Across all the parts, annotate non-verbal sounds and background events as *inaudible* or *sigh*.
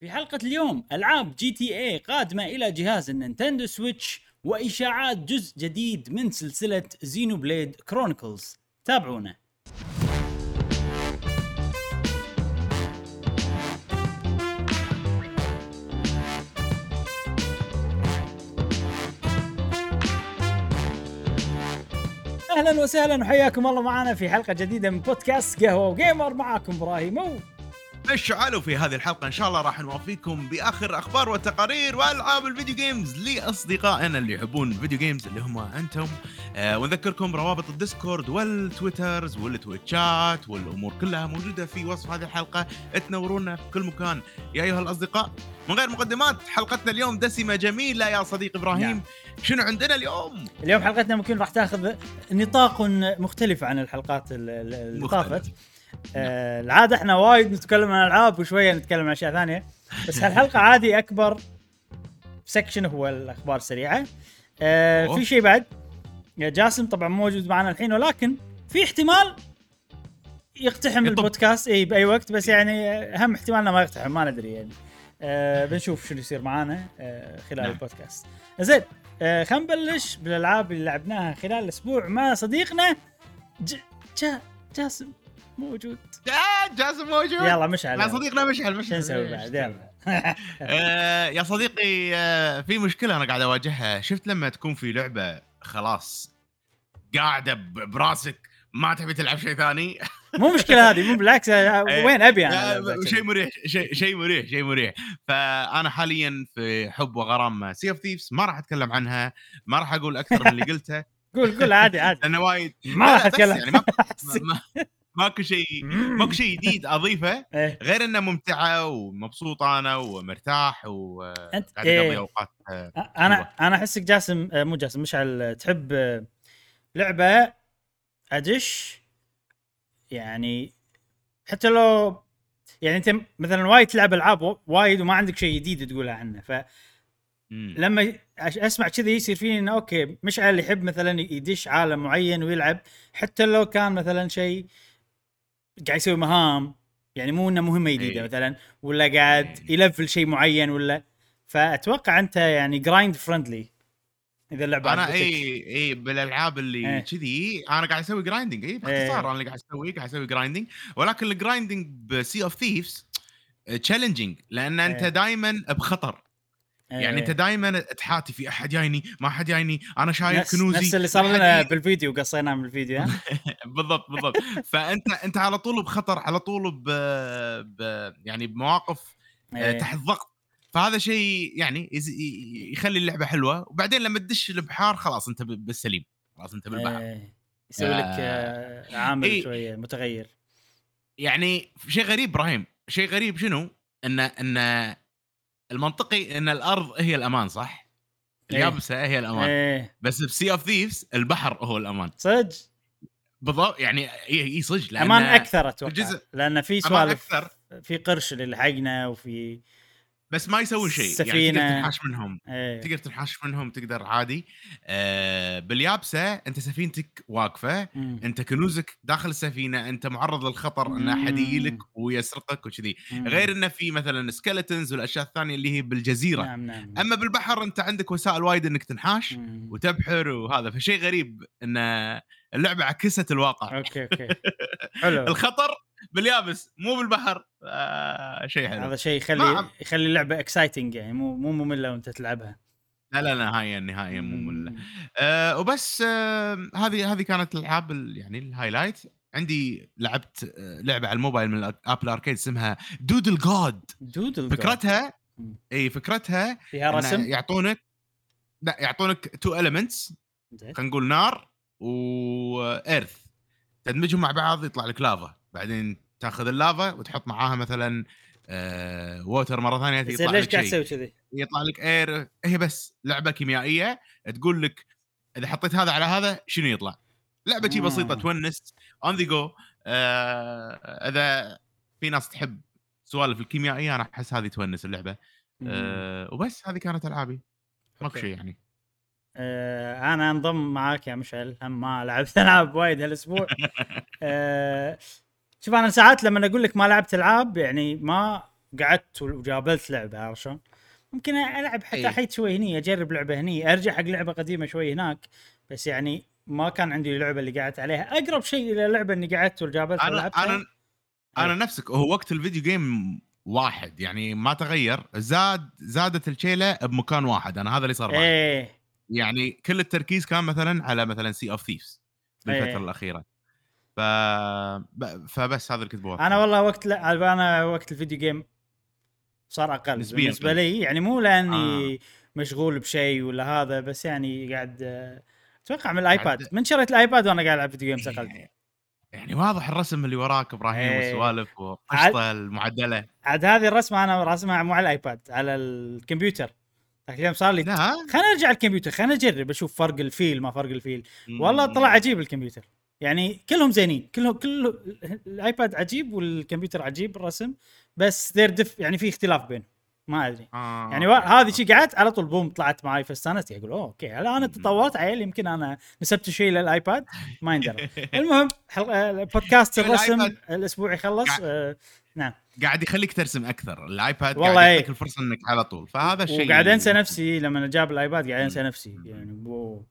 في حلقة اليوم ألعاب GTA قادمة إلى جهاز ال Nintendo Switch وإشاعات جزء جديد من سلسلة Xenoblade Chronicles. تابعونا. أهلا وسهلا وحياكم الله معنا في حلقة جديدة من بودكاست قهوة و gamer معاكم إبراهيم. الشعال في هذه الحلقة إن شاء الله راح نوافيكم بآخر أخبار وتقارير وألعاب ال video games لأصدقائنا اللي يحبون ال video games اللي هم أنتم آه ونذكركم روابط ال Discord وال Twitters والتويتشات والأمور كلها موجودة في وصف هذه الحلقة تنورونا في كل مكان يا أيها الأصدقاء من غير مقدمات حلقتنا اليوم دسمة جميلة يا صديق إبراهيم نعم. شنو عندنا اليوم؟ اليوم حلقتنا ممكن راح تاخذ نطاق مختلف عن الحلقات ال- ال- اللي. طافت آه العادة إحنا وايد نتكلم عن العاب وشوية نتكلم عن أشياء ثانية. بس هالحلقة *laughs* عادي أكبر section هو الأخبار السريعة. آه. في شيء بعد. يا جاسم طبعا مو موجود معنا الحين ولكن في احتمال يقتحم يطب. البودكاست. إي بأي وقت بس يعني أهم احتمال انه ما يقتحم ما ندري يعني. آه بنشوف شنو يصير معانا آه خلال نعم. البودكاست. زين آه خلينا نبلش بالألعاب اللي لعبناها خلال الأسبوع مع صديقنا ج... جا... جاسم. موجود. يا جاسم موجود. يلا مشعل يلا. صديقنا مشعل شو مشعل نسوي بعد؟ يلا. *laughs* آه، يا صديقي آه، في مشكلة أنا قاعد أواجهها. شفت لما تكون في لعبة خلاص قاعدة براسك ما تبي تلعب شيء ثاني؟ مو مشكلة هذه مو بالعكس. آه، *laughs* وين أبي أنا آه، شيء مريح شيء شيء مريح شيء مريح. فأنا حاليا في حب وغرام Sea of Thieves ما راح أتكلم عنها ما راح أقول أكثر من اللي قلته. *laughs* قول قول عادي عادي. لأنه وايد ما راح أتكلم. يعني ما- ما- ماكو شيء ماكو شيء جديد أضيفه *laughs* إيه. غير إنه ممتعة ومبسوط أنا ومرتاح وقاعد أنت- أقضي إيه. أوقات آه، أنا أنا احسك جاسم آه، مو جاسم مشعل تحب آه، لعبة أدش يعني حتى لو يعني أنت مثلا وايد تلعب ألعاب وايد وما عندك شيء جديد تقوله عنه مم. فلما أش- أسمع كذي يصير فيني إنه okay مشعل يحب مثلا يدش عالم معين ويلعب حتى لو كان مثلا شيء قاعد يسوي مهام يعني مو إنه مهمة جديدة إيه. مثلا ولا قاعد إيه. يلفل شيء معين ولا فأتوقع أنت يعني grind friendly إذا اللعبة أنا. اي اي بالألعاب اللي إيه. كذي أنا قاعد أسوي grinding اي باختصار إيه. أنا اللي قاعد أسوي قاعد أسوي grinding ولكن ال grinding ب Sea of Thieves challenging لأن أنت إيه. دائما بخطر يعني انت إيه. دائما تحاتي في أحد جايني ما حد جايني أنا شايل نفس, كنوزي نفس اللي صار لنا بالفيديو قصيناه من الفيديو *laughs* بالضبط بالضبط *laughs* فأنت أنت على طول بخطر على طول ب, ب... يعني بمواقف آه، إيه. تحت ضغط فهذا شيء يعني يخلي اللعبة حلوة وبعدين لما تدش البحار خلاص أنت بالسليم خلاص أنت بالبحر إيه. يسوي لك آه. آه، عامل إيه. شوية متغير يعني شيء غريب إبراهيم شيء غريب شنو؟ إن إن المنطقي إن الأرض هي الأمان صح؟ إيه. اليابسة هي الأمان. إيه. بس ب Sea of Thieves البحر هو الأمان. صدق؟ بالضبط يعني إي صدق أمان أكثر أتوقع الجزء- لأن في سوالف أكثر. في قرش اللي لحقنا وفي بس ما يسوون شيء. يعني سفينة. تقدر تنحاش منهم. إيه. تقدر تنحاش منهم تقدر عادي. آه باليابسة أنت سفينتك واقفة. مم. أنت كنوزك داخل السفينة أنت معرض للخطر ان احد يجيلك. ويسرقك وكذي. غير إنه في مثلا skeletons والأشياء الثانية اللي هي بالجزيرة. نعم نعم. أما بالبحر أنت عندك وسائل وايد إنك تنحاش مم. وتبحر وهذا. فشيء غريب إن اللعبة عكست الواقع. okay okay. *laughs* حلو. الخطر باليابس مو بالبحر آه شيء حلو هذا شيء يخلي يخلي اللعبة exciting يعني مو مو مملة وأنت تلعبها لا لا نهائيا نهائيا مو مملة. مم. آه وبس آه هذه هذه كانت الألعاب ال- يعني ال highlight عندي لعبت آه لعبة على الموبايل من Apple Arcade اسمها Doodle God Doodle God. فكرتها. إي فكرتها فيها رسم يعطونك لا يعطونك two elements. خلينا نقول نار و earth تدمجهم مع بعض يطلع لك لافا بعدين تاخذ اللافا وتحط معاها مثلا آه water مرة ثانية يطلع ليش لك قاعد تسوي كذي؟ يطلع لك air هي بس لعبة كيميائية تقول لك إذا حطيت هذا على هذا شنو يطلع؟ لعبة شي بسيطة. تونس on the go إذا في ناس تحب سوالف الكيميائية أنا أحس هذه تونس اللعبة. أه وبس هذه كانت ألعابي. ماكو. شيء يعني. آه أنا أنضم معاك يا مشعل. هم ما لعبت ألعاب وايد هالأسبوع. *laughs* آه شوف أنا ساعات لما أقول لك ما لعبت ألعاب يعني ما قعدت وجابلت لعبة عرفت شلون؟ ممكن ألعب حتى إيه. احيد شوي هني أجرب لعبة هني أرجع حق لعبة قديمة شوي هناك بس يعني ما كان عندي اللعبة اللي قعدت عليها أقرب شيء إلى لعبة إني قعدت وجابلت أنا أنا أنا نفسك هو وقت الفيديو جيم واحد يعني ما تغير زاد زادت الشيلة بمكان واحد أنا هذا اللي صار معي إيه يعني كل التركيز كان مثلا على مثلا Sea of Thieves بالفترة إيه. الأخيرة ف فبس هذا اللي كنت بوقفه أنا والله وقت لا أنا وقت ال video game صار أقل نسبياً بالنسبة. لي. يعني مو لأني آه. مشغول بشيء ولا هذا بس يعني قاعد أتوقع من الآيباد. من شريت الآيباد وأنا قاعد ألعب video games أقل. يعني واضح الرسم اللي وراك إبراهيم إيه. والسوالف والقشطه المعدلة. عاد هذه الرسمة أنا راسمها مو على الآيباد على الكمبيوتر. اليوم صار لي لا. خليني ارجع الكمبيوتر خليني اجرب أشوف فرق ال feel ما فرق ال feel. والله طلع عجيب الكمبيوتر. يعني كلهم زينين. كلهم كل الآيباد عجيب والكمبيوتر عجيب الرسم بس they're diff يعني في اختلاف بينهم. ما أدري. آه. يعني وا- هذه شي قعدت على طول boom طلعت معي فاستانست أقول أوه okay. هل أنا تطورت عيل يمكن أنا نسبت شيء للآيباد ما يندرى. *laughs* المهم حلقه آه، بودكاست *laughs* الرسم الآيباد- الأسبوع يخلص قاعد- آه نعم. قاعد يخليك ترسم أكثر. الآيباد والله. قاعد. يعطيك الفرصة إنك على طول. فهذا الشيء وقاعد أنسى نفسي لما جاب الآيباد قاعد أنسى نفسي. يعني بو آه،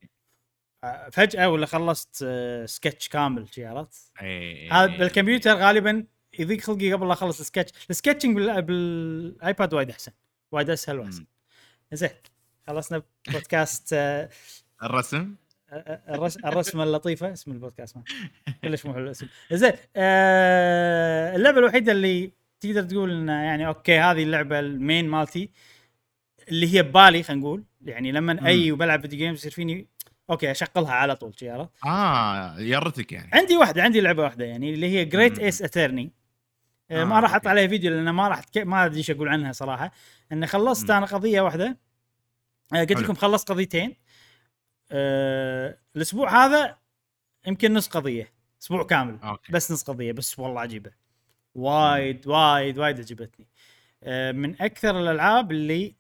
فجأة ولا خلصت آه، سكتش كامل شي عرفت؟ إيه. هذا بالكمبيوتر غالبا يضيق خلقي قبل لا أخلص ال sketch ال sketching بال- بالآيباد وايد أحسن وايد أسهل وأحسن. زين خلصنا بودكاست آه، الرسم؟ آه، الرس- الرسمة اللطيفة. اسم البودكاست ما كلش مو حلو الاسم. زين آه، اللعبة الوحيدة اللي تقدر تقول إنه يعني okay هذه اللعبة ال main مالتي اللي هي ببالي خلينا نقول. يعني لما أيي وبلعب video games يصير فيني okay اشغلها على طول عرفت؟ آه يرتك يعني. عندي واحدة عندي لعبة واحدة يعني اللي هي Great. Ace Attorney ما راح أحط okay. عليها فيديو لأن ما راح تك... ما أدري إيش أقول عنها صراحة. ان خلصت. أنا قضية واحدة. آه، قلت. لكم خلصت قضيتين. آه، الأسبوع هذا يمكن نص قضية أسبوع كامل. أوكي. بس نص قضية بس والله عجيبة. وايد وايد وايد عجبتني. آه، من أكثر الألعاب اللي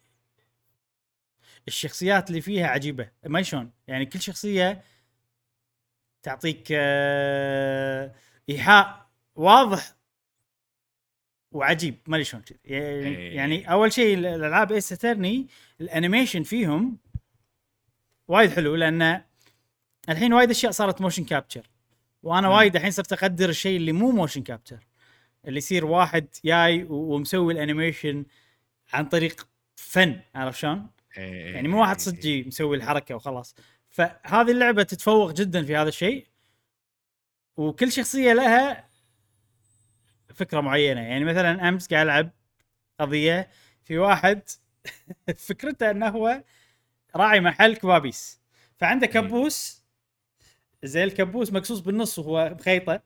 الشخصيات اللي فيها عجيبة ما شلون يعني كل شخصية تعطيك آه، إيحاء واضح وعجيب ما شلون كذي. يعني, إيه. يعني أول شيء الألعاب Ace Attorney ال animation فيهم وايد حلو لأن الحين وايد أشياء صارت motion capture وأنا. وايد الحين صرت أقدر الشيء اللي مو motion capture اللي يصير واحد جاي ومسوي ال animation عن طريق فن عرفت شلون؟ إيه. يعني مو واحد صدقي مسوي الحركة وخلاص. فهذه اللعبة تتفوق جدا في هذا الشيء. وكل شخصية لها فكرة معينة. يعني مثلا أمس قاعد ألعب قضية في واحد *laughs* فكرته إنه هو راعي محل كبابيس. فعنده كبوس. زين الكبوس مقصوص بالنص وهو بخيطة.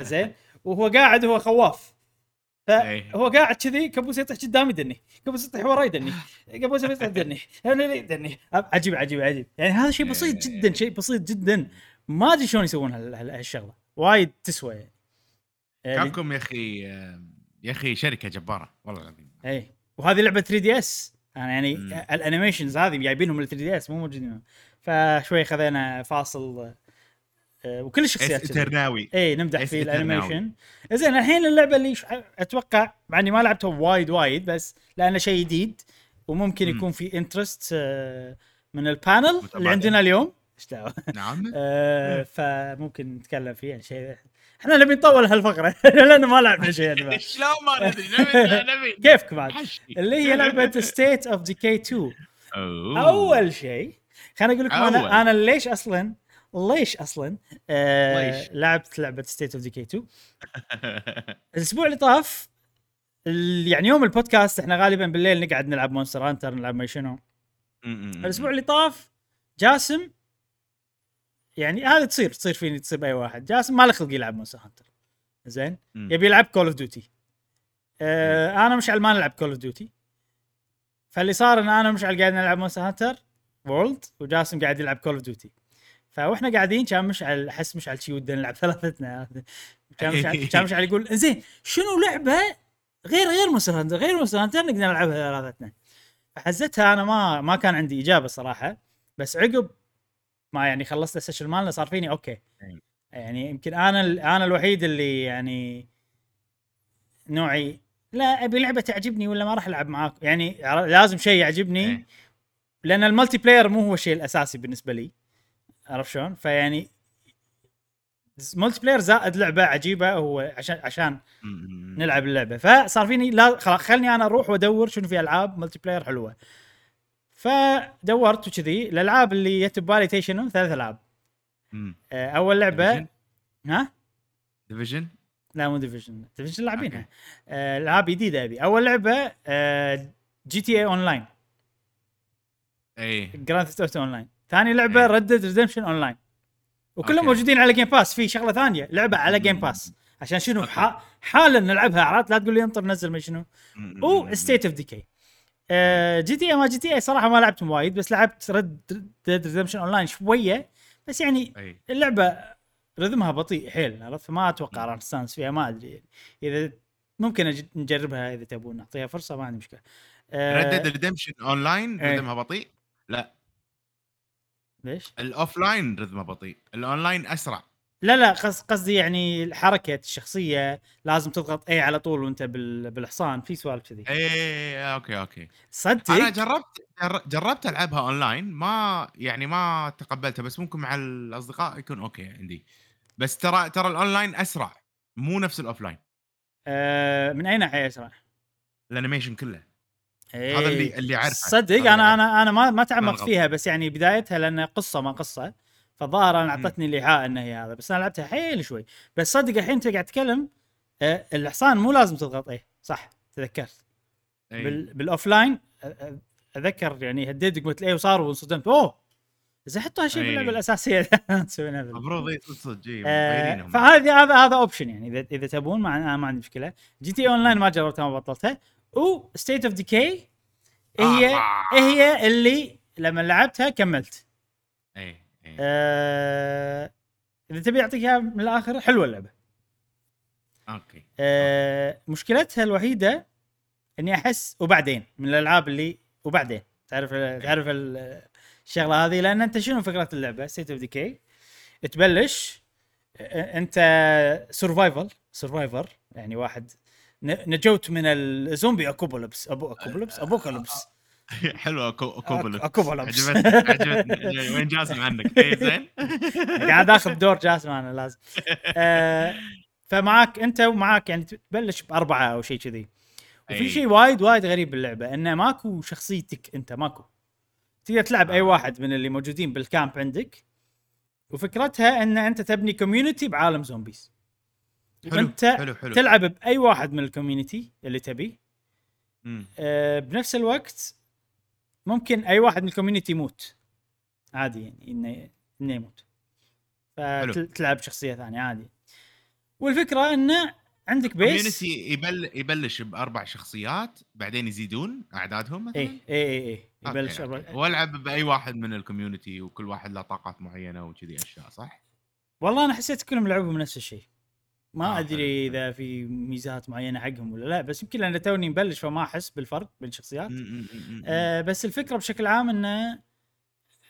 زين. *laughs* وهو قاعد وهو خواف. إيه. فهو قاعد كذي كبوس يطيح قدام يدني كبوس يطيح ورا يدني كبوس يطيح يدني *laughs* يدني؟ عجيب عجيب عجيب. يعني هذا شيء بسيط إيه. جدا شيء بسيط جدا. ما أدري شلون يسوون هال- هال- هالشغلة. وايد تسوى يعني. يعني- Capcom يا أخي يا أخي شركة جبارة والله العظيم. اي وهذه لعبة 3DS. أنا يعني. ال animations هذه جايبينهم من 3DS مو موجودين فشوي خذينا فاصل وكل الشخصيات. Attorney اي نمدح في. ال animation زين الحين اللعبة اللي أتوقع مع إني ما لعبتها وايد وايد بس لأنه شيء جديد وممكن مم. يكون في interest من ال panel اللي. عندنا اليوم إيش دعوة نعم *laughs* آه، فممكن نتكلم فيه يعني شيء إحنا نبي نطول هالفقرة *laughs* لأن ما لعبنا شيء يا جماعة *laughs* شلون ما ندري نبي عاد حشي. اللي هي لعبة State of Decay 2 أوه. أول شيء خليني أقول لكم. أنا أنا ليش أصلا ليش أصلا؟ آه ليش؟ لعبت لعبة State of Decay 2 الأسبوع اللي طاف يعني يوم البودكاست إحنا غالبا بالليل نقعد نلعب Monster Hunter نلعب ما شنو. الأسبوع اللي طاف جاسم يعني هذه تصير تصير فيني تصير بأي واحد. جاسم ما له خلق يلعب Monster Hunter زين. يبي يلعب Call of Duty آه أنا مشعل ما نلعب Call of Duty فاللي صار إن أنا مشعل قاعد نلعب Monster Hunter World وجاسم قاعد يلعب Call of Duty فاحنا قاعدين كان مشعل أحس مشعل شي ودنا نلعب ثلاثتنا. كان مشعل *laughs* كان مشعل يقول زين شنو لعبة غير غير Monster Hunter غير Monster Hunter نقدر نلعبها ثلاثتنا؟ فحزتها أنا ما ما كان عندي إجابة صراحة بس عقب ما يعني خلصت ال session مالنا صار فيني okay. أي. يعني يمكن أنا أنا الوحيد اللي يعني نوعي لا أبي لعبة تعجبني ولا ما راح ألعب معاك. يعني لازم شيء يعجبني إيه. لأن ال multiplayer مو هو الشيء الأساسي بالنسبة لي. عرفت شلون؟ فيعني multiplayer زائد لعبة عجيبة هو عشان عشان نلعب اللعبة. فصار فيني لا خلاص خلني أنا أروح وأدور شنو في ألعاب multiplayer حلوة. فدورت وكذي الألعاب اللي جت ببالي تي شنو ثلاث ألعاب. آه، أول لعبه Division؟ ها؟ Division لا مو Division Division لاعبينها. آه، ألعاب جديدة ابي أول لعبة آه، GTA Online اي Grand Theft Online ثاني لعبة. Red Dead Redemption Online وكلهم. موجودين على Game Pass في شغلة ثانية لعبة على Game Pass عشان شنو؟ حالا نلعبها عرفت؟ لا تقول لي انطر نزل ما شنو. م- و م- State of Decay GTA ما GTA صراحة ما لعبتهم وايد بس لعبت Red Dead Redemption Online شوية. بس يعني اللعبة rhythm ها بطيء حيل عرفت؟ فما أتوقع راح نستانس فيها ما أدري. يعني إذا ممكن نجربها إذا تبون نعطيها فرصة ما عندي مشكلة. Red Dead Redemption Online. rhythm ها بطيء؟ لا. ليش؟ ال offline rhythm ه بطيء الأونلاين أسرع. لا لا قص- قصدي يعني حركه الشخصية لازم تضغط اي على طول وأنت بال- بالحصان في سوالف كذي. اي okay أوكي. أنا صدق جربت جر- جربت ألعبها أونلاين ما يعني ما تقبلتها بس ممكن مع الأصدقاء يكون okay عندي. بس ترى ترى الأونلاين أسرع مو نفس ال offline. آه من اي ناحيه اسرع؟ ال animation كله. إيه. هذا اللي اللي عارفه صدق أنا أنا أنا ما ما تعمقت. فيها بس يعني بدايتها لأن قصة ما قصة فالظاهر أنا. أعطتني الإيحاء انها هي هذا بس أنا لعبتها حيل شوي بس صدق الحين انت قاعد تتكلم آه الحصان مو لازم تضغط إيه صح تذكرت إيه. بال بال offline أذكر يعني هديت قلت إيه وصار وانصدمت أوه إذا حطوا هالشيء إيه. باللعبه الاساسيه *laughs* مسوينها بال- المفروض إيه صدق إيه، آه،. فهذه هذا هذا option يعني اذا إذا تبون ما ما عندي مشكلة GTA Online ما جربتها ما بطلتها و State of Decay هي آه. هي اللي لما لعبتها كملت. إيه إيه. آه إذا تبي أعطيك إياها من الآخر حلوة اللعبة. okay. آه مشكلتها الوحيدة إني أحس وبعدين من الألعاب اللي وبعدين تعرف تعرف ال- الشغلة هذه؟ لأن أنت شنو فكرة اللعبة؟ State of Decay تبلش أنت survival survivor يعني واحد نجوت من الزومبي اكوبولبس أبو اكوبولبس apocalypse حلوة كو- كوبل اكوبولبس عجبتني عجبتني. *laughs* وين جاسم عنك اي زين. *laughs* قاعد آخذ دور جاسم أنا لازم. آه فمعاك أنت ومعاك يعني تبلش بأربعة أو شيء كذي. وفي أي. شيء وايد وايد غريب باللعبة إنه ماكو شخصيتك أنت ماكو. تقدر تلعب أي آه. واحد من اللي موجودين بال camp عندك. وفكرتها إن أنت تبني community بعالم zombies حلو وانت حلو حلو. تلعب بأي واحد من ال community اللي تبي. آه بنفس الوقت ممكن أي واحد من ال community يموت. عادي يعني إنه إنه يموت. فتلعب شخصية ثانية عادي. والفكرة انه عندك base community يبل يبلش بأربع شخصيات بعدين يزيدون أعدادهم مثلا؟ اي اي اي أوكي، يبلش. أربع- والعب بأي واحد من ال community وكل واحد له طاقات معينة وكذي أشياء صح؟ والله أنا حسيت كلهم لعبوا بنفس الشيء. ما آه، أدري إذا في ميزات معينة حقهم ولا لا بس يمكن لأن توني مبلش فما أحس بالفرق بين الشخصيات. آه بس الفكرة بشكل عام إنه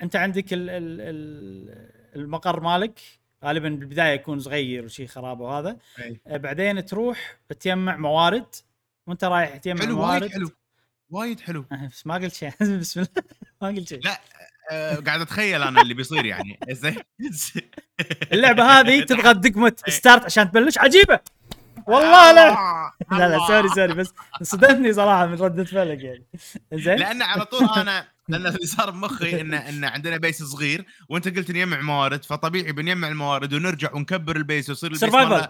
أنت عندك ال ال ال المقر مالك غالبا بالبداية يكون صغير وشي خرابه وهذا. آه بعدين تروح تجمع موارد وأنت رايح تجمع حلو موارد. حلو وايد حلو. *laughs* بس ما قلت شيء *laughs* بسم الله. ما قلت شيء. لا قاعد أتخيل أنا اللي بيصير يعني. *laughs* زين اللعبة هذه تضغط دقمه. start عشان تبلش؟ عجيبة! والله لا آه، لا! لا الله. sorry sorry بس صدمتني صراحة من ردة فعلك يعني. زين لأن على طول أنا لأن اللي صار بمخي إن إن عندنا base صغير وأنت قلت نجمع موارد فطبيعي بنجمع الموارد ونرجع ونكبر ال base ويصير survival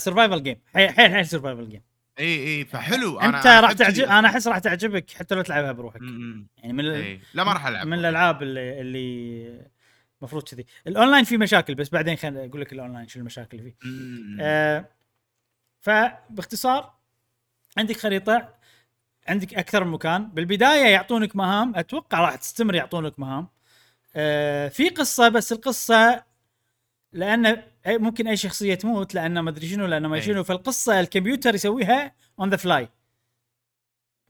survival game حيل حيل survival game اي اي فحلو أنت أنا راح تعجب. أنا أحس راح تعجبك حتى لو تلعبها بروحك. يعني من ال... إي. لا ما راح ألعب من الألعاب اللي اللي المفروض كذي الأونلاين فيه مشاكل بس بعدين خليني أقول لك الأونلاين شو المشاكل اللي فيه. آه فباختصار عندك خريطة عندك أكثر من مكان بالبداية يعطونك مهام أتوقع راح تستمر يعطونك مهام آه في قصة بس القصة لأن ممكن أي شخصية تموت لأن ما أدري شنو لأن ما أي. شنو فالقصة الكمبيوتر يسويها on the fly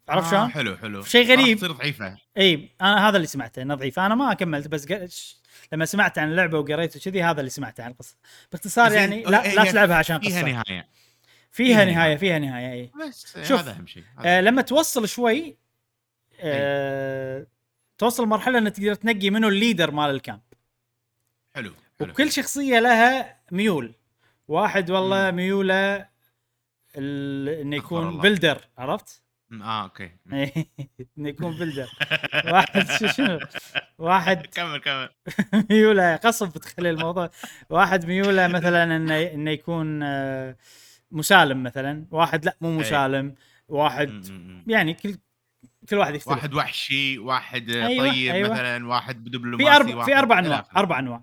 عرفت آه شلون؟ حلو حلو. شيء غريب. تصير ضعيفة. إي أنا هذا اللي سمعته إنه ضعيف. أنا ما كملت بس ق- ش- لما سمعت عن اللعبة وقريت وكذي هذا اللي سمعته عن القصة. باختصار يعني لا لا تلعبها عشان فيها قصه نهاية. فيها فيها نهاية. فيها نهاية إي. بس شوف، هذا أهم شيء. آه لما توصل شوي آه توصل مرحلة إنك تقدر تنقي منو ال leader مال ال camp. حلو. وكل شخصية لها ميول واحد والله ميوله إنه يكون. بلدر عرفت؟ آه أوكي م. إنه يكون بلدر واحد شو- شنو واحد *laughs* كمل كمل *laughs* ميوله قصب بتخلي الموضوع واحد ميوله مثلا إنه إنه يكون آه، مسالم مثلا واحد لا مو أي. مسالم واحد. يعني كل كل واحد يختلف واحد وحشي واحد أيوة، طيب أيوة. مثلا واحد دبلوماسي في أربع في أربع أنواع. أربع أنواع.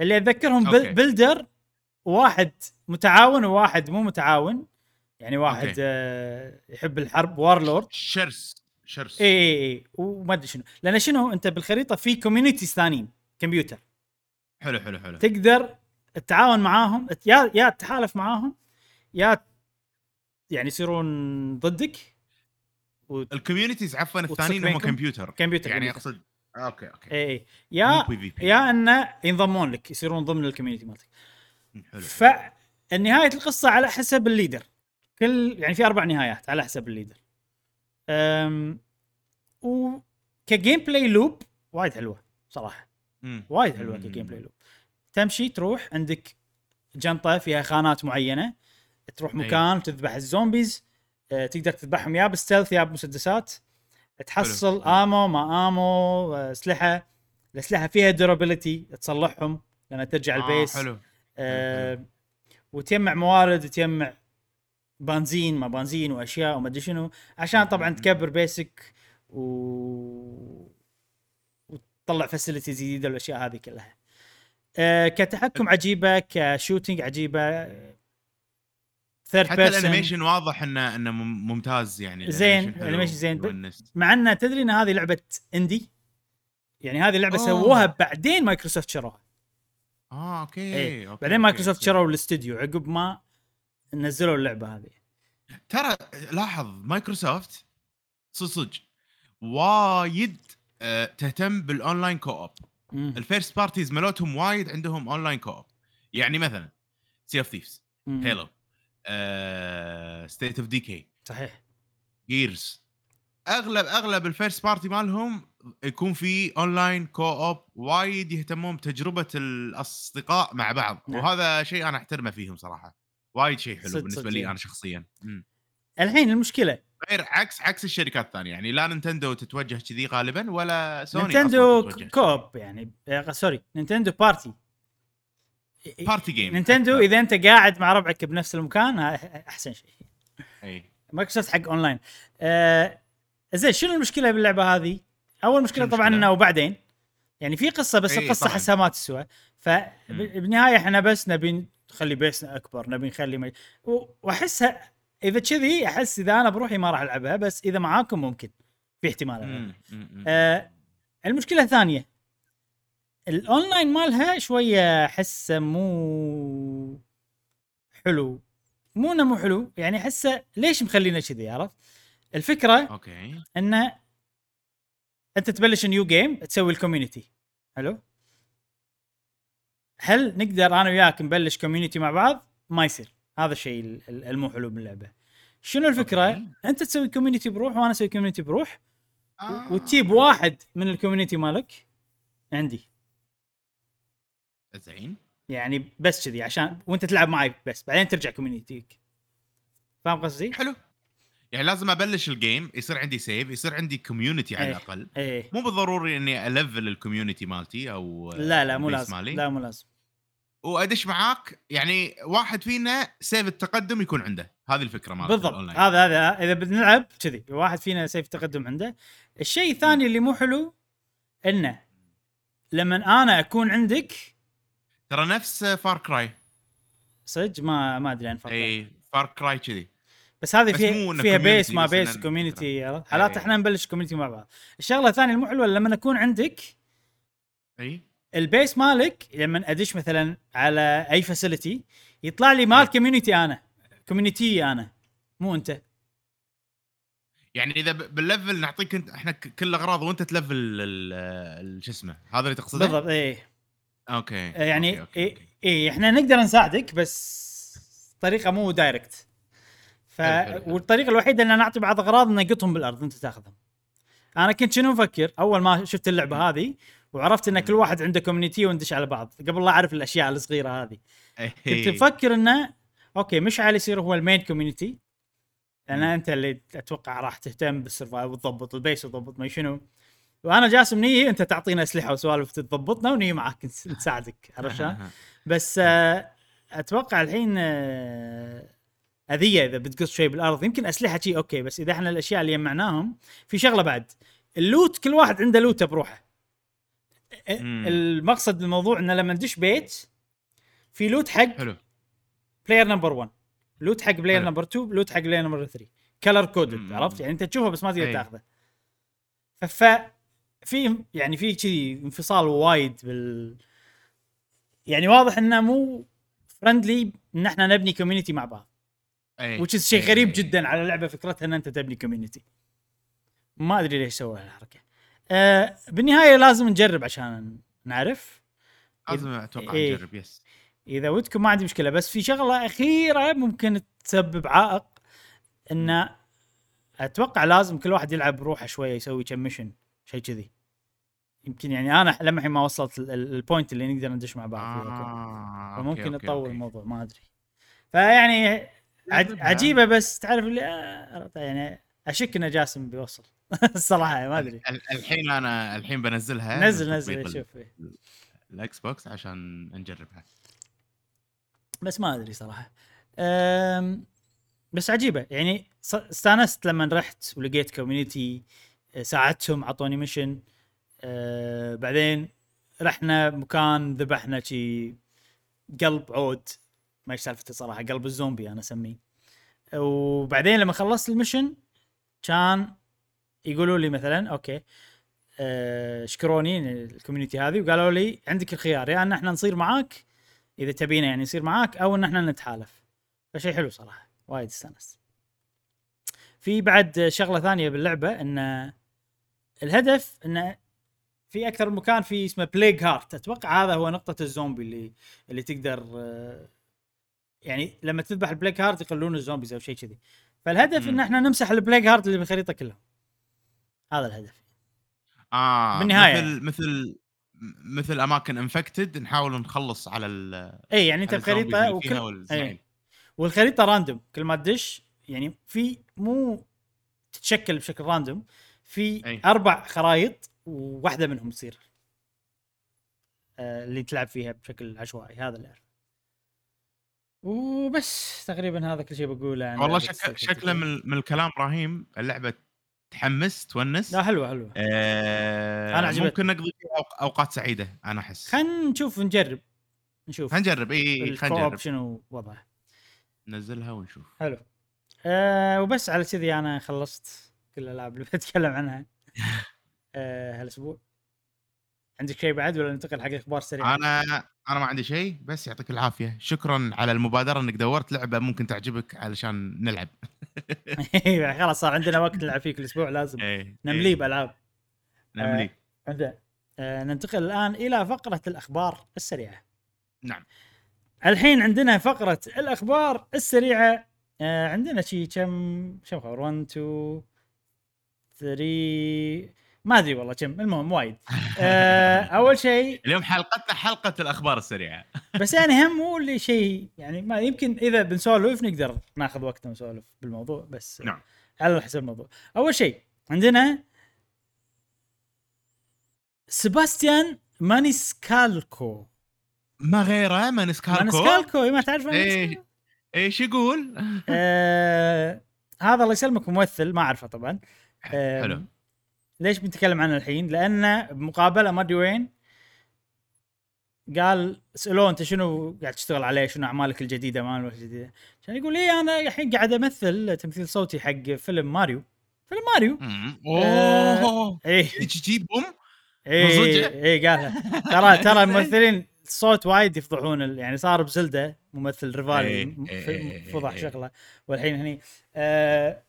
اللي أتذكرهم أوكي. بل ب leader واحد متعاون وواحد مو متعاون. يعني واحد. آه يحب الحرب warlord شرس شرس. اي اي اي وما أدري شنو. لأن شنو أنت بالخريطة في communities ثانيين كمبيوتر حلو حلو حلو. تقدر تتعاون معاهم يا يا تتحالف معاهم يا يعني يصيرون ضدك. ال communities عفوا الثانيين هم؟ كمبيوتر كمبيوتر يعني كمبيوتر. أقصد أوكي أوكي. اي اي يا. يا انه ينضمون لك يصيرون ضمن ال community مالتك. حلو. فنهايه القصة على حسب ال leader. كل يعني في أربع نهايات على حسب ال leader. أم وك gameplay loop وايد حلوة صراحة. مم. وايد حلوة. ك gameplay loop تمشي تروح عندك جنطة فيها خانات معينة. تروح أي. مكان تذبح ال zombies. أه، تقدر تذبحهم يا بال stealth يا بمسدسات. تحصل. ammo ما ammo اسلحه الاسلحه فيها durability تصلحهم لما ترجع آه ال base. حلو. آه وتجمع موارد وتجمع بنزين ما بنزين وأشياء وما أدري شنو. عشان طبعا. تكبر base ك و وتطلع facilities جديدة والأشياء هذه كلها. آه كتحكم عجيبة ك shooting عجيبة third حتى الانيميشن واضح انه إنه مم- ممتاز يعني زين، ال animation زين. مع إن تدري إن هذه لعبة indie يعني هذه اللعبه أوه. سووها بعدين مايكروسوفت شروها آه أوكي إيه أوكي، بعدين مايكروسوفت. شروا الاستوديو عقب ما نزلوا اللعبة هذه ترى لاحظ مايكروسوفت صدق صدق وايد آه، تهتم بال online co-op. ال first parties مالتهم وايد عندهم online co-op يعني مثلا Sea of Thieves. Halo State of Decay صحيح. Gears اغلب أغلب ال first party مالهم يكون في online co-op وايد يهتمون بتجربة الأصدقاء مع بعض. نعم. وهذا شيء أنا أحترمه فيهم صراحة. وايد شيء حلو صدق- بالنسبة صدق لي. أنا شخصيا. مم. الحين المشكلة. غير عكس عكس الشركات الثانية. يعني لا نينتندو تتوجه كذي غالبا ولا سوني نينتندو co-op يعني آه، sorry نينتندو party. party game نينتندو. إذا أنت قاعد مع ربعك بنفس المكان أحسن شيء إي مايكروسوفت حق أونلاين آه زين شنو المشكلة باللعبة هذه؟ أول مشكلة طبعا؟ إنه وبعدين يعني في قصة بس إيه، القصة. احسها ما تسوى فبالنهايه إحنا بس نبي نخلي base نا أكبر نبي نخلي مي... وأحسها إذا كذي أحس إذا أنا بروحي ما راح ألعبها بس إذا معاكم ممكن في احتمال. آه المشكلة الثانية الأونلاين مالها شوية أحسه مو حلو مو إنه مو حلو يعني أحسه ليش مخلينا كذي عرفت؟ الفكرة أوكي إنه أنت تبلش new game تسوي ال community حلو؟ هل نقدر أنا وياك نبلش community مع بعض؟ ما يصير هذا الشيء ال- ال- المو حلو باللعبة شنو الفكرة؟ أوكي. أنت تسوي community بروح وأنا أسوي كوميونتي بروح آه. وتجيب واحد من ال community مالك عندي زين. يعني بس كذي عشان وانت تلعب معي بس بعدين ترجع community ك فاهم قصدي؟ حلو. يعني لازم أبلش ال game يصير عندي save يصير عندي community على إيه. الأقل. إيه. مو بالضروري إني أ level ال community مالتي أو لا لا مو لازم. مالي. لا مو لازم. وأدش معاك يعني واحد فينا save التقدم يكون عنده. هذه الفكرة مالت بالضبط. هذا هذا إذا بنلعب كذي واحد فينا save تقدم عنده. الشيء الثاني اللي مو حلو إنه لما أنا أكون عندك ترى نفس Far Cry صدق؟ ما ما أدري عن فرق إي Far Cry كذي. بس هذه فيها فيها base ما base community؟ حالات. إحنا نبلش community مع بعض الشغلة الثانية المو حلوة لما أكون عندك إي. ال base مالك لما أدش مثلا على أي facility يطلع لي مال. community أنا. community أنا. مو أنت. يعني إذا بال level نعطيك انت إحنا كل الأغراض وأنت تلفل شو اسمه؟ هذا اللي تقصده؟ بالضبط إيه okay يعني okay، okay، إيه, okay. إيه إحنا نقدر نساعدك بس طريقة مو direct ف. والطريقة الوحيدة ان نعطي بعض أغراض نقطهم بالأرض أنت تاخذهم أنا كنت شنو مفكر أول ما شفت اللعبة. هذه وعرفت إن كل واحد عنده community وندش على بعض قبل لا أعرف الأشياء الصغيرة هذه كنت إيه. مفكر إنه okay مشعل يصير هو ال main community لأن. أنت اللي أتوقع راح تهتم بال survive وتضبط ال base وتضبط ما شنو وأنا جاسم نية انت تعطينا أسلحة وسوالف تضبطنا ونية معاك نس- نساعدك عرفت شلون؟ بس آه، أتوقع الحين آه، أذية إذا بتقط شيء بالأرض يمكن أسلحة شيء okay بس إذا إحنا الأشياء اللي جمعناهم في شغلة بعد ال loot كل واحد عنده لوتة بروحه. المقصد بالموضوع إنه لما ندش بيت في loot حق حلو player number 1 loot حق player. number 2 loot حق player number 3 color coded. عرفت يعني أنت تشوفه بس ما تقدر أي. تاخذه ف في يعني في كذي انفصال وايد بال يعني واضح إنه مو friendly إن إحنا نبني community مع بعض. إيه. which شيء إيه. غريب جدا على لعبة فكرتها إن أنت تبني community ما أدري ليش سووا هالحركة. آه بالنهاية لازم نجرب عشان نعرف. لازم أتوقع إيه. نجرب yes إذا ودكم ما عندي مشكلة بس في شغلة أخيرة ممكن تسبب عائق. إن أتوقع لازم كل واحد يلعب بروحه شوية يسوي كم mission شيء كذي يمكن يعني أنا لما الحين ما وصلت ال- ال- ال point اللي نقدر ندش مع بعض فيها. آه. فممكن نطول. الموضوع ما أدري فيعني. عجيبة بس تعرف اللي آه، يعني اشك ان جاسم بيوصل *laughs* الصراحة ما أدري ال- الحين أنا الحين بنزلها نزل نزل شوف. ال- ال Xbox عشان نجربها بس ما أدري صراحة بس عجيبة يعني استانست لما رحت ولقيت community ساعدتهم اعطوني mission أه بعدين رحنا مكان ذبحنا شي قلب عود. ما إيش سالفته صراحة قلب الزومبي أنا أسميه. وبعدين لما خلصت ال mission كان يقولوا لي مثلا okay أه شكروني ال community هذه. وقالوا لي عندك الخيار يا أن إحنا نصير معاك إذا تبينا يعني نصير معاك أو إن إحنا نتحالف. فشيء حلو صراحة وايد استانست. في بعد شغلة ثانية باللعبة إن الهدف إن في أكثر من مكان في اسمه plague heart أتوقع هذا هو نقطة الزومبي اللي اللي تقدر آه، يعني لما تذبح ال plague heart يقلون ال zombies أو شيء كذي فالهدف. إن إحنا نمسح ال plague heart اللي بالخريطه كلها هذا الهدف آه بالنهاية. مثل مثل مثل أماكن infected نحاول نخلص على ال اي يعني أنت بخريطه فيها وكل. أي. والخريطة random كل ما تدش يعني في مو تتشكل بشكل راندوم في أي. أربع خرائط وواحدة منهم تصير آه اللي تلعب فيها بشكل عشوائي هذا اللي أعرفه. وبس تقريبا هذا كل شيء بقوله عن والله شك... شكله. من, من الكلام إبراهيم اللعبة تحمس تونس. لا حلوة حلوة. آه أنا عجبتني. ممكن نقضي فيها أوقات سعيدة أنا أحس. خلينا نشوف نجرب. نشوف هنجرب إي خلينا نجرب. شنو وضعه ننزلها ونشوف. حلو. آه وبس على كذي أنا خلصت. كل الألعاب اللي *laughs* بتكلم عنها. آه هالأسبوع. عندك شيء بعد ولا ننتقل حق الاخبار سريعه؟ أنا أنا ما عندي شيء بس يعطيك العافية. شكرا على المبادرة إنك دورت. لعبة ممكن تعجبك علشان نلعب. *laughs* خلاص صار عندنا وقت نلعب فيه كل أسبوع لازم. إيه نمليه بألعاب. نمليه. زين آه ننتقل الآن إلى فقرة الأخبار السريعة. نعم. الحين عندنا فقرة الأخبار السريعة. آه عندنا شي كم كم خبر 1 2 3 ما أدري والله كم؟ المهم وايد. آه *laughs* أول شيء اليوم حلقتنا حلقة الأخبار السريعة. *laughs* بس يعني هم مو اللي شيء يعني ما يمكن إذا بنسولف نقدر ناخذ وقتنا ونسولف بالموضوع بس نعم. على حسب الموضوع. أول شيء عندنا سيباستيان مانيسكالكو. ما غيره؟ مانسكالكو مانيسكالكو إيه، ما تعرف مانيسكالكو؟ إيش يقول؟ آه هذا الله يسلمك ممثل ما أعرفه طبعا. حلو ليش بنتكلم عنه الحين؟ لأنه بمقابلة ما أدري وين قال سألوه أنت شنو قاعد تشتغل عليه؟ شنو أعمالك الجديدة؟ اعمالك الجديدة؟ عشان يقول إيه أنا الحين قاعد أمثل تمثيل صوتي حق فيلم ماريو فيلم ماريو. آه، أوه إيه صدق؟ إيه قالها ترى ترى الممثلين الصوت وايد يفضحون يعني صار بزلدا ممثل ريفالي إيه، إيه، فضح إيه. شغله والحين هني آه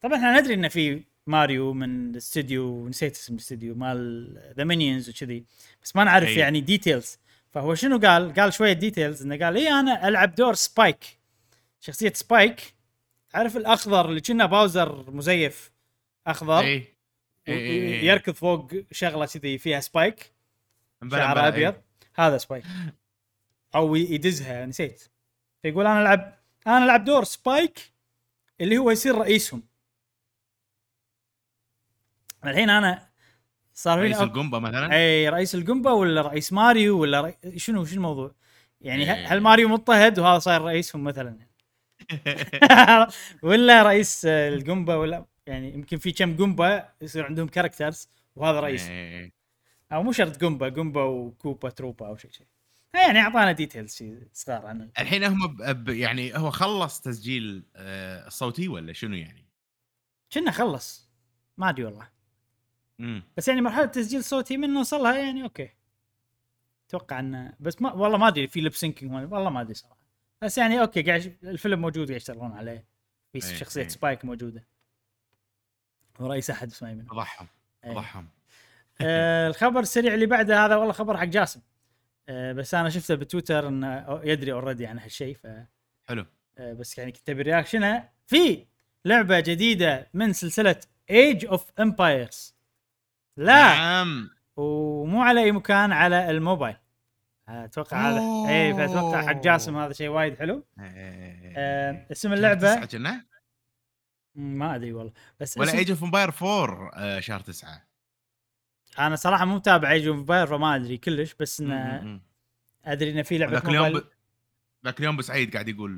طبعا إحنا ندري إنه في ماريو من استوديو نسيت اسم الاستوديو مال the Minions وكذي. بس ما نعرف إيه. يعني details فهو شنو قال؟ قال شوية details إنه قال اي أنا ألعب دور سبايك شخصية سبايك تعرف الأخضر اللي كنا باوزر مزيف أخضر؟ إي- إي. يركض فوق شغلة كذي فيها سبايك شعر. أبيض. هذا سبايك أو يدزها نسيت. فيقول أنا ألعب أنا ألعب دور سبايك اللي هو يصير رئيسهم. الحين أنا صار رئيس أب- ال Goomba مثلا إي رئيس ال Goomba ولا رئيس ماريو ولا رئي... شنو شنو الموضوع؟ يعني إيه. هل ماريو مضطهد وهذا صاير رئيسهم مثلا *laughs* ولا رئيس آه، ال Goomba ولا يعني يمكن في كم Goomba يصير عندهم characters وهذا رئيس. أو مو شرط Goomba Goomba و Koopa Troopa أو شيء شيء يعني أعطانا details شيء صغار عن ال- الحين هم ب... ب... يعني هو خلص تسجيل آه، الصوتي ولا شنو يعني؟ كنا خلص ما أدري والله امم بس يعني مرحلة تسجيل صوتي من نوصلها يعني okay. أتوقع إنه بس ما والله ما أدري في lip syncing والله ما أدري صراحة. بس يعني okay قاعد الفيلم موجود قاعد يشتغلون عليه. في إيه، شخصية إيه. Spike موجودة. ورئيس أحد اسمه أيمن. فضحهم إيه. فضحهم *laughs* آه الخبر السريع اللي بعده هذا والله خبر حق جاسم. آه بس أنا شفته بتويتر إنه يدري already عن هالشيء ف حلو. آه، بس يعني كنت أبي reaction ه في لعبة جديدة من سلسلة Age of Empires لا نعم ومو على أي مكان على الموبايل أتوقع هذا اي فأتوقع حق جاسم هذا شيء وايد حلو آه اسم اللعبه تسعة كنا؟ ما أدري والله بس ولا. Age of Empire 4 آه، شهر 9 أنا صراحة مو متابع Age of Empire فما أدري كلش بس إنه أدري إنه في لعبة ذاك اليوم ب... ذاك اليوم بسعيد قاعد يقول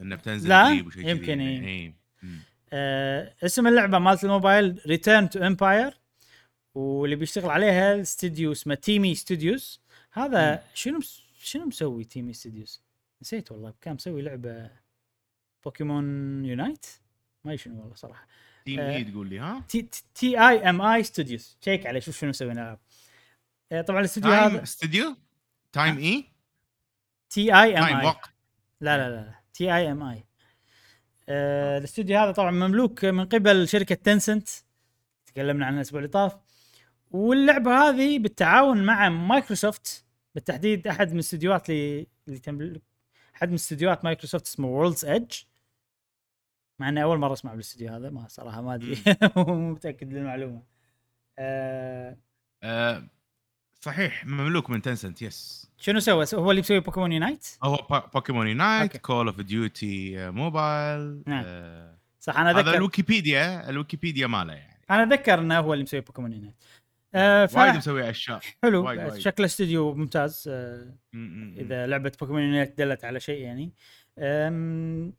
انه بتنزل لا،. يمكن إيه. إيه. مم. آه اسم اللعبة مالت الموبايل Return to Empire واللي بيشتغل عليها الاستديو اسمه TiMi Studios هذا مم. شنو. شنو مسوي TiMi Studios؟ نسيت والله كان مسوي لعبة Pokémon Unite ما شنو والله صراحة TiMi آه. اي تقول لي ها؟ T T I M I Studios check عليه شوف شنو مسوي العاب آه، طبعا الاستوديو هذا استوديو؟ TiMi؟ T I M I لا لا لا T I M I آه، الاستوديو هذا طبعا مملوك من قبل شركة Tencent تكلمنا عنها الأسبوع اللي طاف واللعبة هذه بالتعاون مع مايكروسوفت بالتحديد أحد من الاستديوهات اللي اللي تملك أحد من استديوهات مايكروسوفت اسمه World's Edge مع إني أول مرة أسمع بالاستديو هذا ما صراحة ما أدري *laughs* مو متأكد من المعلومة آه آه، صحيح مملوك من Tencent yes شنو سوى؟ هو اللي مسوي Pokémon Unite؟ هو Pokémon Unite. Call of Duty Mobile نعم. آه، صح أنا هذا اتذكر الويكيبيديا الويكيبيديا ماله يعني أنا أتذكر إنه هو اللي مسوي Pokémon Unite آه ف... وايد مسوي اشياء حلو وايد وايد. شكله استوديو ممتاز آه. إذا لعبة Pokémon Unite دلت على شيء يعني أم...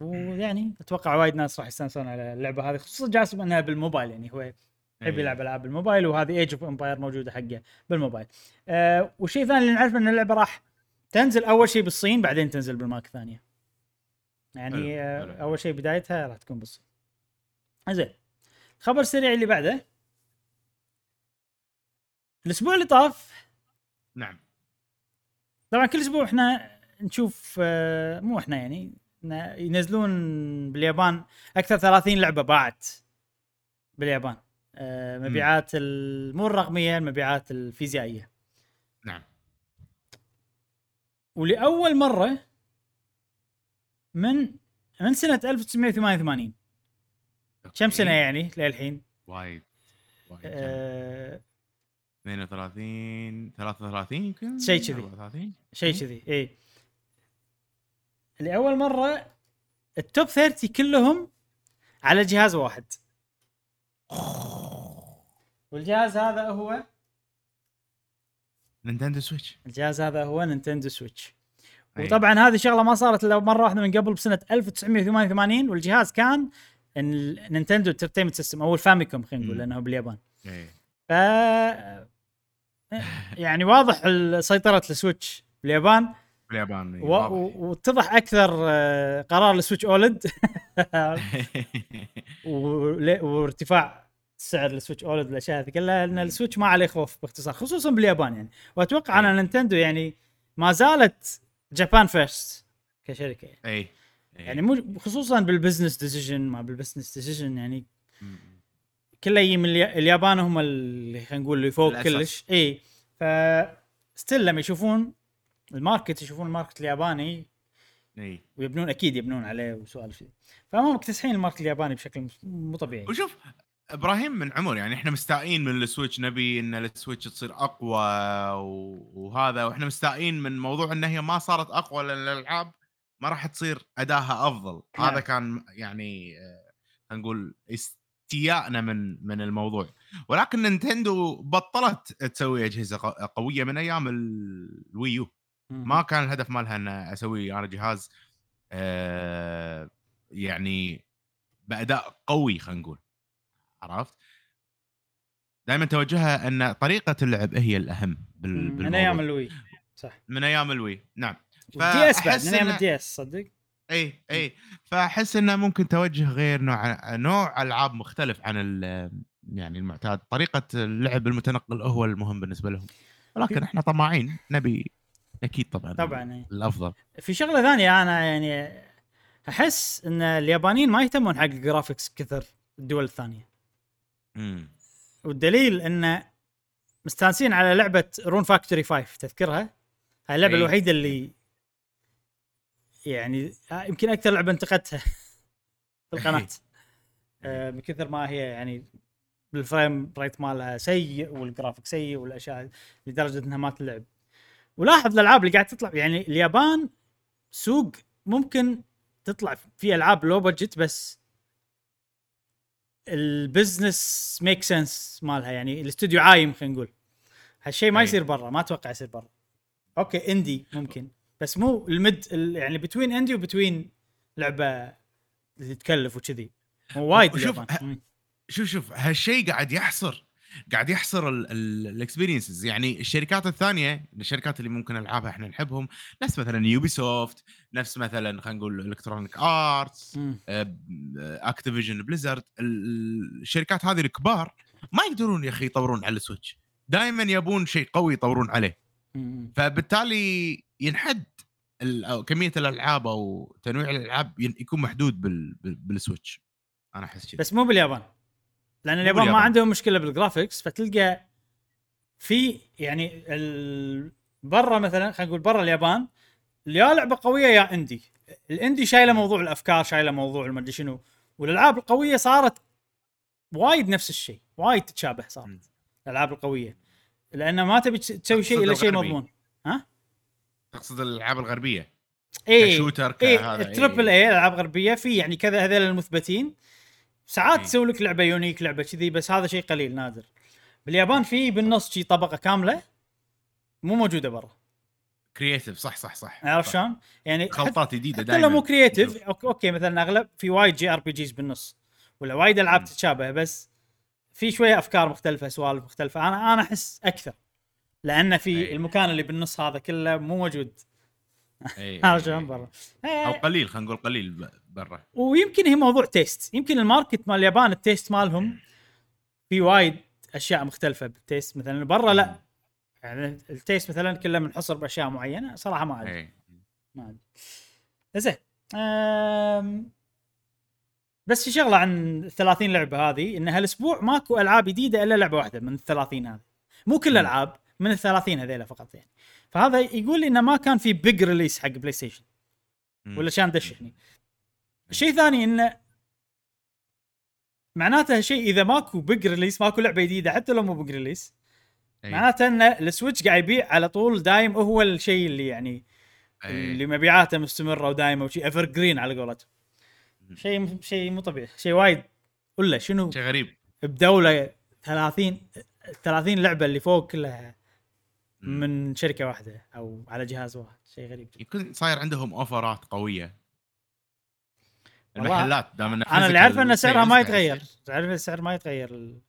ويعني أتوقع وايد ناس راح يستانسون على اللعبة هذه خصوصا جاسم أنها بالموبايل يعني هو يحب إيه. يلعب ألعاب بالموبايل وهذه Age of Empire موجودة حقه بالموبايل. أه والشيء الثاني اللي نعرفه إن اللعبة راح تنزل أول شيء بالصين بعدين تنزل بال markets الثانية. يعني حلو، حلو. أول شيء بدايتها راح تكون بالصين. زين الخبر السريع اللي بعده الأسبوع اللي طاف نعم. طبعا كل أسبوع إحنا نشوف آه، مو إحنا يعني ينزلون باليابان أكثر 30 لعبة باعت باليابان. آه، مبيعات مو الرقمية المبيعات الفيزيائية. نعم. ولأول مرة من من سنة 1988 كم سنة يعني للحين؟ وايد وايد 32 33 يمكن شيء كذي. 34 شيء كذي اي لأول مرة ال top 30 كلهم على جهاز واحد والجهاز هذا هو Nintendo Switch الجهاز هذا هو Nintendo Switch أي. وطبعا هذه شغلة ما صارت إلا مرة واحدة من قبل بسنة 1988 والجهاز كان ال Nintendo Entertainment System أو ال Famicom خلينا نقول. لأنه باليابان إيه. ف يعني واضح سيطرة ال Switch باليابان. باليابان إيه، و- واتضح أكثر آه، قرار ال Switch OLED *laughs* ول- وارتفاع سعر ال Switch OLED والاشياء هذه كلها لأن ال Switch ما عليه خوف باختصار خصوصا باليابان يعني. وأتوقع أن إيه. Nintendo يعني ما زالت Japan first كشركة يعني, اي. يعني مو خصوصا بال business decision ما بال business decision يعني. كله يجي من اليا- اليابان هم اللي خلينا نقول اللي فوق الأساس. كلش. إي ف still لما يشوفون ال market يشوفون ال market الياباني إي. ويبنون أكيد يبنون عليه وسوالف كذي فهم مكتسحين ال market الياباني بشكل مو طبيعي. وشوف إبراهيم من عمر يعني إحنا مستائين من ال Switch نبي إن ال Switch تصير أقوى وهذا وإحنا مستائين من موضوع إن هي ما صارت أقوى لأن الألعاب ما راح تصير أداها أفضل. نعم. هذا كان يعني آه، خلينا نقول استيائنا من من الموضوع. ولكن Nintendo بطلت تسوي أجهزة قوية من أيام ال- ال Wii U ما كان الهدف مالها ان أسوي أنا جهاز آه يعني بأداء قوي خلينا نقول. عرفت؟ دائما توجهها إن طريقة اللعب هي الأهم بال مم، من بالموضوع. أيام ال Wii صح. من أيام ال Wii نعم. DS بعد من أيام ال D S صدق؟ إي إي فأحس إنه ممكن توجه غير نوع نوع ألعاب مختلف عن ال- يعني المعتاد طريقة اللعب المتنقل هو المهم بالنسبة لهم ولكن إحنا طماعين نبي أكيد طبعا طبعا. الأفضل في شغلة ثانية أنا يعني أحس إن اليابانيين ما يهتمون حق ال graphics كثر الدول الثانية امم والدليل إن مستانسين على لعبة Rune Factory 5 تذكرها؟ هاي اللعبة. الوحيدة اللي يعني آه، يمكن أكثر لعبة انتقدتها في القناة. *laughs* آه، من كثر ما هي يعني بال frame rate مالها سيء والجرافيك سيء والأشياء لدرجة إنها ما تلعب. ولاحظ الألعاب اللي قاعد تطلع يعني اليابان سوق ممكن تطلع في ألعاب low budget بس ال business make sense مالها يعني الاستوديو عايم خلينا نقول. هالشيء ما. يصير برا ما أتوقع يصير برا. أوكي indie ممكن. بس مو المد ال- يعني between indie و between لعبة اللي تكلف وكذي وايد مم. شوف شوف هالشيء قاعد يحصر قاعد يحصر ال experiences يعني الشركات الثانية الشركات اللي ممكن العابها إحنا نحبهم نفس مثلا يوبي سوفت نفس مثلا خلينا نقول الكترونيك ارتس. اكتيفيجن بليزرد الشركات هذه الكبار ما يقدرون يا أخي يطورون على السويتش دائما يبون شيء قوي يطورون عليه. فبالتالي ينحد ال- أو كمية الألعاب أو تنويع الألعاب يكون محدود بال... بال... بالسويتش. أنا أحس كذا بس مو باليابان. لأن اليابان ما. عندهم مشكلة بال graphics فتلقى في يعني ال... برا مثلا خلينا نقول برا اليابان يا لعبة قوية يا indie ال indie شايلة موضوع الأفكار شايلة موضوع المدري شنو. والألعاب القوية صارت وايد نفس الشيء وايد تتشابه. صارت الألعاب القوية. لأن ما تبي تس- تسوي شيء إلا شيء. مضمون تقصد الألعاب الغربية اي ك shooter اي كهذا، ال triple A إيه. اي ألعاب غربية في يعني كذا هذول المثبتين ساعات إي. تسوي لك لعبة unique لعبة كذي بس هذا شيء قليل نادر باليابان في بالنص شي طبقة كاملة مو موجودة برا creative صح صح صح عرفت. شلون؟ يعني خلطات جديدة دائما مو creative أوكي مثلا أغلب في وايد JRPGs بالنص ولا وايد ألعاب. تتشابه بس في شوية أفكار مختلفة سوالف مختلفة. أنا أنا أحس أكثر لأن في أي. المكان اللي بالنص هذا كله مو موجود. إي، *laughs* عرفت إي، شلون إي. برا. أو إيه، قليل خلينا نقول قليل برا. ويمكن هي موضوع taste يمكن ال market مال اليابان ال taste مالهم في وايد أشياء مختلفة بال taste مثلا برا لا. يعني ال taste مثلا كله منحصر بأشياء معينة صراحة ما أدري. ما أدري. زين. بس في شغلة عن ال 30 لعبة هذه إن هالأسبوع ماكو ألعاب جديدة إلا لعبة واحدة من ال 30 هذه مو كل. الألعاب من ال 30 هذيلا فقط يعني فهذا يقول لي إنه ما كان في big release حق بلاي ستيشن. ولا كان دش هني الشيء الثاني انه معناته شيء إذا ماكو big release ماكو لعبة جديدة حتى لو مو big release. معناته إن السويتش قاعد يبيع على طول دايم هو الشيء اللي يعني إي. اللي مبيعاته مستمرة ودايمة وشيء evergreen على قولتهم. شيء شيء مو طبيعي شيء وايد. ولا شنو؟ شيء غريب. بدولة 30 30 لعبة اللي فوق كلها. من شركة واحدة أو على جهاز واحد شيء غريب جدا. يكون صاير عندهم offer ات قوية. المحلات دام انه أنا اللي عارفه إن سعرها ما يتغير. عارف السعر ما يتغير ال-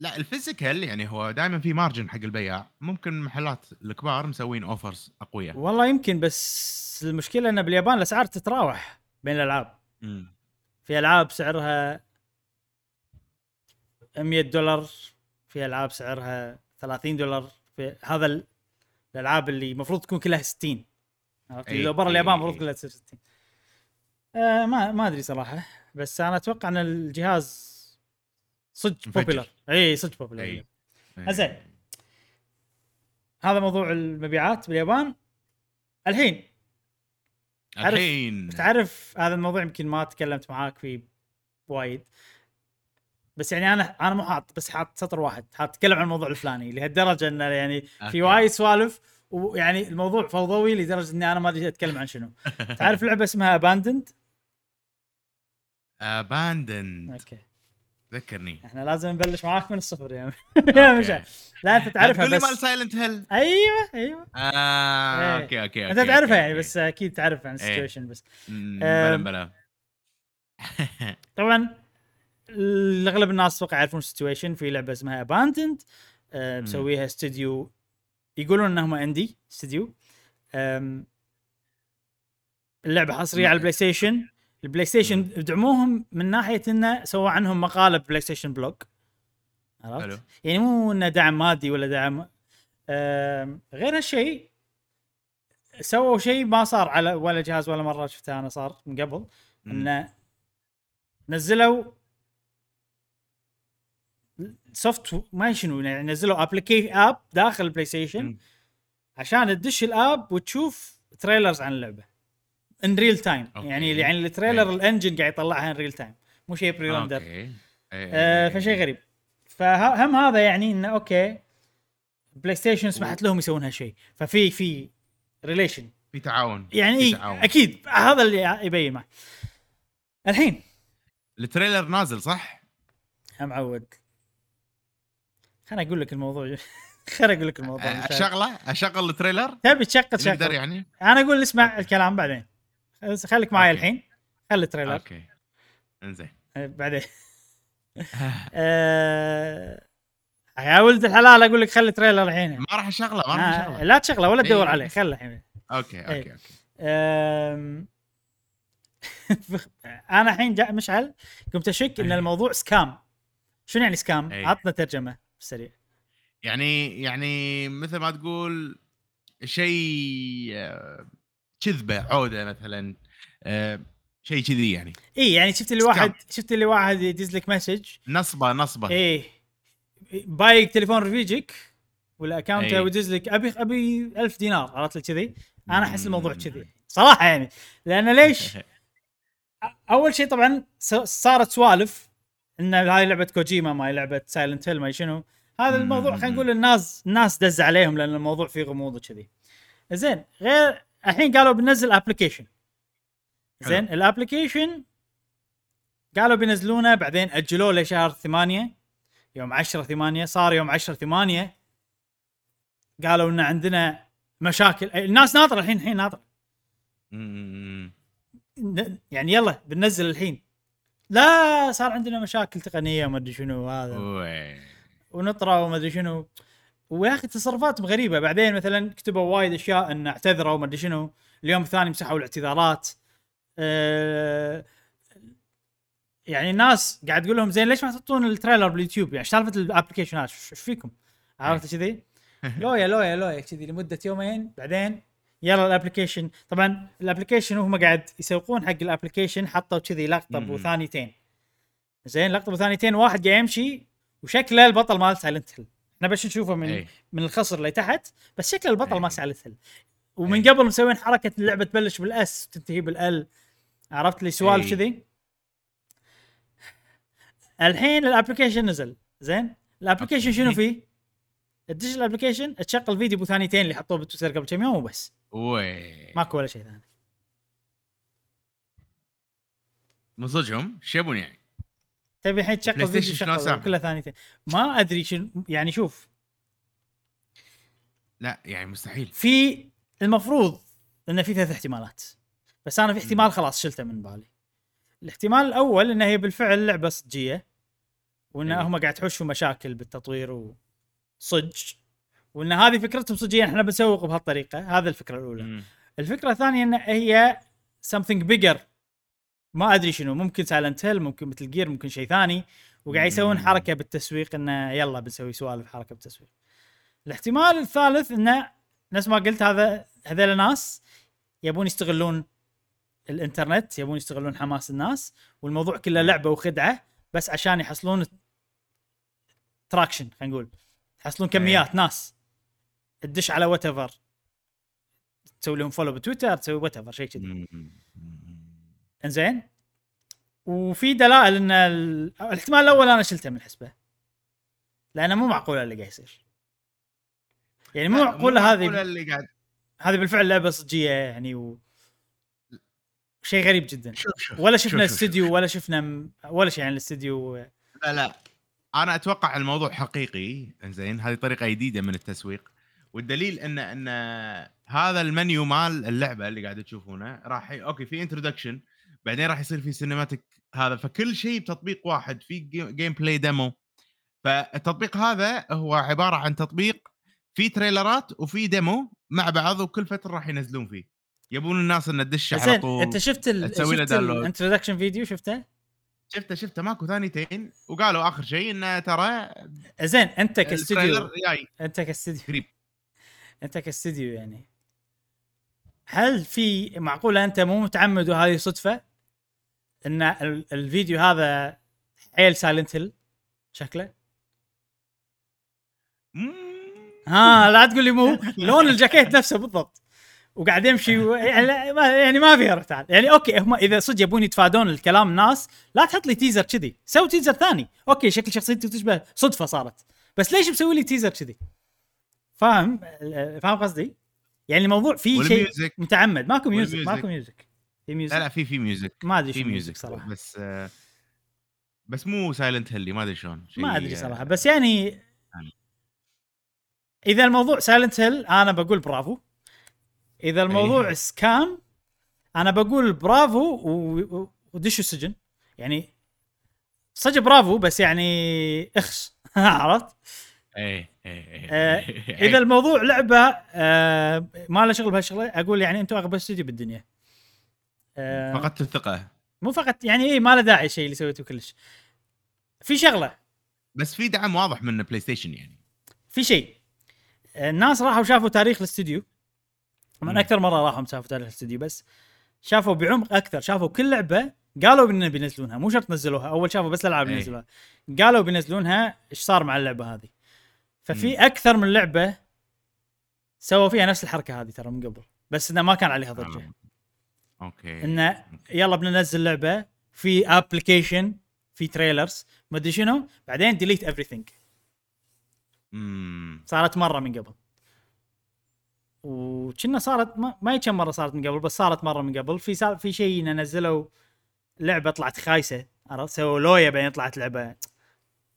لا ال physical يعني هو دائما في margin حق البياع ممكن محلات الكبار مسوين offers أقوياء. والله يمكن بس المشكلة إن باليابان الأسعار تتراوح بين الألعاب. مم. في ألعاب سعرها 100 دولار في ألعاب سعرها 30 دولار في هذا ال- الألعاب اللي المفروض تكون كلها 60 عرفت لو برا أي، اليابان المفروض أي. كلها تصير 60 آه ما ما أدري صراحة بس أنا أتوقع إن الجهاز صدق. popular اي صدق popular اي زين. هذا موضوع المبيعات باليابان الحين الحين. تعرف هذا الموضوع يمكن ما تكلمت معاك فيه وايد. بس يعني أنا أنا مو حاط بس حاط سطر واحد. حاط اتكلم عن الموضوع الفلاني لهالدرجة إنه يعني في. وايد سوالف ويعني الموضوع فوضوي لدرجة إني أنا ما أدري أتكلم عن شنو. *laughs* تعرف لعبة اسمها اباندند اباندن أوكي. ذكرني. إحنا لازم نبلش معاك من الصفر يا *laughs* يا. مشعل. لا أنت تعرفها لي بس. مال سايلنت هيل أيوه أيوه. آه إيه. أوكي أوكي أنت تعرفها يعني. بس أكيد تعرف عن. ال situation بس. آم، بلا بلا. *laughs* طبعا اغلب الناس أتوقع يعرفون ال situation في لعبة اسمها Abandoned مسويها استوديو يقولون انهم indie studio اللعبة حصريه على البلاي ستيشن البلاي ستيشن. دعموهم من ناحية إنه سوى عنهم مقالة بلاي ستيشن blog. عرفت؟ يعني مو إنه دعم مادي ولا دعم غير هالشيء سووا شيء ما صار على ولا جهاز ولا مرة شفته أنا صار من قبل. إنه نزلوا soft ما شنو يعني نزلوا applic- app داخل البلاي ستيشن. عشان تدش ال app وتشوف trailers عن اللعبة in real time. يعني يعني ال trailer إيه. ال engine قاعد يطلعها in real time مو شيء pre-render أوكي إيه، آه إيه. فشيء غريب. فهم هذا يعني إنه أوكي بلاي ستيشن سمحت لهم يسوون هالشيء. ففي في relation في تعاون. يعني في إيه تعاون. أكيد هذا اللي يبين معه الحين. ال trailer نازل صح؟ يا معود. خليني أقول لك الموضوع. *laughs* خليني أقول لك الموضوع أشغله؟ أشغل ال trailer؟ تبي تشغل شغل. يعني؟ أنا أقول اسمع الكلام بعدين. خليك معي. الحين خلي التريلر أوكي إنزين آه، بعدين *laughs* آه، يا ولد الحلال أقول لك خلي ال trailer الحين ما راح أشغله ما راح آه، أشغله لا تشغله ولا تدور إيه. عليه خله الحين okay إيه. okay okay *laughs* أنا الحين مشعل قمت أشك إن إيه. الموضوع scam شنو يعني scam؟ إيه. عطنا ترجمة سريع يعني يعني مثل ما تقول شيء آه، كذبة عودة مثلا آه، شيء كذي يعني اي يعني شفت اللي. واحد شفت اللي واحد يدز لك message نصبة نصبة إيه بايق تليفون رفيجك ولا account إيه. ويدز لك ابي أبي 1000 دينار عرفت لي كذي أنا أحس الموضوع. كذي صراحة يعني لأن ليش؟ *laughs* أول شيء طبعا صارت سوالف إن هاي لعبة كوجيما ما هي لعبة Silent Hill ما شنو هذا. الموضوع خلينا نقول الناس الناس دز عليهم لأن الموضوع فيه غموض وكذي زين غير الحين قالوا بننزل application زين ال application قالوا بينزلونه بعدين أجلوه لشهر ثمانية. يوم 10 8 صار يوم 10 8 قالوا إن عندنا مشاكل. الناس ناطرة الحين الحين ناطرة. يعني يلا بننزل الحين. لا صار عندنا مشاكل تقنية وما أدري شنو هذا. ونطرة وما أدري شنو. ويا أخي تصرفاتهم غريبة. بعدين مثلا كتبوا وايد أشياء إن اعتذروا وما أدري شنو. اليوم الثاني مسحوا الاعتذارات. أه يعني الناس قاعد تقول لهم زين ليش ما تحطون ال trailer باليوتيوب؟ يعني سالفة ال application هذا إيش فيكم؟ عرفت كذي؟ *laughs* لويا لويا لويا. كذي لمدة يومين. بعدين يلا ال application. طبعا الابلكيشن وهم قاعد يسوقون حق ال application حطوا كذي لقطة. ابو ثانيتين زين لقطة ابو ثانيتين واحد قاعد يمشي وشكله البطل مال Silent Hill إحنا بس نشوفه من إيه. من الخصر اللي تحت بس شكل البطل. مال Silent Hill ومن إيه. قبل مسوين حركة اللعبة تبلش بال S وتنتهي بال L عرفت لي سوالف إيه. كذي الحين ال application نزل زين ال application شنو. فيه؟ تدش ال application تشغل فيديو ثانيتين اللي حطوه بالتويتر قبل كم يوم وبس وي ماكو ولا شيء ثاني من صدقهم شيبون يعني تبي الحين تشغل فيديو سامع؟ كلها ثانيتين ما أدري شنو يعني شوف. لا يعني مستحيل. في المفروض انه في ثلاث احتمالات. بس أنا في احتمال خلاص شلته من بالي. الاحتمال الأول انها هي بالفعل لعبة صجية وإن. هم قاعد يحوشوا مشاكل بالتطوير وصج. وإن هذه فكرتهم صجية إحنا بنسوق بهالطريقة. هذا الفكرة الأولى. مم. الفكرة الثانية إن هي something bigger. ما أدري شنو ممكن Silent Hill ممكن مثل Gear ممكن شيء ثاني. وقاعد يسوون. حركة بالتسويق إنه يلا بنسوي سوالف حركة بالتسويق. الاحتمال الثالث إنه نفس ما قلت هذا هذول ناس يبون يستغلون الإنترنت يبون يستغلون حماس الناس والموضوع كله لعبة وخدعة بس عشان يحصلون traction خلينا نقول. يحصلون كميات ناس. تدش على whatever تسوي لهم follow بتويتر تسوي whatever شيء كذي. إنزين. وفي دلائل إن ال- الاحتمال الأول أنا شلته من الحسبة. لأنه مو معقول اللي قاعد يصير. يعني مو معقولة هذه معقولة اللي قاعد هذه بالفعل لعبة صجية يعني و... شيء غريب جدا. شوف شوف ولا شوف- شفنا شوف- استوديو ولا شفنا م- ولا شيء عن الاستوديو لا لا. أنا أتوقع الموضوع حقيقي إنزين. هذه طريقة جديدة من التسويق. والدليل ان إن هذا المنيو مال اللعبة اللي قاعد تشوفونه راح. okay في introduction بعدين راح يصير في cinematic هذا فكل شيء بتطبيق واحد في ga- gameplay demo فالتطبيق هذا هو عبارة عن تطبيق في trailerات وفي demo مع بعض وكل فترة راح ينزلون فيه. يبون الناس إن تدش على طول أنت شفت ال... تسوي له download. ال introduction فيديو شفته؟ شفته شفته. ماكو ثانيتين وقالوا آخر شيء انه ترى زين أنت جاي. أنت كاستوديو. قريب. أنت كاستوديو يعني. هل في معقولة أنت مو متعمد وهذه صدفة؟ إن ال- الفيديو هذا حيل Silent Hill شكله. ها لا تقول لي مو لون الجاكيت نفسه بالضبط. وقاعد يمشي و... يعني, ما يعني ما فيها رتعال يعني okay هم إذا صدق يبون يتفادون الكلام الناس لا تحط لي teaser كذي. سوي teaser ثاني. okay شكل شخصيتك تشبه صدفة صارت. بس ليش مسوي لي teaser كذي؟ فاهم؟ فاهم قصدي؟ يعني الموضوع فيه شيء متعمد. ماكو music. ماكو music في لا music لا في في music ما أدري في music صراحة بس آه، بس مو Silent Hillي ما أدري شلون ما أدري آه، صراحة بس يعني يعني. إذا الموضوع Silent Hill أنا بقول برافو إذا الموضوع أيه. scam أنا بقول برافو و- ودشوا السجن يعني صدق برافو بس يعني اخس *laughs* عرفت؟ إيه إيه إيه آه، إيه. إذا الموضوع لعبة آه، ما له شغل بهالشغلة أقول يعني أنتم أغبى استوديو بالدنيا آه، فقدت الثقه مو فقط يعني إيه ما له داعي الشيء اللي سويته كلش. في شغلة. بس في دعم واضح من بلاي ستيشن يعني. في شيء. الناس راحوا شافوا تاريخ الاستوديو. من مم. أكثر مرة راحوا شافوا تاريخ الاستوديو بس شافوا بعمق أكثر. شافوا كل لعبة قالوا إنه بينزلونها. مو شرط نزلوها أول شافوا بس الألعاب أي. ينزلوها قالوا بينزلونها إيش صار مع اللعبة هذه. ففي أكثر من لعبة سووا فيها نفس الحركة هذه ترى من قبل بس إنه ما كان عليها ضجة. آه. okay انه يلا بننزل لعبة في application في trailers ما أدري شنو. بعدين delete everything امم صارت مرة من قبل. وكنا صارت ما, ما هي كم مرة صارت من قبل بس صارت مرة من قبل. في سا... في شيء إن نزلوا لعبة طلعت خايسة عرفت؟ سووا لويا بعدين طلعت لعبة.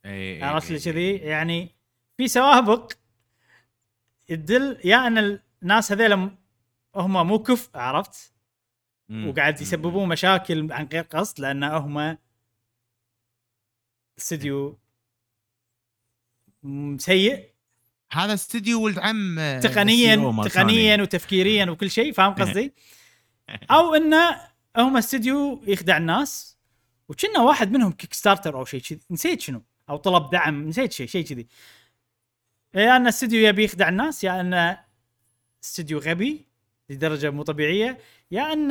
إيه عرفت لي كذي؟ يعني في سوابق تدل يا إن الناس هذيلا م- هم مو كف عرفت؟ وقاعد يسببون مشاكل عن غير قصد لأن هم استديو سيء. هذا استديو ولد عم آه، تقنيا تقنيا. وتفكيريا وكل شيء فاهم قصدي؟ *laughs* أو انه هم استديو يخدع الناس وكنا واحد منهم Kickstarter أو شيء كذي. نسيت شنو؟ أو طلب دعم نسيت شيء شيء كذي. يا إن استديو يبي يخدع الناس يا إن استديو غبي. لدرجة مو طبيعية. يا أن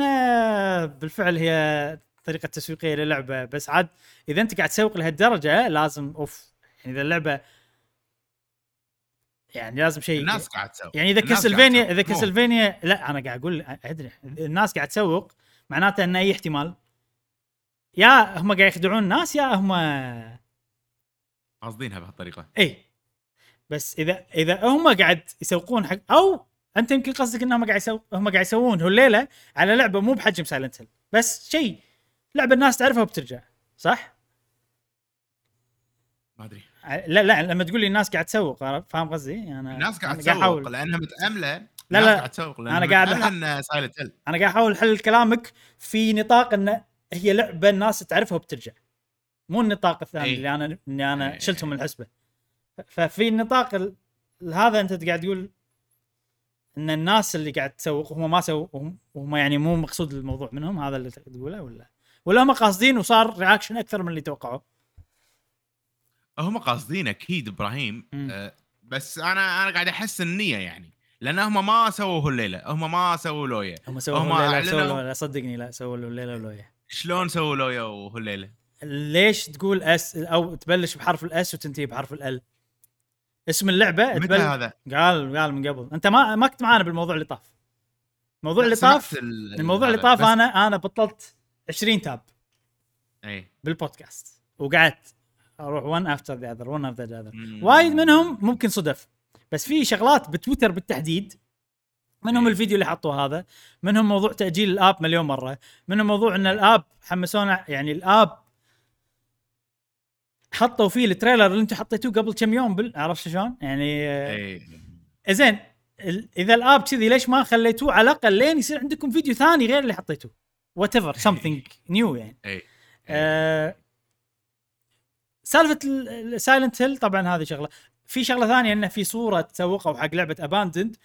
بالفعل هي طريقة تسويقية للعبة. بس عاد إذا أنت قاعد تسوق لهالدرجة لازم أوف يعني إذا اللعبة يعني لازم شيء الناس قاعد تسوي يعني إذا كاسلفينيا تسوق. إذا. كاسلفينيا لا أنا قاعد أقول أدري. الناس قاعد تسوق معناته أن أي احتمال. يا هم قاعد يخدعون الناس يا هم قاصدينها بهالطريقة. اي بس إذا إذا هم قاعد يسوقون حق أو انت يمكن قصدك انهم قاعد يسوق هم قاعد يسوون الليلة على لعبة مو بحجم سايلنت هيل بس شيء لعبة الناس تعرفها وبترجع صح؟ ما أدري لا لا لما تقول لي الناس قاعد تسوق فاهم قصدي؟ أنا الناس قاعد تسوق لأنها متأملة لا، الناس لا. قاعد تسوق لأنها قاعد إن سايلنت هيل أنا قاعد أحاول احلل كلامك في نطاق إن هي لعبة الناس تعرفها وبترجع مو النطاق الثاني أي. اللي أنا إني أنا أي. شلتهم من الحسبه ففي النطاق ال- هذا أنت قاعد تقول إن الناس اللي قاعد تسوق هم ما سووا وهم, وهم يعني مو مقصود الموضوع منهم هذا اللي تقوله ولا؟ ولا هم قاصدين وصار reaction أكثر من اللي توقعوه؟ هم قاصدين أكيد إبراهيم. آه، بس أنا أنا قاعد أحس النية يعني لأن هم ما سووا هالليله هم ما سووا لويا. هم سووا هم الليلة سووا لا صدقني لا سووا الليلة ولويا. شلون سووا لويا وهالليله ليش تقول اس أو تبلش بحرف الاس وتنتهي بحرف ال اسم اللعبة متى تبل... هذا؟ قال قال من قبل. انت ما ما كنت معانا بالموضوع اللي طاف. الموضوع اللي طاف ال- الموضوع اللي طاف أنا أنا بطلت 20 tab إي. بالبودكاست. وقعدت أروح one after the other one after the other. وايد منهم ممكن صدف. بس في شغلات بتويتر بالتحديد. منهم. الفيديو اللي حطوه هذا. منهم موضوع تأجيل ال app مليون مرة. منهم موضوع إن ال app حمسونا يعني ال app حطوا فيه ال trailer اللي أنتم حطيتوه قبل كم يوم بال... عرفت شلون؟ يعني آه، اي زين إذا ال app كذي ليش ما خليتوه؟ على الأقل لين يصير عندكم فيديو ثاني غير اللي حطيتوه. whatever something new يعني. اي آه، سالفة سايلنت هيل طبعا هذه شغلة. في شغلة ثانية إنه في صورة تسوقوا حق لعبة Abandoned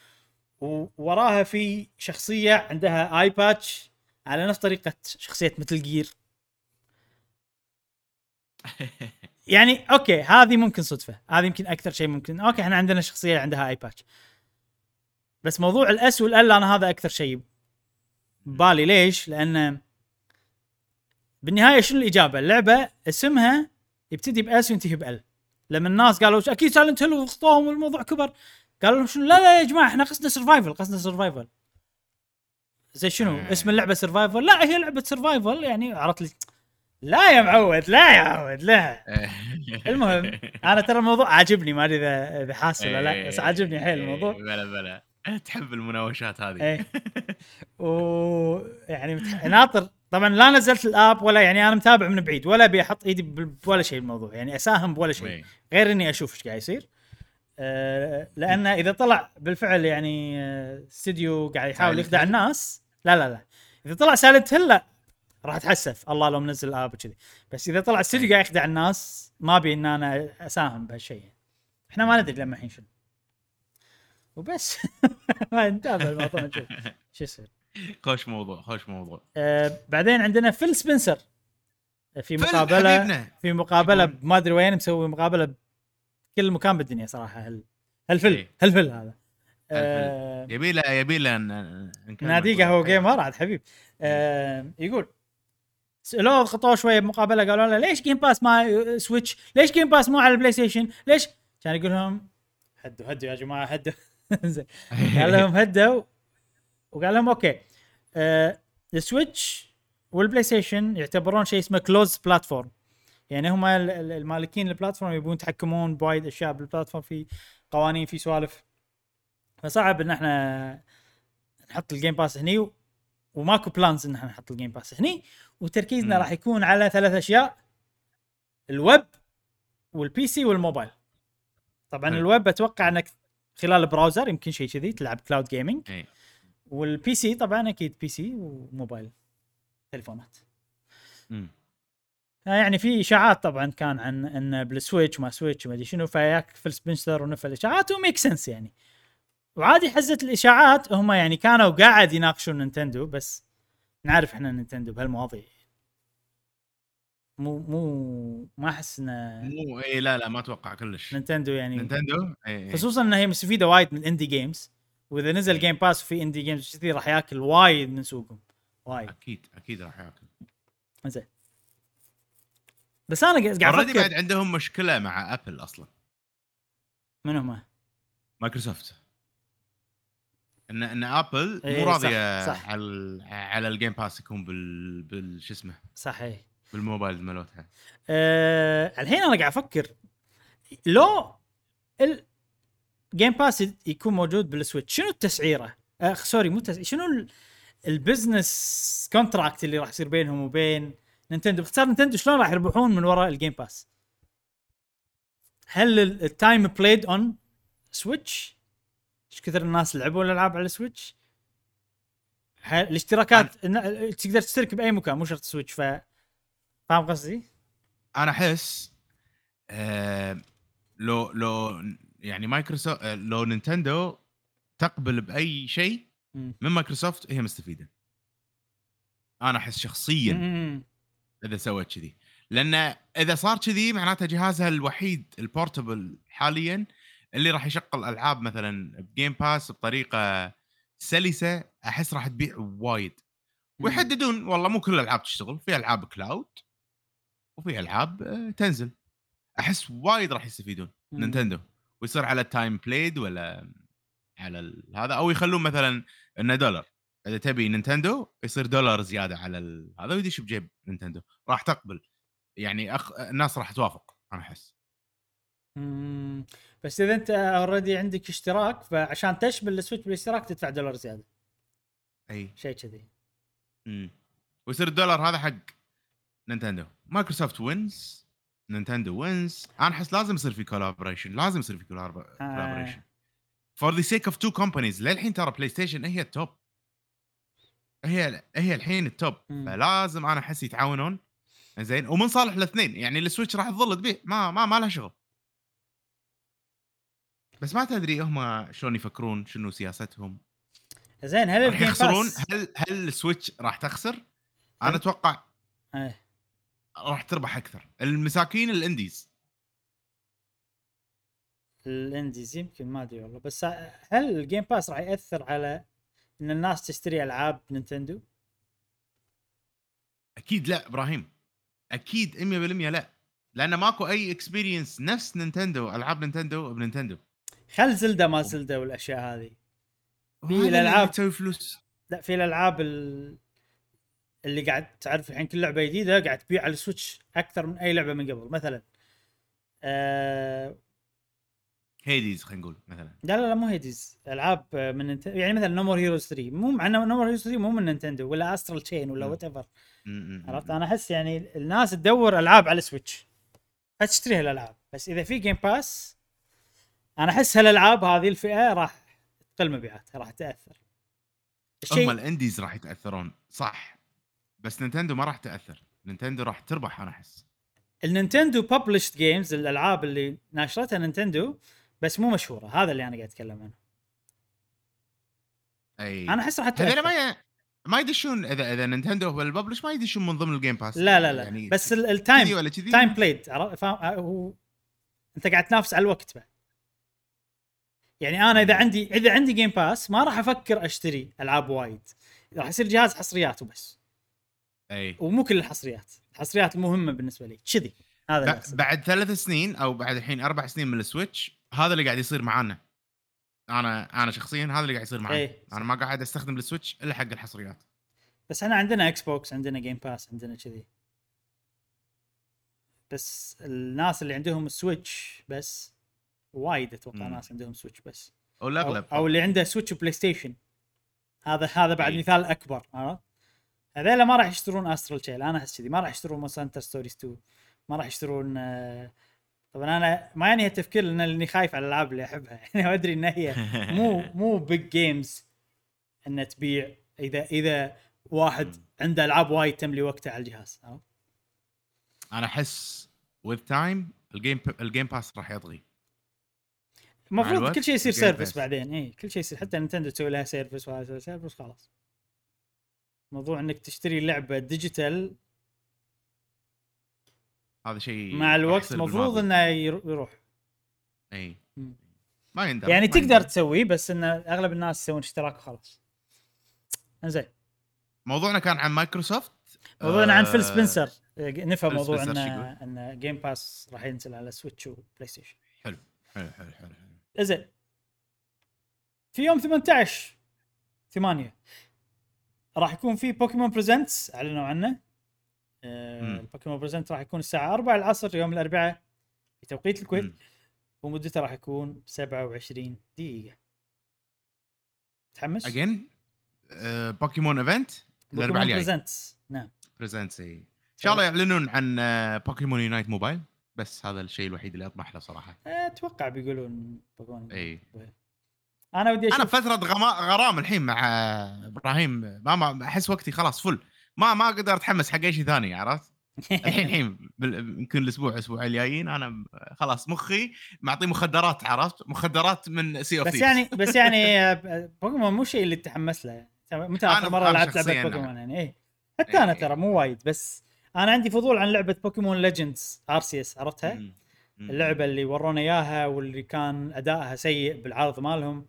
ووراها في شخصية عندها eye patch على نفس طريقة شخصية Metal Gear *laughs* يعني أوكي هذه ممكن صدفة. هذه يمكن أكثر شيء ممكن. أوكي إحنا عندنا شخصية عندها eye patch بس موضوع ال S وال L أنا هذا أكثر شيء ببالي ليش؟ لأن بالنهاية شنو الإجابة؟ اللعبة اسمها يبتدي ب S وينتهي ب L. لما الناس قالوا أكيد سايلنت هيل وضغطوهم والموضوع كبر. قالوا لهم شنو؟ لا لا يا جماعة إحنا قصدنا survival قصدنا survival زي شنو. اسم اللعبة survival لا هي لعبة survival يعني عرفت لي. لا يا معود لا يا معود لا. *laughs* المهم أنا ترى الموضوع عاجبني ما أدري اذا إذا حاسس ولا لا بس عاجبني حيل الموضوع. بلا بلا. تحب المناوشات هذه. إيه. *laughs* و يعني متح... ناطر. طبعا لا نزلت الآب ولا يعني أنا متابع من بعيد ولا أبي أحط إيدي بولا شيء بالموضوع يعني أساهم بولا شيء. إيه. غير إني أشوف إيش قاعد يصير. أه لأن إذا طلع بالفعل يعني آه، استديو قاعد يحاول يخدع؟ الناس لا لا لا. إذا طلع سالت هيل لا. راح اتحسف. الله لو منزل الآب وكذي. بس إذا طلع استديو قاعد يخدع الناس ما أبي إن أنا أساهم بهالشيء. إحنا ما ندري لما الحين شنو. وبس. *laughs* ما نتابع الموضوع نشوف. شو يصير. خوش موضوع خوش موضوع. آه بعدين عندنا فيل سبنسر. في مقابله حبيبنا. في مقابلة. ما أدري وين مسوي مقابلة بكل مكان بالدنيا صراحة. هل هالفيل إيه. هالفيل هذا. آه يبي له يبي له ن- نكمل نادي كل قهوه. gamer عاد حبيب آه يقول سالوه ضغطوه شوية بمقابله قالوا له ليش Game Pass مو سويتش؟ ليش Game Pass مو على البلاي ستيشن؟ ليش؟ كان يقول لهم هدوا هدوا يا جماعة هدوا *laughs* زين قال لهم هدوا وقال لهم أوكي آه السويتش والبلاي ستيشن يعتبرون شيء اسمه closed platform يعني هم ال- ال- المالكين ال platform يبون يتحكمون بوايد أشياء بال platform في قوانين في سوالف فصعب إن إحنا نحط ال Game Pass هني وماكو plans إن إحنا نحط ال Game Pass هني وتركيزنا. راح يكون على ثلاث أشياء ال web وال PC والموبايل طبعا حلو. الويب أتوقع إنك خلال ال browser يمكن شيء كذي تلعب cloud gaming. وال PC طبعا أكيد PC و mobile تليفونات مم. يعني في إشاعات طبعا كان عن إن بالسويتش ما سويتش ما أدري شنو فياك فيل سبنسر ونفى الإشاعات و make sense يعني وعادي حزة الإشاعات هم يعني كانوا قاعد يناقشون نينتندو بس نعرف إحنا نينتندو بهالمواضيع. مو مو ما أحس ان مو إي لا لا ما أتوقع كلش. نينتندو يعني نينتندو؟ إي. خصوصا انها هي مستفيدة وايد من indie games وإذا نزل Game Pass وفي indie games كذي راح ياكل وايد من سوقهم. وايد. أكيد أكيد راح ياكل. زين. بس أنا قاعد already بعد عندهم مشكلة مع ابل أصلا. من هم مايكروسوفت. ان إن ابل إيه، مو راضية صح، صح. على على ال Game Pass يكون بال بال شو اسمه صحيح بالموبايل مالتها أه الحين أنا قاعد أفكر لو ال Game Pass يكون موجود بالسويتش شنو التسعيرة؟ أه sorry مو التسعيرة شنو ال- ال business contract اللي راح يصير بينهم وبين نينتندو باختصار نينتندو شلون راح يربحون من وراء ال Game Pass؟ هل ال time played on Switch؟ إيش كثر الناس لعبوا الألعاب على السويتش؟ الاشتراكات إن- تقدر تشترك بأي مكان مو شرط سويتش ف فاهم قصدي؟ أنا أحس آه لو لو يعني مايكروسوفت آه، لو نينتندو تقبل بأي شيء. من مايكروسوفت هي مستفيدة أنا أحس شخصيا. إذا سوت كذي لأن إذا صار كذي معناته جهازها الوحيد ال portable حاليا اللي راح يشغل ألعاب مثلا ب Game Pass بطريقة سلسة أحس راح تبيع وايد. ويحددون والله مو كل الألعاب تشتغل في ألعاب cloud وفي ألعاب آه، تنزل أحس وايد راح يستفيدون. نينتندو. ويصير على ال time played ولا على هذا أو يخلون مثلا إنه دولار. إذا تبي نينتندو يصير دولار زيادة على. هذا ويدش بجيب نينتندو. راح تقبل. يعني أخ... الناس راح توافق أنا أحس. مم. بس إذا أنت already عندك اشتراك فعشان تشبك ال Switch بالاشتراك تدفع دولار زيادة. أي. شيء كذي. امم ويصير الدولار هذا حق نينتندو. مايكروسوفت wins نينتندو wins أنا أحس لازم يصير في collaboration لازم يصير في collaboration for the sake of two companies للحين ترى بلاي ستيشن هي ال top هي هي الحين ال top مم. فلازم أنا أحس يتعاونون. زين ومن صالح الاثنين. يعني ال Switch راح تظل تبيع. ما ما ما لها شغل. بس ما تدري هم شلون يفكرون شنو سياستهم؟ زين هل راح يخسرون؟ هل هل ال Switch راح تخسر؟ أنا أتوقع إيه. راح تربح أكثر. المساكين ال indies. ال indies يمكن ما أدري والله بس هل ال Game Pass راح يأثر على إن الناس تشتري ألعاب نينتندو؟ أكيد لا إبراهيم. أكيد 100% لا. لأن ماكو أي experience نفس نينتندو ألعاب نينتندو بنينتندو. خل Zelda ما Zelda والأشياء هذه. في الألعاب. تسوي فلوس. لا في الألعاب ال- اللي قاعد تعرف الحين كل لعبة جديدة قاعد تبيع على ال Switch أكثر من أي لعبة من قبل مثلا. آه Hades خلينا نقول مثلا. لا لا لا مو Hades. ألعاب من ننت... يعني مثلا No More Heroes 3 مو مع No More Heroes 3 مو من نينتندو ولا Astral Chain ولا. whatever عرفت؟ أنا أحس يعني الناس تدور ألعاب على ال Switch. فتشتري هالألعاب. بس إذا في Game Pass أنا احس هالالعاب هذه الفئة راح تقل مبيعاتها راح تأثر. هم الشيء ال indies راح يتأثرون صح. بس نينتندو ما راح تأثر. نينتندو راح تربح أنا أحس. النينتندو published games الألعاب اللي ناشرتها نينتندو بس مو مشهورة هذا اللي أنا قاعد أتكلم عنه. أي. أنا أحس راح تأثر. ما ي... ما يدشون اذا إذا نينتندو هو ال publisher ما يدشون من ضمن ال Game Pass لا لا لا. يعني بس ال time time played آه، هو أنت قاعد تنافس على الوقت بعد. يعني أنا إذا عندي إذا عندي Game Pass ما راح أفكر أشتري ألعاب وايد. راح يصير جهاز حصريات وبس. أي. ومو كل الحصريات. الحصريات المهمه بالنسبة لي. كذي. هذا ب-. بعد ثلاث سنين أو بعد الحين أربع سنين من ال Switch هذا اللي قاعد يصير معانا. أنا أنا شخصيا هذا اللي قاعد يصير معي إيه. أنا ما قاعد أستخدم ال Switch إلا حق الحصريات. بس إحنا عندنا إكس بوكس عندنا Game Pass عندنا كذي. بس الناس اللي عندهم Switch بس وايد أتوقع. ناس عندهم سويتش بس. أو أو, الأغلب أو اللي عنده Switch وبلاي ستيشن هذا هذا بعد إيه. مثال أكبر عرفت؟ هذيلا ما راح يشترون Astral Chain أنا أحس كذي. ما راح يشترون Monster Stories 2 ما راح يشترون آه، طبعا أنا ما يعني التفكير لأن لاني خايف على الألعاب اللي أحبها. *laughs* يعني أدري إن هي مو *laughs* مو big games ان تبيع اذا إذا واحد. عنده ألعاب وايد تملي وقته على الجهاز؟ أنا أحس with time ال Game ال Game Pass راح يطغي. المفروض كل شيء يصير service. بعدين اي كل شيء يصير حتى نينتندو تسوي لها service وهذا service خلاص موضوع إنك تشتري لعبة digital هذا شيء مع الوقت المفروض. إنه ير- يروح إي. ما يندرى يعني ما تقدر. تسويه بس إن أغلب الناس يسوون اشتراك وخلاص إنزين موضوعنا كان عن مايكروسوفت موضوعنا عن آه، فيل سبنسر نفى موضوع ان؟ ان Game Pass راح ينزل على Switch وبلاي ستيشن حلو حلو حلو حلو. زين. في يوم 18 8 راح يكون في بوكيمون Presents أعلنوا عنه. مم. البوكيمون Present راح يكون الساعة 4 العصر يوم الأربعاء في توقيت الكويت. مم. ومدته راح يكون 27 دقيقة. متحمس؟ again بوكيمون event الأربعاء بوكيمون الجاي. Presents نعم. Presents إن شاء الله يعلنون عن بوكيمون Unite mobile بس هذا الشيء الوحيد اللي أطمح له صراحة. أتوقع بيقولون بوكيمون إي. أنا ودي أنا أشوف فتره غما... غرام الحين مع إبراهيم. ما ما أحس وقتي خلاص full. ما ما أقدر أتحمس حق أي شيء ثاني عرفت؟ *laughs* الحين الحين يمكن الأسبوع أسبوع الجايين أنا خلاص مخي معطي مخدرات عرفت؟ مخدرات من Sea of بس يعني بس يعني *laughs* بوكيمون مو الشيء اللي تتحمس له. يعني متى آخر مرة لعبت لعبة. بوكيمون يعني؟ إيه حتى أنا. ترى مو وايد بس أنا عندي فضول عن لعبة بوكيمون Legends Arceus عرفتها؟ اللعبة اللي ورونا إياها واللي كان أدائها سيء بالعرض مالهم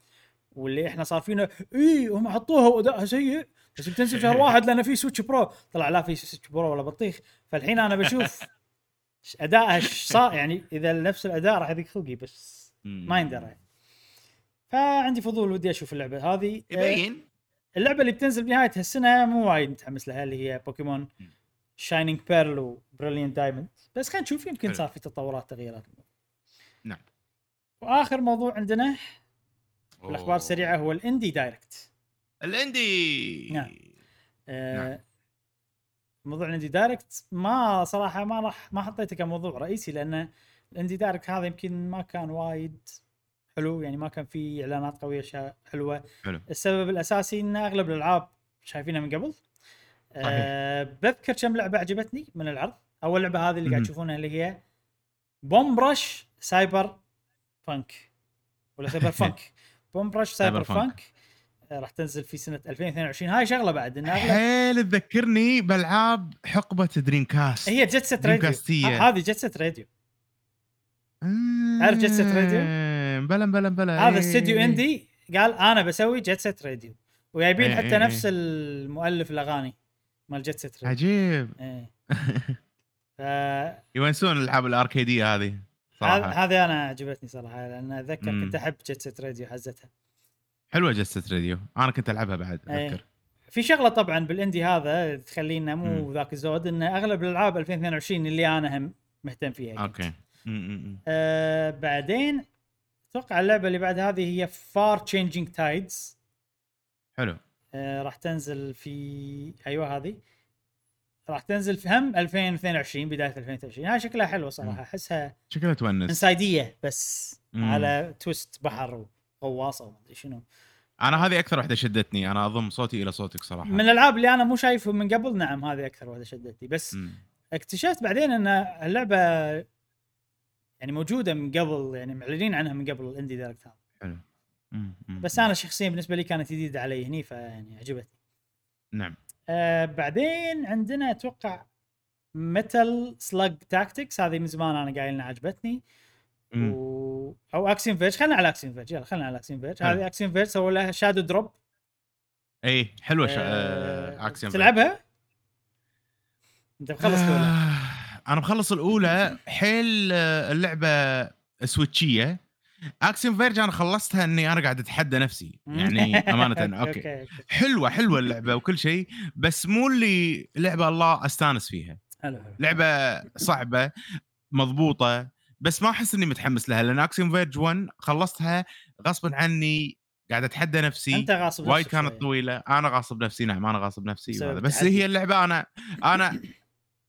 واللي إحنا صار فينا إي هم حطوها وأدائها سيء بس بتنزل شهر *laughs* واحد لأن في Switch Pro طلع لا في Switch Pro ولا بطيخ فالحين أنا بشوف *laughs* أدائها صار يعني إذا نفس الأداء راح يضيق خلقي بس. ما يندرى يعني. فعندي فضول ودي أشوف اللعبة هذه آه، يبين اللعبة اللي بتنزل بنهاية هالسنة مو وايد متحمس لها اللي هي Pokémon. Shining Pearl و Brilliant Diamond بس خلينا نشوف يمكن. صار في تطورات تغييرات نعم. وآخر موضوع عندنا الأخبار. السريعة هو ال Indie Direct ال Indie نعم. آه نعم. موضوع ال Indie Direct ما صراحة ما راح ما حطيته كموضوع رئيسي لأن ال Indie Direct هذا يمكن ما كان وايد حلو يعني ما كان في إعلانات قوية حلوة حلو السبب الأساسي إن أغلب الألعاب شايفينها من قبل أه بذكر كم لعبة عجبتني من العرض. أول لعبة هذه اللي قاعد. تشوفونها اللي هي Bomb Rush Cyberfunk ولا Cyberfunk Bomb Rush Cyberfunk. آه، راح تنزل في سنة 2022 هاي شغلة بعد. إن حيل تذكرني بألعاب حقبة Dreamcast هي Jet Set Radio هذه جت ست راديو تعرف جت ست راديو؟ آه، بلا بلا بلا. هذا إيه. استوديو indie قال أنا بسوي Jet Set Radio وجايبين إيه، حتى إيه، نفس المؤلف الأغاني. مال Jet Set عجيب. إيه. *laughs* ف- يونسون الألعاب الأركيدية هذه صراحة. هذه أنا عجبتني صراحة لأن أتذكر مم. كنت أحب Jet Set Radio حزتها. حلوة Jet Set Radio. أنا كنت ألعبها بعد إيه. أتذكر. في شغلة طبعا بال Indie هذا تخلينا مو. ذاك الزود إن أغلب الألعاب 2022 اللي أنا هم مهتم فيها أوكي. آه بعدين أتوقع اللعبة اللي بعد هذه هي FAR: Changing Tides حلو. راح تنزل في أيوه هذه. راح تنزل في هم 2022 بداية 2022 هاي شكلها حلوة صراحة. مم. أحسها شكلها تونس. إنسايدية بس مم. على twist بحر وغواصة ومدري شنو. أنا هذه أكثر واحدة شدتني. أنا أضم صوتي إلى صوتك صراحة. من الألعاب اللي أنا مو شايفهم من قبل نعم هذه أكثر واحدة شدتني. بس م. اكتشفت بعدين إن اللعبة يعني موجودة من قبل يعني معلنين عنها من قبل ال Indie Direct هذا حلو. بس. أنا شخصيا بالنسبة لي كانت جديدة علي هني فيعني عجبتني نعم آه بعدين عندنا أتوقع Metal Slug Tactics هذه من زمان أنا قايل إنها عجبتني. و... أو Axiom Verge خلينا على Axiom Verge يلا خلينا على Axiom Verge. هذه Axiom Verge سووا لها shadow drop اي حلوة شا... آه آه... اكسيون تلعبها؟ أنت مخلص الأولى آه... أنا مخلص الأولى حيل آه، اللعبة سويتشية Axiom Verge أنا خلصتها إني أنا قاعد أتحدى نفسي. يعني أمانة *laughs* أوكي. أوكي حلوة حلوة اللعبة وكل شيء بس مو اللي لعبة الله أستانس فيها. حلو لعبة صعبة مضبوطة بس ما أحس إني متحمس لها لأن Axiom Verge 1 خلصتها غصبا عني قاعد أتحدى نفسي. أنت غاصب وايد كانت. طويلة. أنا غاصب نفسي نعم أنا غاصب نفسي. بس. هي اللعبة أنا أنا *laughs*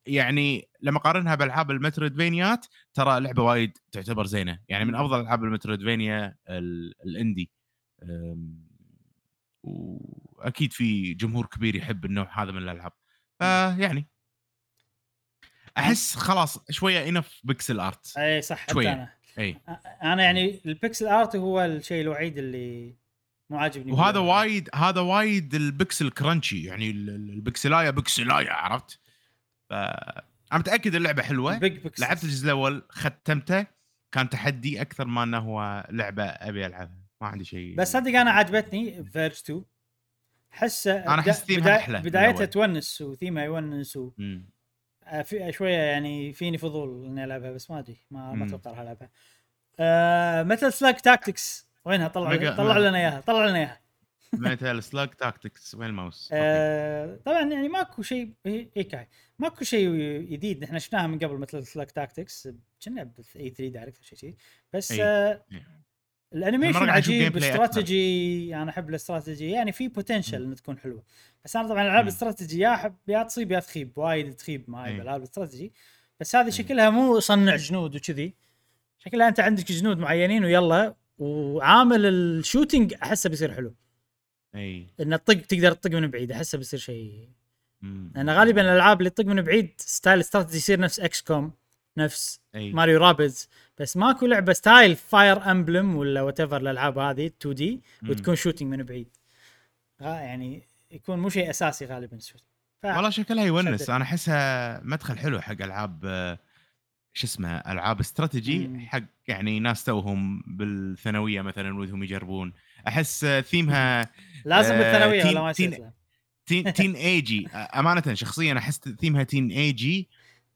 يعني لما اقارنها بألعاب المترويدفينيات ترى لعبة وايد تعتبر زينة. يعني من أفضل ألعاب المترويدفينيا ال- الإندي. وأكيد في جمهور كبير يحب النوع هذا من الألعاب. فيعني أحس خلاص شوية انف بيكسل ارت اي صح حتى شوية. أنا اي أنا يعني ال pixel art هو الشيء الوحيد اللي مو عاجبني وهذا. وايد هذا وايد ال pixel crunchy يعني ال- ال- البكسلايه بكسلايه عرفت؟ ف أنا متاكد اللعبة حلوة. لعبت الجزء الأول ختمته كان تحدي أكثر ما إنه هو لعبة أبي ألعبها. ما عندي شيء. بس صدق أنا عجبتني Verge 2 حس أنا أحس ثيمها أحلى من بدايتها. تونس وثيمها يونس و... آه، في شوية يعني فيني فضول إني ألعبها بس ما أدري ما ما. أتوقع راح ألعبها. آه Metal Slug Tactics وينها؟ طلع طلع لنا إياها طلع لنا إياها. Metal Slug Tactics وين الماوس؟ آه طبعا يعني ماكو شيء هيك هاي ماكو شيء جديد إحنا شفناها من قبل Metal Slug Tactics كنا E3 Direct شيء شيء بس إي. آه إي. ال animation عجيب gameplay أكثر. استراتيجي أنا أحب الاستراتيجي يعني في potential. إنها تكون حلوة بس أنا طبعا ألعاب. الاستراتيجي يا أحب يا تصيب يا تخيب وايد تخيب معي إي. بالعاب الاستراتيجي بس هذه. شكلها مو صنع جنود وكذي شكلها أنت عندك جنود معينين ويلا وعامل ال shooting أحسه بيصير حلو إي إن تطق تقدر تطق من بعيد أحسه بيصير شيء. لأن غالبا الألعاب اللي تطق من بعيد style استراتيجي يصير نفس XCOM نفس إي Mario Rabbids بس ماكو لعبة style Fire Emblem ولا whatever الألعاب هذه 2D. وتكون shooting من بعيد يعني يكون مو شيء أساسي غالبا ال shoot ف... والله شكلها يونس. أنا أحسها مدخل حلو حق ألعاب شو اسمه ألعاب استراتيجي. حق يعني ناس توهم بالثانوية مثلا ودهم يجربون أحس آه، ثيمها لازم آه، بالثانويه teen- ولا ما يصير teen-. teenagey *laughs* أمانة شخصيا أحس theme ها teenagey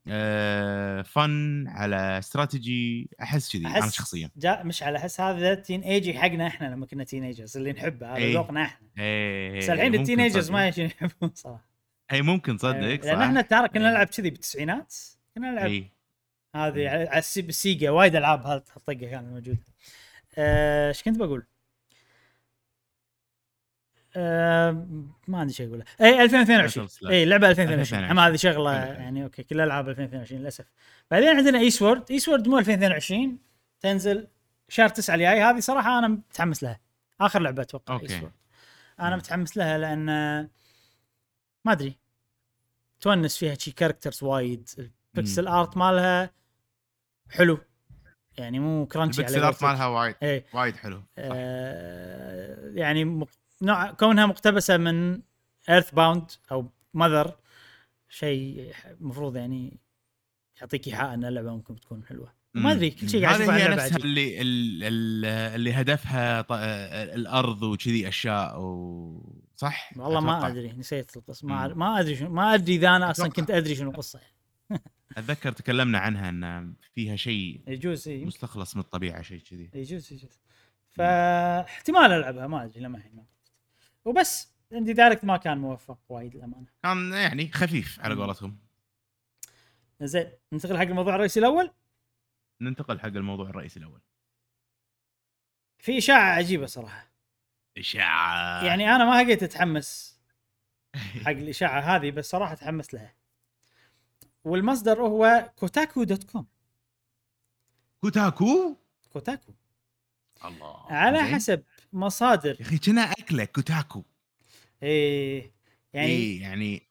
آه فن على استراتيجي أحس كذي أنا شخصيا جاء مش على أحس هذا تين ايجي حقنا إحنا لما كنا تين ايجرز اللي نحبه هذا إيه. ذوقنا إحنا إيه بس الحين التين ايجرز. ما يحبون صراحة اي ممكن تصدق لأن صح؟ إحنا ترى كنا إيه. نلعب كذي بالتسعينات كنا نلعب هذه على على السي- بالسيجا وايد ألعاب هالطقة كانت موجودة آه، إيش كنت بقول؟ آه، ما عندي شيء أقوله. اي 2022 Battle Slack. اي لعبة 2022 2022. أما هذه شغلة. يعني أوكي كل ألعاب 2022 للأسف. بعدين عندنا Eastward Eastward مو 2022 تنزل شهر 9 الجاي. هذه صراحة أنا متحمس لها. آخر لعبة أتوقع أوكي. Eastward أنا. متحمس لها لأن آه، ما أدري. تونس فيها شي characters وايد. ال pixel art مالها حلو. يعني مو crunchy ال pixel art مالها وايد. إيه. وايد حلو. صح. آه يعني. نوع كونها مقتبسة من EarthBound أو Mother شيء المفروض يعني يعطيك إيحاء إن اللعبة ممكن تكون حلوة ما أدري كل شيء قاعد هي نفسها اللي ال- ال- اللي هدفها ط- الأرض وكذي أشياء و صح والله ما أتوقع. أدري نسيت القصة ما مم. ما أدري شنو ما أدري إذا أنا أصلا. كنت أدري شنو القصة يعني. *laughs* أتذكر تكلمنا عنها إن فيها شيء يجوز إيه، مستخلص من الطبيعة شيء كذي يجوز يجوز فاحتمال ألعبها ما أدري لما الحين ما. وبس. عندي direct ما كان موفق وايد الامانه كان يعني خفيف على. قولتهم. زين ننتقل حق الموضوع الرئيسي الأول؟ ننتقل حق الموضوع الرئيسي الأول. في إشاعة عجيبة صراحة. إشاعة. يعني أنا ما لقيت أتحمس *laughs* حق الإشاعة هذه بس صراحة تحمست لها. والمصدر هو كوتاكو dot com. كوتاكو؟ كوتاكو. الله. على. حسب مصادر. يا أخي كنا أكلة كوتاكو. إيه يعني اي يعني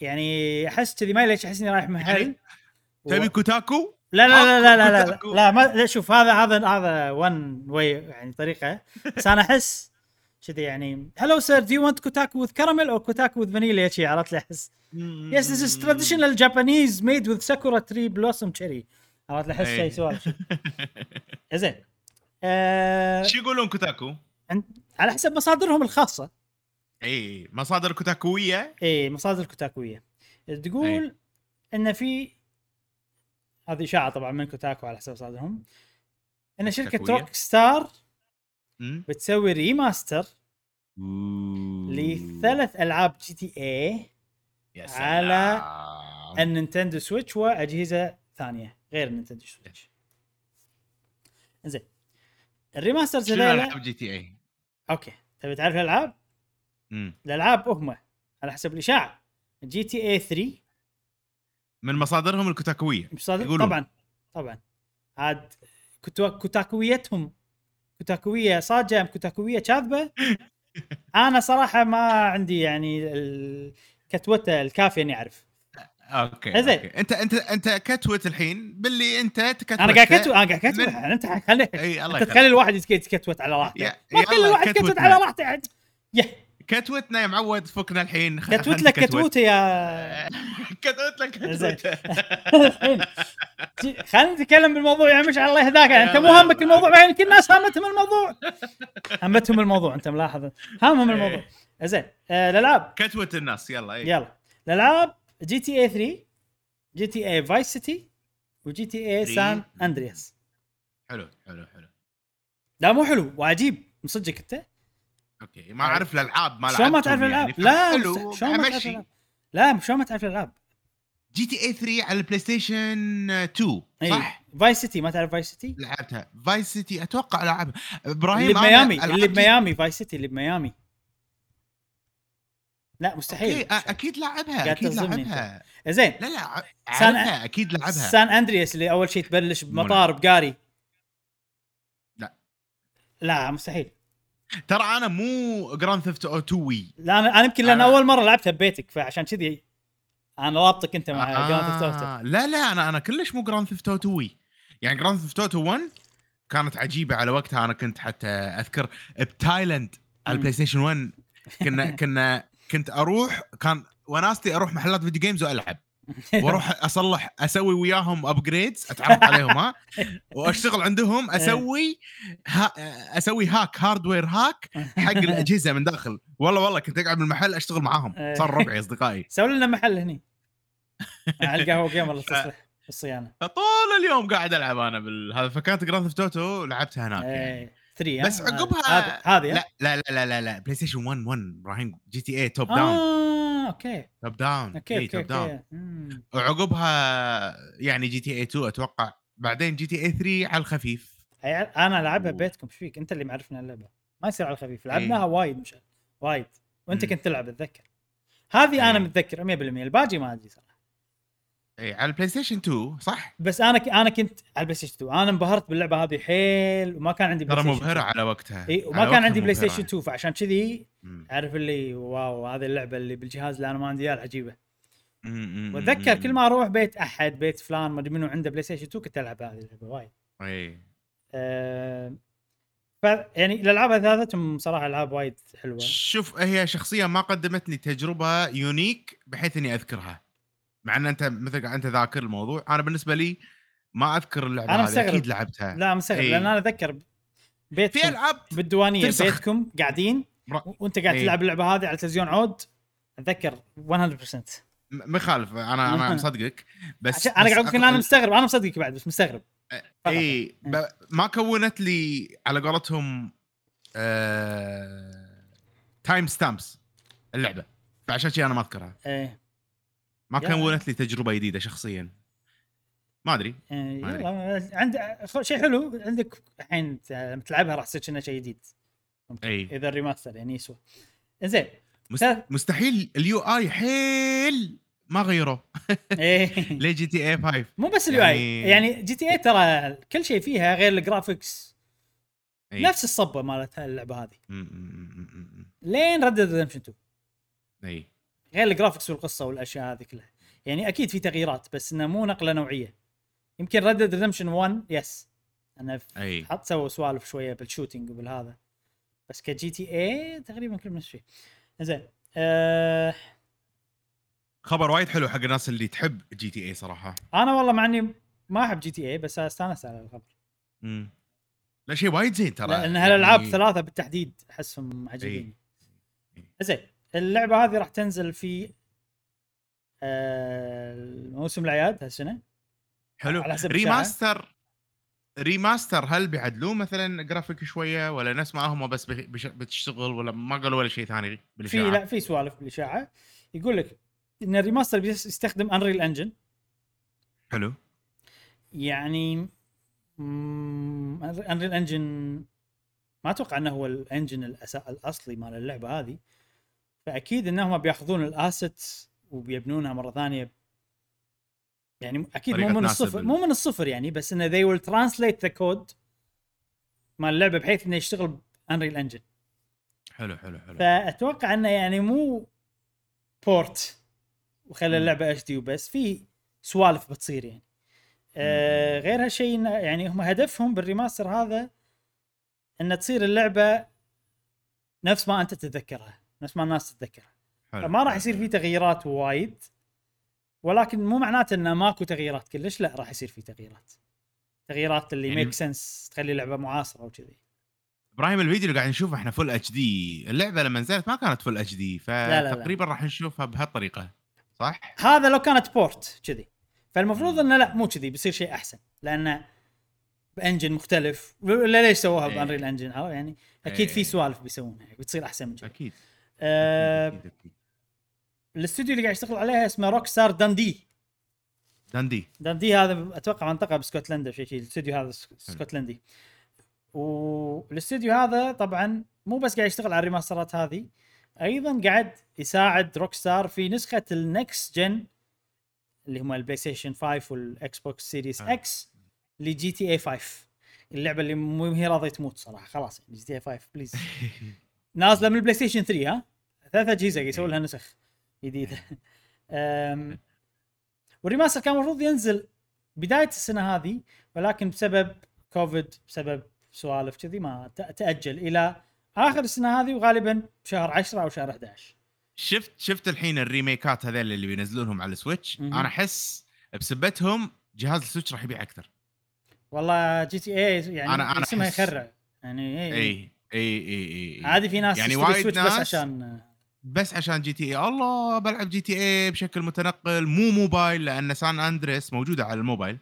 يعني أحس كذي ما ليش أحس إني رايح محل يعني و- تبي كوتاكو؟ لا لا لا لا لا لا, لا. لا ما لا شوف هذا هذا هذا one way يعني طريقة. بس أنا أحس كذي يعني hello sir do you want كوتاكو with caramel or كوتاكو with vanilla شي عرفت لي أحس. Yes, this is traditional Japanese made with sakura tree blossom cherry. عرفت لي أحس إيه. شيء سوالف *laughs* زين. آه شو يقولون كوتاكو؟ عن- على حسب مصادرهم الخاصة إي مصادر كوتاكوية إي مصادر كوتاكوية تقول إن في هذه إشاعة طبعا من كوتاكو على حسب مصادرهم إن شركة. روك ستار. بتسوي remaster. لثلاث ألعاب GTA على. النينتندو سويتش وأجهزة ثانية غير النينتندو سويتش زين ال remasters شنو ألعاب GTA؟ okay. تبي تعرف الألعاب؟ مم. الألعاب هم على حسب الاشاعه GTA 3 من مصادرهم الكوتاكوية. مش صادق يقولون. طبعا. طبعا. عاد كتو- كوتاكويتهم. كوتاكوية صاجة أم كوتاكوية كاذبة؟ *laughs* أنا صراحة ما عندي يعني الكتوته الكافية إني أعرف. أوكي زين. انت انت انت كتوت الحين باللي انت تكتوت. أنا قاعد كتو أنا قاعد كتوت من- يعني انت خلي إي الله أنت تخلي الواحد يتك- يتكتوت على راحته. يا- ما تخلي الواحد يتكتوت. على راحته كتوتنا يا معود فكنا الحين. كتوت لك. كتوته يا *laughs* كتوت لك. كتوت. جي- خلينا نتكلم بالموضوع يا مش الله يهداك. يعني أنت مو همك. الموضوع بعدين كل الناس هامتهم الموضوع. همتهم الموضوع أنت ملاحظ هامهم الموضوع. زين آه، الألعاب. كتوت الناس يلا يلا. الألعاب جي تي اي 3 جي تي اي فايس سيتي وجي تي اي 3. سان اندرياس حلو حلو حلو. لا مو حلو وعجيب مصدقك أنت. Okay. ما أعرف الألعاب ما شلون ما تعرف لعبتهم الألعاب؟ يعني، لا شلون ما تعرف. الألعاب؟ لا شلون ما تعرف الألعاب؟ GTA 3 على البلاي ستيشن 2 صح؟ Vice City ما تعرف Vice City لعبتها. Vice City أتوقع لعبها إبراهيم اللي بميامي اللي بميامي Vice City اللي بميامي. لا مستحيل. Okay أ- أكيد لعبها أكيد لعبها. زين. لا لا San- أكيد لعبها. سان أندرياس اللي أول شيء تبلش بمطار بقاري. لا. لا مستحيل. ترى أنا مو Grand Theft Auto way لا أنا أنا يمكن لأن أنا- أول مرة لعبتها ببيتك فعشان كذي أنا رابطك أنت مع Grand Theft Auto آه لا لا أنا أنا كلش مو Grand Theft Auto way يعني Grand Theft Auto 1 كانت عجيبة على وقتها أنا كنت حتى أذكر بتايلاند على. البلاي ستيشن 1 كنا كنا كنت أروح كان وناستي أروح محلات video games وألعب. وأروح *laughs* أصلح أسوي وياهم upgrades أتعرف عليهم ها؟ وأشتغل عندهم *laughs* أسوي ها أسوي hack hardware hack حق الأجهزة من داخل. والله والله كنت أقعد بالمحل أشتغل معاهم. صار ربعي أصدقائي. *laughs* سوي لنا محل هني. على القهوة game والله تصلح الصيانة. طول اليوم قاعد ألعب أنا بالهذا فكانت Grand Theft Auto لعبتها هناك يعني. إيه 3 بس عقبها هذه لا لا لا لا لا, لا. بلاي ستيشن 1 1 إبراهيم GTA top down آه okay. top down okay top down. وعقبها يعني GTA 2 أتوقع. بعدين GTA 3 على الخفيف. أنا العبها ببيتكم إيش فيك؟ أنت اللي معرفنا اللعبة. ما يصير على الخفيف. إيه. لعبناها وايد مش وايد. وأنت. كنت تلعب أتذكر. هذه أنا إيه. متذكر 100% الباقي ما ادري صراحة. اي على البلاي ستيشن 2 صح؟ بس أنا ك... أنا كنت على البلاي ستيشن 2 أنا انبهرت باللعبة هذه حيل وما كان عندي ترى بلاي ستيشن مبهرة 2. على وقتها إي وما كان عندي بلاي. ستيشن 2 فعشان كذي. عارف اللي wow هذه اللعبة اللي بالجهاز اللي أنا ما عندي اياه راح اجيبه مم، مم، وأتذكر كل ما أروح بيت أحد بيت فلان ما أدري منو عنده بلاي ستيشن 2 كنت ألعب هذه اللعبة وايد إي أه... ف يعني الألعاب هذاتهم صراحة ألعاب وايد حلوة شوف هي شخصيا ما قدمت لي تجربة يونيك بحيث إني أذكرها مع إن أنت مثل أنت ذاكر الموضوع أنا بالنسبة لي ما أذكر اللعبة أنا هذه مستغرب. أكيد لعبتها لا مستغرب إيه. لأن أنا أتذكر بيتكم في ألعاب بالديوانية ترسخ. بيتكم قاعدين وأنت قاعد إيه. تلعب اللعبة هذه على التلفزيون عود أتذكر 100% م- ما يخالف أنا أنا *laughs* مصدقك بس أنا قاعد أقول أنا مستغرب أنا مصدقك بعد بس مستغرب اي ب- ما كوّنت لي على قولتهم time stamps اللعبة فعشان شي أنا ما أذكرها إيه ما يا. كونت لي تجربة جديدة شخصيا. ما أدري. إيه، عند شيء حلو عندك الحين لما تلعبها راح تصير شيء جديد. اي إذا ال remaster يعني يسوى. زين مست... مستحيل ال UI حيل ما غيروه *laughs* إيه. ليه GTA 5 مو بس ال UI يعني- يعني GTA ترى كل شيء فيها غير ال graphics أي. نفس الصبة مالت اللعبة هذه. لين Red Dead Redemption 2 اي غير ال graphics والقصة والأشياء هذه كلها. يعني أكيد في تغييرات بس إنه مو نقلة نوعية. يمكن Red Dead Redemption 1 yes أنا أي. حط سووا سوالف شوية بال shooting وبالهذا. بس ك GTA تقريبا كل نفس الشيء زين أه خبر وايد حلو حق الناس اللي تحب GTA صراحة. أنا والله مع إني ما أحب GTA بس أستانس على الخبر. امم لا شيء وايد زين ترى. لأن هالألعاب يعني- ثلاثة بالتحديد أحسهم عجيبين. زين اللعبة هذه راح تنزل في آه، موسم الأعياد هالسنة. حلو. على حسب. remaster remaster هل بيعدلوه مثلا جرافيك شوية ولا نفس ما هم بس بتشتغل ولا ما قالوا ولا شيء ثاني في بالاشاعه لا في سوالف بالإشاعة. يقول لك إن ال remaster بيستخدم Unreal Engine حلو. يعني Unreal Engine ما أتوقع إنه هو ال engine. الأصلي مال اللعبة هذه. فأكيد إنهم بيأخذون ال assets وبيبنونها مرة ثانية. يعني أكيد مو من الصفر ال- مو من الصفر يعني بس انه they will translate the code مال اللعبة بحيث إنه يشتغل Unreal Engine حلو حلو حلو. فأتوقع إنه يعني مو port وخلى. اللعبة HD وبس في سوالف بتصير يعني. آه غير هالشيء يعني هم هدفهم بال remaster هذا إن تصير اللعبة نفس ما أنت تتذكرها. نفس ما الناس تتذكرها فما راح يصير. في تغييرات وايد ولكن مو معناته إنه ماكو تغييرات كلش لا راح يصير في تغييرات تغييرات اللي يعني- make sense تخلي اللعبة معاصرة وكذي إبراهيم الفيديو اللي قاعد نشوفه إحنا full HD اللعبة لما نزلت ما كانت full HD. فتقريبا راح نشوفها بهالطريقة صح؟ هذا لو كانت port كذي فالمفروض. إنه لا مو كذي بيصير شيء أحسن لأنه ب engine مختلف ولا ليش سووها إيه. ب Unreal Engine؟ يعني أكيد في إيه. سوالف بيسوونها بتصير أحسن من كذي أكيد آه. الاستوديو اللي قاعد يشتغل عليها اسمه Rockstar Dundee Dundee Dundee هذا أتوقع منطقة باسكتلندا شيء شيء الاستوديو هذا سك- اسكتلندي والاستوديو هذا طبعا مو بس قاعد يشتغل على ال remaster ات هذه أيضا قاعد يساعد Rockstar في نسخة ال next gen اللي هم ال PlayStation 5 وال Xbox Series X ل GTA 5 اللعبة اللي مو هي راضية تموت صراحة خلاص GTA 5 please نازلة من ال PlayStation 3 ها؟ ثلاث أجهزة يسوون لها نسخ جديدة. أم، وال remaster كان المفروض ينزل بداية السنة هذه ولكن بسبب كوفيد بسبب سوالف كذي ما تأجل إلى آخر السنة هذه وغالبا شهر 10 أو شهر 11 شفت شفت الحين ال remake ات هذول اللي بينزلونهم على ال Switch. أنا أحس بسبتهم جهاز ال Switch راح يبيع أكثر. والله GTA يعني أنا- أنا اسمها يخرع. يعني اي اي إي إي إي عادي في ناس يعني وايد Switch بس ناس- عشان بس عشان GTA. الله بلعب GTA بشكل متنقل مو موبايل لأن San Andreas موجودة على الموبايل.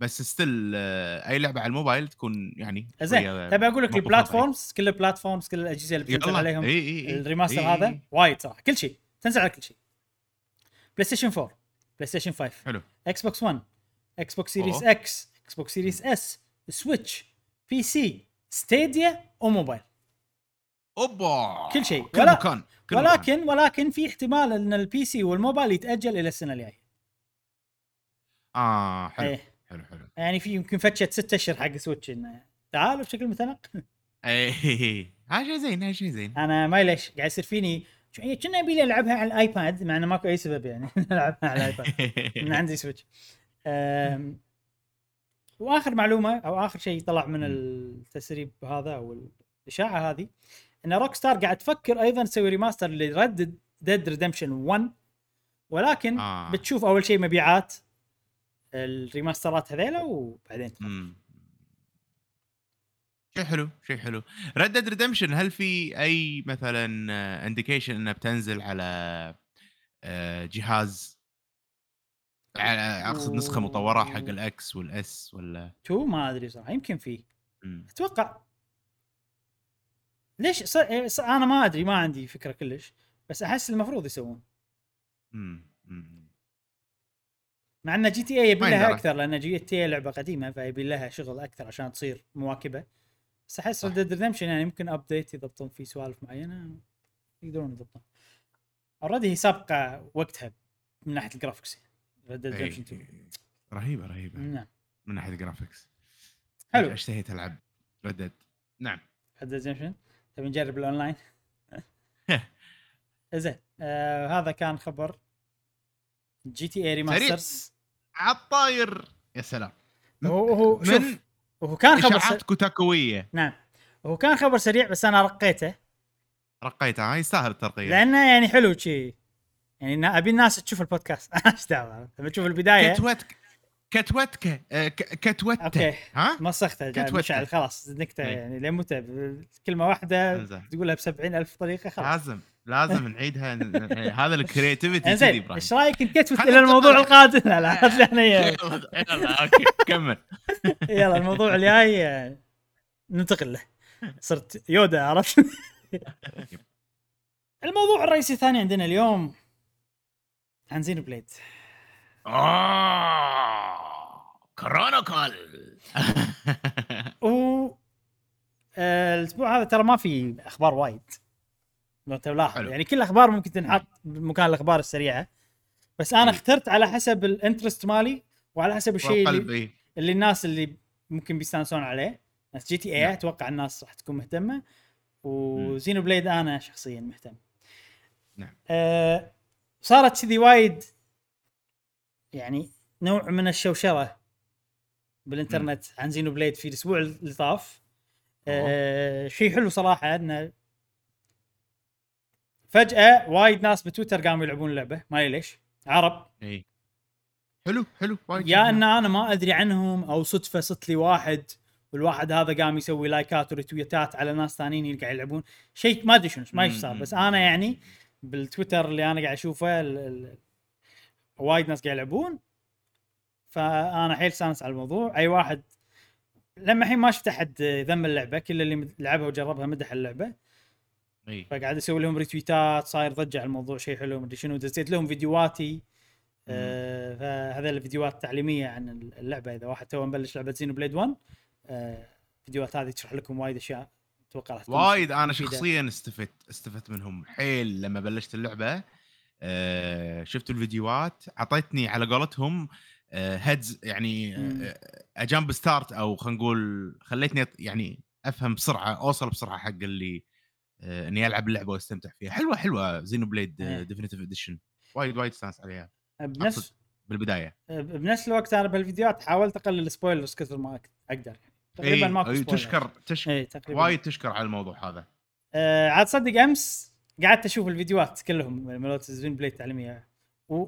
بس still أي لعبة على الموبايل تكون يعني زين تبي أقول لك ال platforms كل ال platforms كل الأجهزة اللي بتنزل عليهم إي إي إي. ال remaster إي، هذا. وايد صراحة. كل شيء. تنزل على كل شيء. PlayStation 4 PlayStation 5 حلو. Xbox 1 Xbox Series أوه. X Xbox Series S Switch PC Stadia وموبايل أوبا. كل شيء. كل ولا- مكان. كل مكان. ولكن ولكن في احتمال إن ال PC والموبايل يتأجل إلى السنة الجاية. آه حلو. إيه. حلو حلو. يعني في يمكن فترة ستة أشهر حق Switch إنه تعالوا بشكل متنقل اي *laughs* هذا شيء زين هذا شيء زين. أنا ما ليش قاعد يصير فيني شو- كنا ابي ألعبها على ال iPad مع إنه ماكو أي سبب يعني. *laughs* العبها على ال iPad. *laughs* ان عندي سويتش وآخر معلومة أو آخر شيء طلع من. التسريب هذا أو الإشاعة هذه إن Rockstar قاعد تفكر أيضا تسوي remaster ل Red Dead Redemption 1 ولكن آه. بتشوف أول شيء مبيعات ال remaster ات هذيلا وبعدين. شيء حلو شيء حلو Red Dead Redemption هل في أي مثلا indication إنها بتنزل على آه، جهاز على أقصد نسخة مطورة حق ال X وال S ولا تو ما أدري صراحة يمكن في مم. أتوقع ليش ص... ص... أنا ما أدري ما عندي فكرة كلش بس أحس المفروض يسوون مم. مم. مع إن GTA يبي لها. أكثر لأن GTA لعبة قديمة فيبي لها شغل أكثر عشان تصير مواكبة بس أحس. Red Dead Redemption يعني يمكن update يضبطون فيه سوالف معينة يقدرون يضبطون already هي سابقة وقتها من ناحية ال graphics Red Dead. Redemption 2 رهيبة رهيبة. نعم. من ناحية ال graphics حلو. اشتهيت العب ريد ديد نعم. Red Dead Redemption تبي نجرب الأونلاين؟ *laughs* زين. آه هذا كان خبر GTA remasters عالطاير. يا سلام. هو هو من شوف وهو كان خبر إشاعات س... كوتاكوية. نعم. وهو كان خبر سريع بس أنا رقيته. رقيتها هاي يستاهل الترقية. لأنه يعني حلو شي. يعني أبي الناس تشوف البودكاست. *laughs* إيش دعوة؟ لما تشوف البداية. كتوتك كتوتك آه، كتوتة. أوكي. ها؟ مسخته كتوتة. جاي مشعل خلاص نكتة إي. يعني لين متى؟ كلمة واحدة. تقولها ب ألف طريقة خلاص. لازم لازم نعيدها. ن- هذا إنزين إبراهيم. إيش رأيك نلتفت خلنا إلى الموضوع. القادم؟ لا لا *laughs* يلا، okay كمل. *laughs* يلا الموضوع الجاي آه، ننتقل له. صرت يودا عرفت؟ الموضوع الرئيسي الثاني عندنا اليوم عن Xenoblade اوه Chronicles و آه، الأسبوع هذا ترى ما في أخبار وايد. لو تلاحظ. يعني كل الاخبار ممكن تنحط بمكان الأخبار السريعة. بس أنا. اخترت على حسب ال interest مالي وعلى حسب الشيء اللي, قلبي اللي الناس اللي ممكن بيستانسون عليه. ناس GTA نعم. أتوقع الناس راح تكون مهتمة. و Xenoblade أنا شخصيا مهتم. نعم. آه صارت كذي وايد يعني نوع من الشوشرة بالإنترنت عن Xenoblade في الأسبوع اللي طاف. آه شيء حلو صراحة انه فجأة وايد ناس بتويتر قاموا يلعبون اللعبة ما ليش. عرب. إي. حلو حلو وايد يا. إن أنا ما أدري عنهم أو صدفة صدت لي واحد والواحد هذا قام يسوي لايكات وريتويتات على ناس ثانيين قاعد يلعبون. شيء ما أدري شنو ما إيش صار بس أنا يعني بالتويتر اللي أنا قاعد أشوفه ال- ال- وايد ناس قاعد يلعبون. فأنا حيل استانس على الموضوع. أي واحد لما الحين ما شفت أحد ذم اللعبة كل اللي لعبها وجربها مدح اللعبة. إي. فقاعد أسوي لهم ريتويتات صاير ضجة على الموضوع شيء حلو مدري شنو. دزيت لهم فيديوهاتي. آه فهذا الفيديوهات تعليميه عن اللعبة. إذا واحد تو مبلش لعبة Xenoblade 1 آه الفيديوهات هذه تشرح لكم وايد أشياء. أتوقع راح وايد أنا. شخصيا استفدت استفدت منهم حيل لما بلشت اللعبة. آه شفت الفيديوهات. أعطيتني على قولتهم آه heads يعني. آه a jump start أو خلينا نقول خليتني يعني أفهم بسرعة أوصل بسرعة حق اللي آه إني ألعب اللعبة وأستمتع فيها. حلوة حلوة Xenoblade إيه. Definitive Edition وايد وايد استانس عليها. بنفس أقصد بالبداية. بنفس الوقت أنا بالفيديوهات حاولت أقلل spoilers كثر ما أقدر. تقريبا ماكو إيه، spoilers تشكر تشكر تقريبا. وايد تشكر على الموضوع هذا. آه عاد صدق أمس قعدت أشوف الفيديوهات كلهم مالت Xenoblade التعليميه و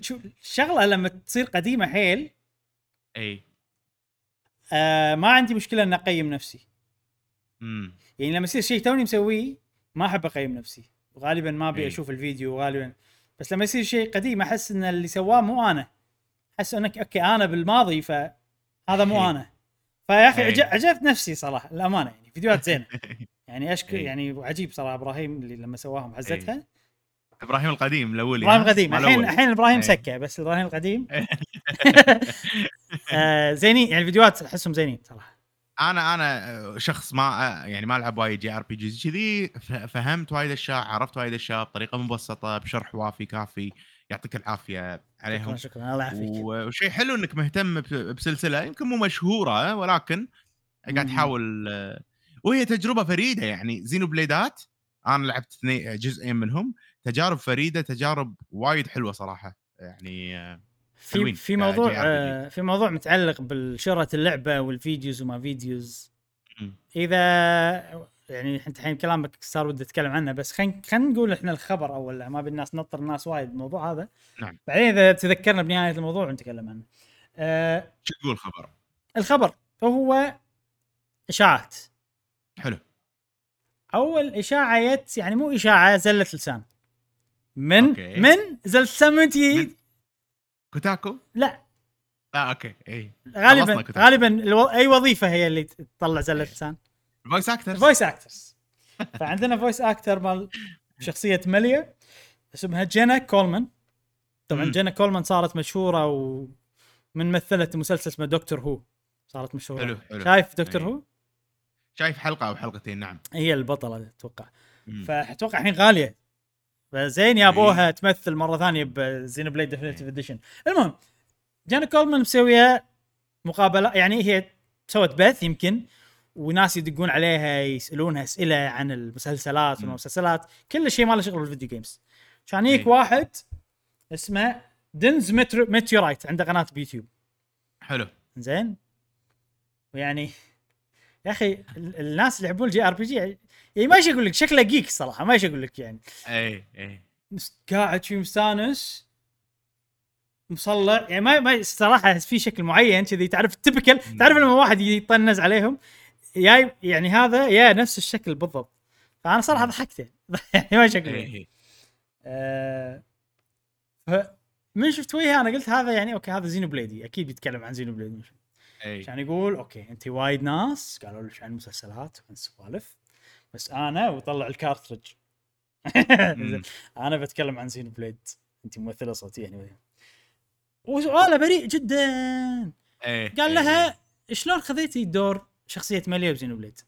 شو الشغلة لما تصير قديمة حيل؟ اي آه ما عندي مشكلة ان أقيم نفسي. امم يعني لما يصير شيء توني مسويه ما أحب أقيم نفسي. غالبا ما أبي إي. أشوف الفيديو غالبا. بس لما يصير شيء قديم أحس إن اللي سواه مو أنا. أحس إنك okay أنا بالماضي فهذا مو. أنا. فيا أخي إي. عج- عجبت نفسي صراحة الامانه يعني فيديوهات زينة *laughs* يعني اشكر إي. يعني عجيب صراحة إبراهيم اللي لما سواهم عزتها إبراهيم القديم الأولي إبراهيم؟ القديم الحين. الحين إبراهيم. سكه بس إبراهيم القديم *laughs* آه زينين يعني الفيديوهات أحسهم زينين صراحة أنا أنا شخص ما يعني ما ألعب وايد JRPGs كذي فهمت وايد أشياء عرفت وايد أشياء بطريقة مبسطة بشرح وافي كافي يعطيك العافية شكرا عليهم. شكرا. الله يعافيك. وشيء حلو إنك مهتم بسلسلة يمكن مو مشهورة ولكن قاعد. تحاول آه، وهي تجربة فريدة يعني. Xenoblade ات أنا لعبت جزئين منهم. تجارب فريدة تجارب وايد حلوة صراحة. يعني آه، في في موضوع. آه في موضوع متعلق بشهرة اللعبة وال videos وما videos. إذا يعني انت الحين كلامك صار ودي اتكلم عنه بس خلينا خلينا نقول إحنا الخبر اول ما بالناس نطر الناس وايد الموضوع هذا. نعم. بعدين إذا تذكرنا بنهاية الموضوع نتكلم عنه. آه شو تقول خبر الخبر هو إشاعات. حلو. أول إشاعة جت يعني مو إشاعة زلة لسان. من okay. من زلة لسان من تجي Kotaku؟ لا. آه okay. اي غالبا. غالبا ألو... أي وظيفة هي اللي تطلع زلة إيه. لسان؟ voice actor voice actors فعندنا voice actor مال شخصية Melia اسمها Jenna Coleman. طبعا مم. Jenna Coleman صارت مشهورة ومن مثلت مسلسل اسمه Doctor Who. صارت مشهورة. حلو حلو. شايف دكتور إيه. Who؟ شايف حلقة أو حلقتين نعم. هي البطلة أتوقع. فأتوقع الحين غالية. فزين يابوها تمثل مرة ثانية ب Xenoblade Definitive Edition. المهم Jenna Coleman مسوية مقابلة يعني هي سوت بث يمكن وناس يدقون عليها يسألونها أسئلة عن المسلسلات. والمسلسلات. كل شيء ما له شغل بال video games. كان يجيك إيه. واحد اسمه دنز ميتيورايت عنده قناة بيوتيوب. حلو. زين؟ ويعني *laughs* يا أخي ال- الناس اللي يحبون ال JRPG يعني ما إيش أقول لك شكله geek الصراحه ما إيش أقول لك يعني. اي اي قاعد في مستانس مصلع يعني ما ما صراحة في شكل معين كذي تعرف ال typical تعرف لما واحد يطنز عليهم يا يعني هذا يا نفس الشكل بالضبط. فأنا صراحة ضحكت. *laughs* يعني ما أقول لك اي آه، من شفت وجهه أنا قلت هذا يعني okay هذا Xenoblade ي أكيد بيتكلم عن Xenoblade ي اي عشان يقول okay انت وايد ناس قالوا لك عن مسلسلات وعن سوالف بس أنا وطلع ال cartridge. *laughs* أنا بتكلم عن Xenoblade انت ممثلة صوتية يعني. وسؤاله بريء جدا. اي قال لها شلون خذيتي دور شخصية ماليا بـ Xenoblade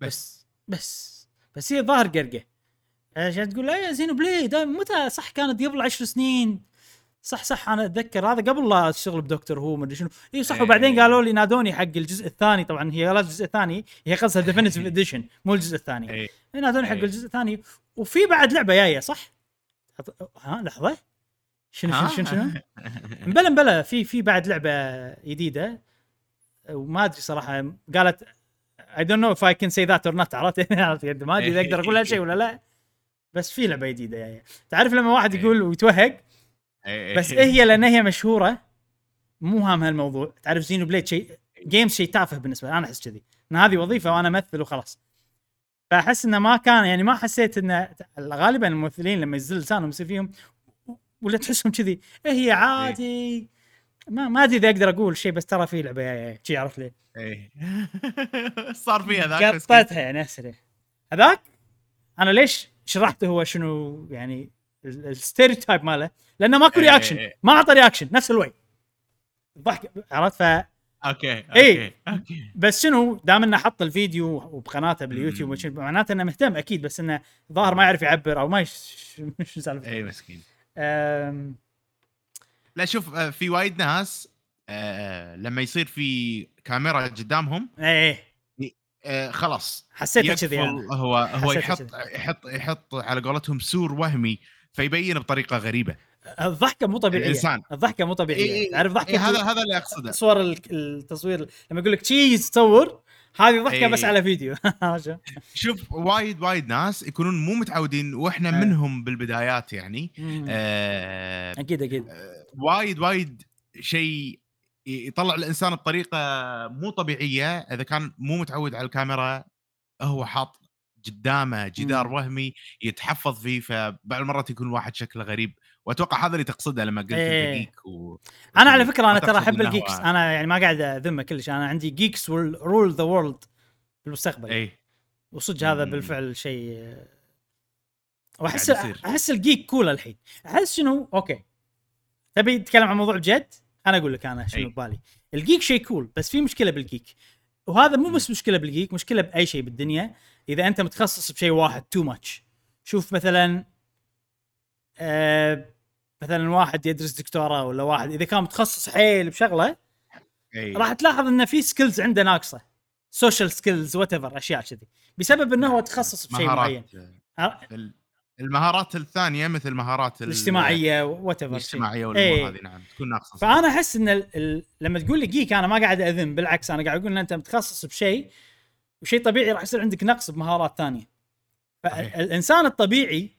بس. بس. بس. هي ظاهر قرقة. عشان تقول لا يا Xenoblade متى صح كانت قبل عشر سنين؟ صح صح أنا أتذكر هذا قبل لا اشتغل بدكتور هو مدري شنو. إي صح إيه. وبعدين قالوا لي نادوني حق الجزء الثاني. طبعا هي قالت الجزء الثاني هي قصدها *laughs* Definitive Edition مو الجزء الثاني. إي نادوني حق إيه. الجزء الثاني. وفي بعد لعبة جاية صح؟ ها لحظة. شنو شنو شنو شنو؟ *laughs* مبلا مبلا في في بعد لعبة جديدة. وما أدري صراحة قالت I don't know if I can say that or not عرفت؟ *laughs* عرفت؟ ما أدري إذا أقدر أقول هالشيء ولا لا. بس في لعبة جديدة يعني تعرف لما واحد إيه. يقول ويتوهق؟ إي. بس إيه هي لأن هي مشهورة مو هام هالموضوع. تعرف Xenoblade شيء games شيء تافه بالنسبة لي أنا أحس كذي. إن هذه وظيفة وأنا امثل وخلاص فأحس إنه ما كان يعني ما حسيت إنه غالبا الممثلين لما يزل لسانهم يصير فيهم ولا تحسهم كذي. إيه هي عادي. ما ما أدري إذا أقدر أقول شيء بس ترى في لعبة شي عرفت لي؟ اي *laughs* صار فيها ذاك. قطتها يعني اسرع هذاك؟ أنا ليش شرحت هو شنو يعني ال stereotype ماله؟ لأنه ماكو إيه، reaction إيه. ما أعطى reaction نفس الوي. الضحك عرفت؟ ف أوكي. أوكي أوكي. بس شنو دام إنه حط الفيديو وبقناته باليوتيوب معناته إنه مهتم أكيد بس إنه ظاهر ما يعرف يعبر أو ما يش... *laughs* شو سالفته. اي مسكين. لا شوف آه، في وايد ناس آه، لما يصير في كاميرا قدامهم إيه آه، خلاص حسيته كذي أنا هو هو حسيته يحط يحط يحط على قولتهم سور وهمي فيبين بطريقة غريبة الضحكة مو طبيعية الإنسان. الضحكة مو طبيعية إي تعرف ضحكة إي هذا هذا اللي أقصده صور ال- التصوير لما يقول لك cheese تصور هذه ضحكة إيه. بس على فيديو؟ *laughs* شوف وايد وايد ناس يكونون مو متعودين وإحنا إيه. منهم بالبدايات يعني. آه أكيد أكيد آه، وايد وايد شيء يطلع الإنسان بطريقة مو طبيعية. إذا كان مو متعود على الكاميرا هو حاط قدامه جدار مم. وهمي يتحفظ فيه فبعض المرات يكون الواحد شكله غريب. وأتوقع هذا اللي تقصده لما قلت. أنت geek و... أنا على فكرة أنا ترى أحب ال geeks هو- أنا يعني ما قاعد أذمه كلش. أنا عندي geeks rule the world في المستقبل اي وصدق هذا. بالفعل شيء وأحس. أحس ال geek cool الحين. أحس شنو؟ okay. تبي تتكلم عن موضوع بجد أنا أقول لك أنا شنو. ببالي. ال geek شيء cool بس في مشكلة بال geek. وهذا مو بس مشكلة بال geek مشكلة بأي شيء بالدنيا. إذا أنت متخصص بشيء واحد too much شوف مثلا آه مثلا واحد يدرس دكتوراه ولا واحد إذا كان متخصص حيل بشغلة راح تلاحظ إن في skills عنده ناقصة. سوشيال سكيلز whatever أشياء كذي. بسبب إنه هو تخصص بشيء معين. ال- المهارات الثانية مثل مهارات ال- الاجتماعية وات ايفر الاجتماعية والأمور إيه. هذه نعم تكون ناقصة. فأنا أحس إن ال... ال... لما تقول لي geek أنا ما قاعد اذم بالعكس أنا قاعد أقول إن أنت متخصص بشيء وشيء طبيعي راح يصير عندك نقص بمهارات ثانية. فالانسان الطبيعي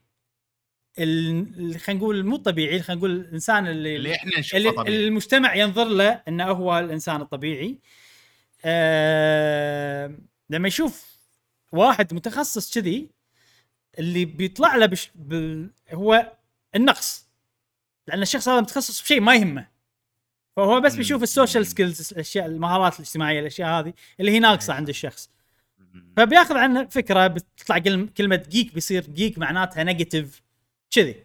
خلينا نقول مو طبيعي خلينا نقول الإنسان اللي اللي إحنا نشوفه اللي, طبيعي. المجتمع ينظر له انه هو الإنسان الطبيعي. آه لما يشوف واحد متخصص كذي اللي بيطلع له بش بال هو النقص. لأن الشخص هذا متخصص بشيء ما يهمه. فهو بس. بيشوف ال social skills الأشياء المهارات الاجتماعية الأشياء هذه اللي هي ناقصة عند الشخص. فبياخذ عنه فكرة بتطلع كلمة جيك بيصير جيك معناتها negative كذي.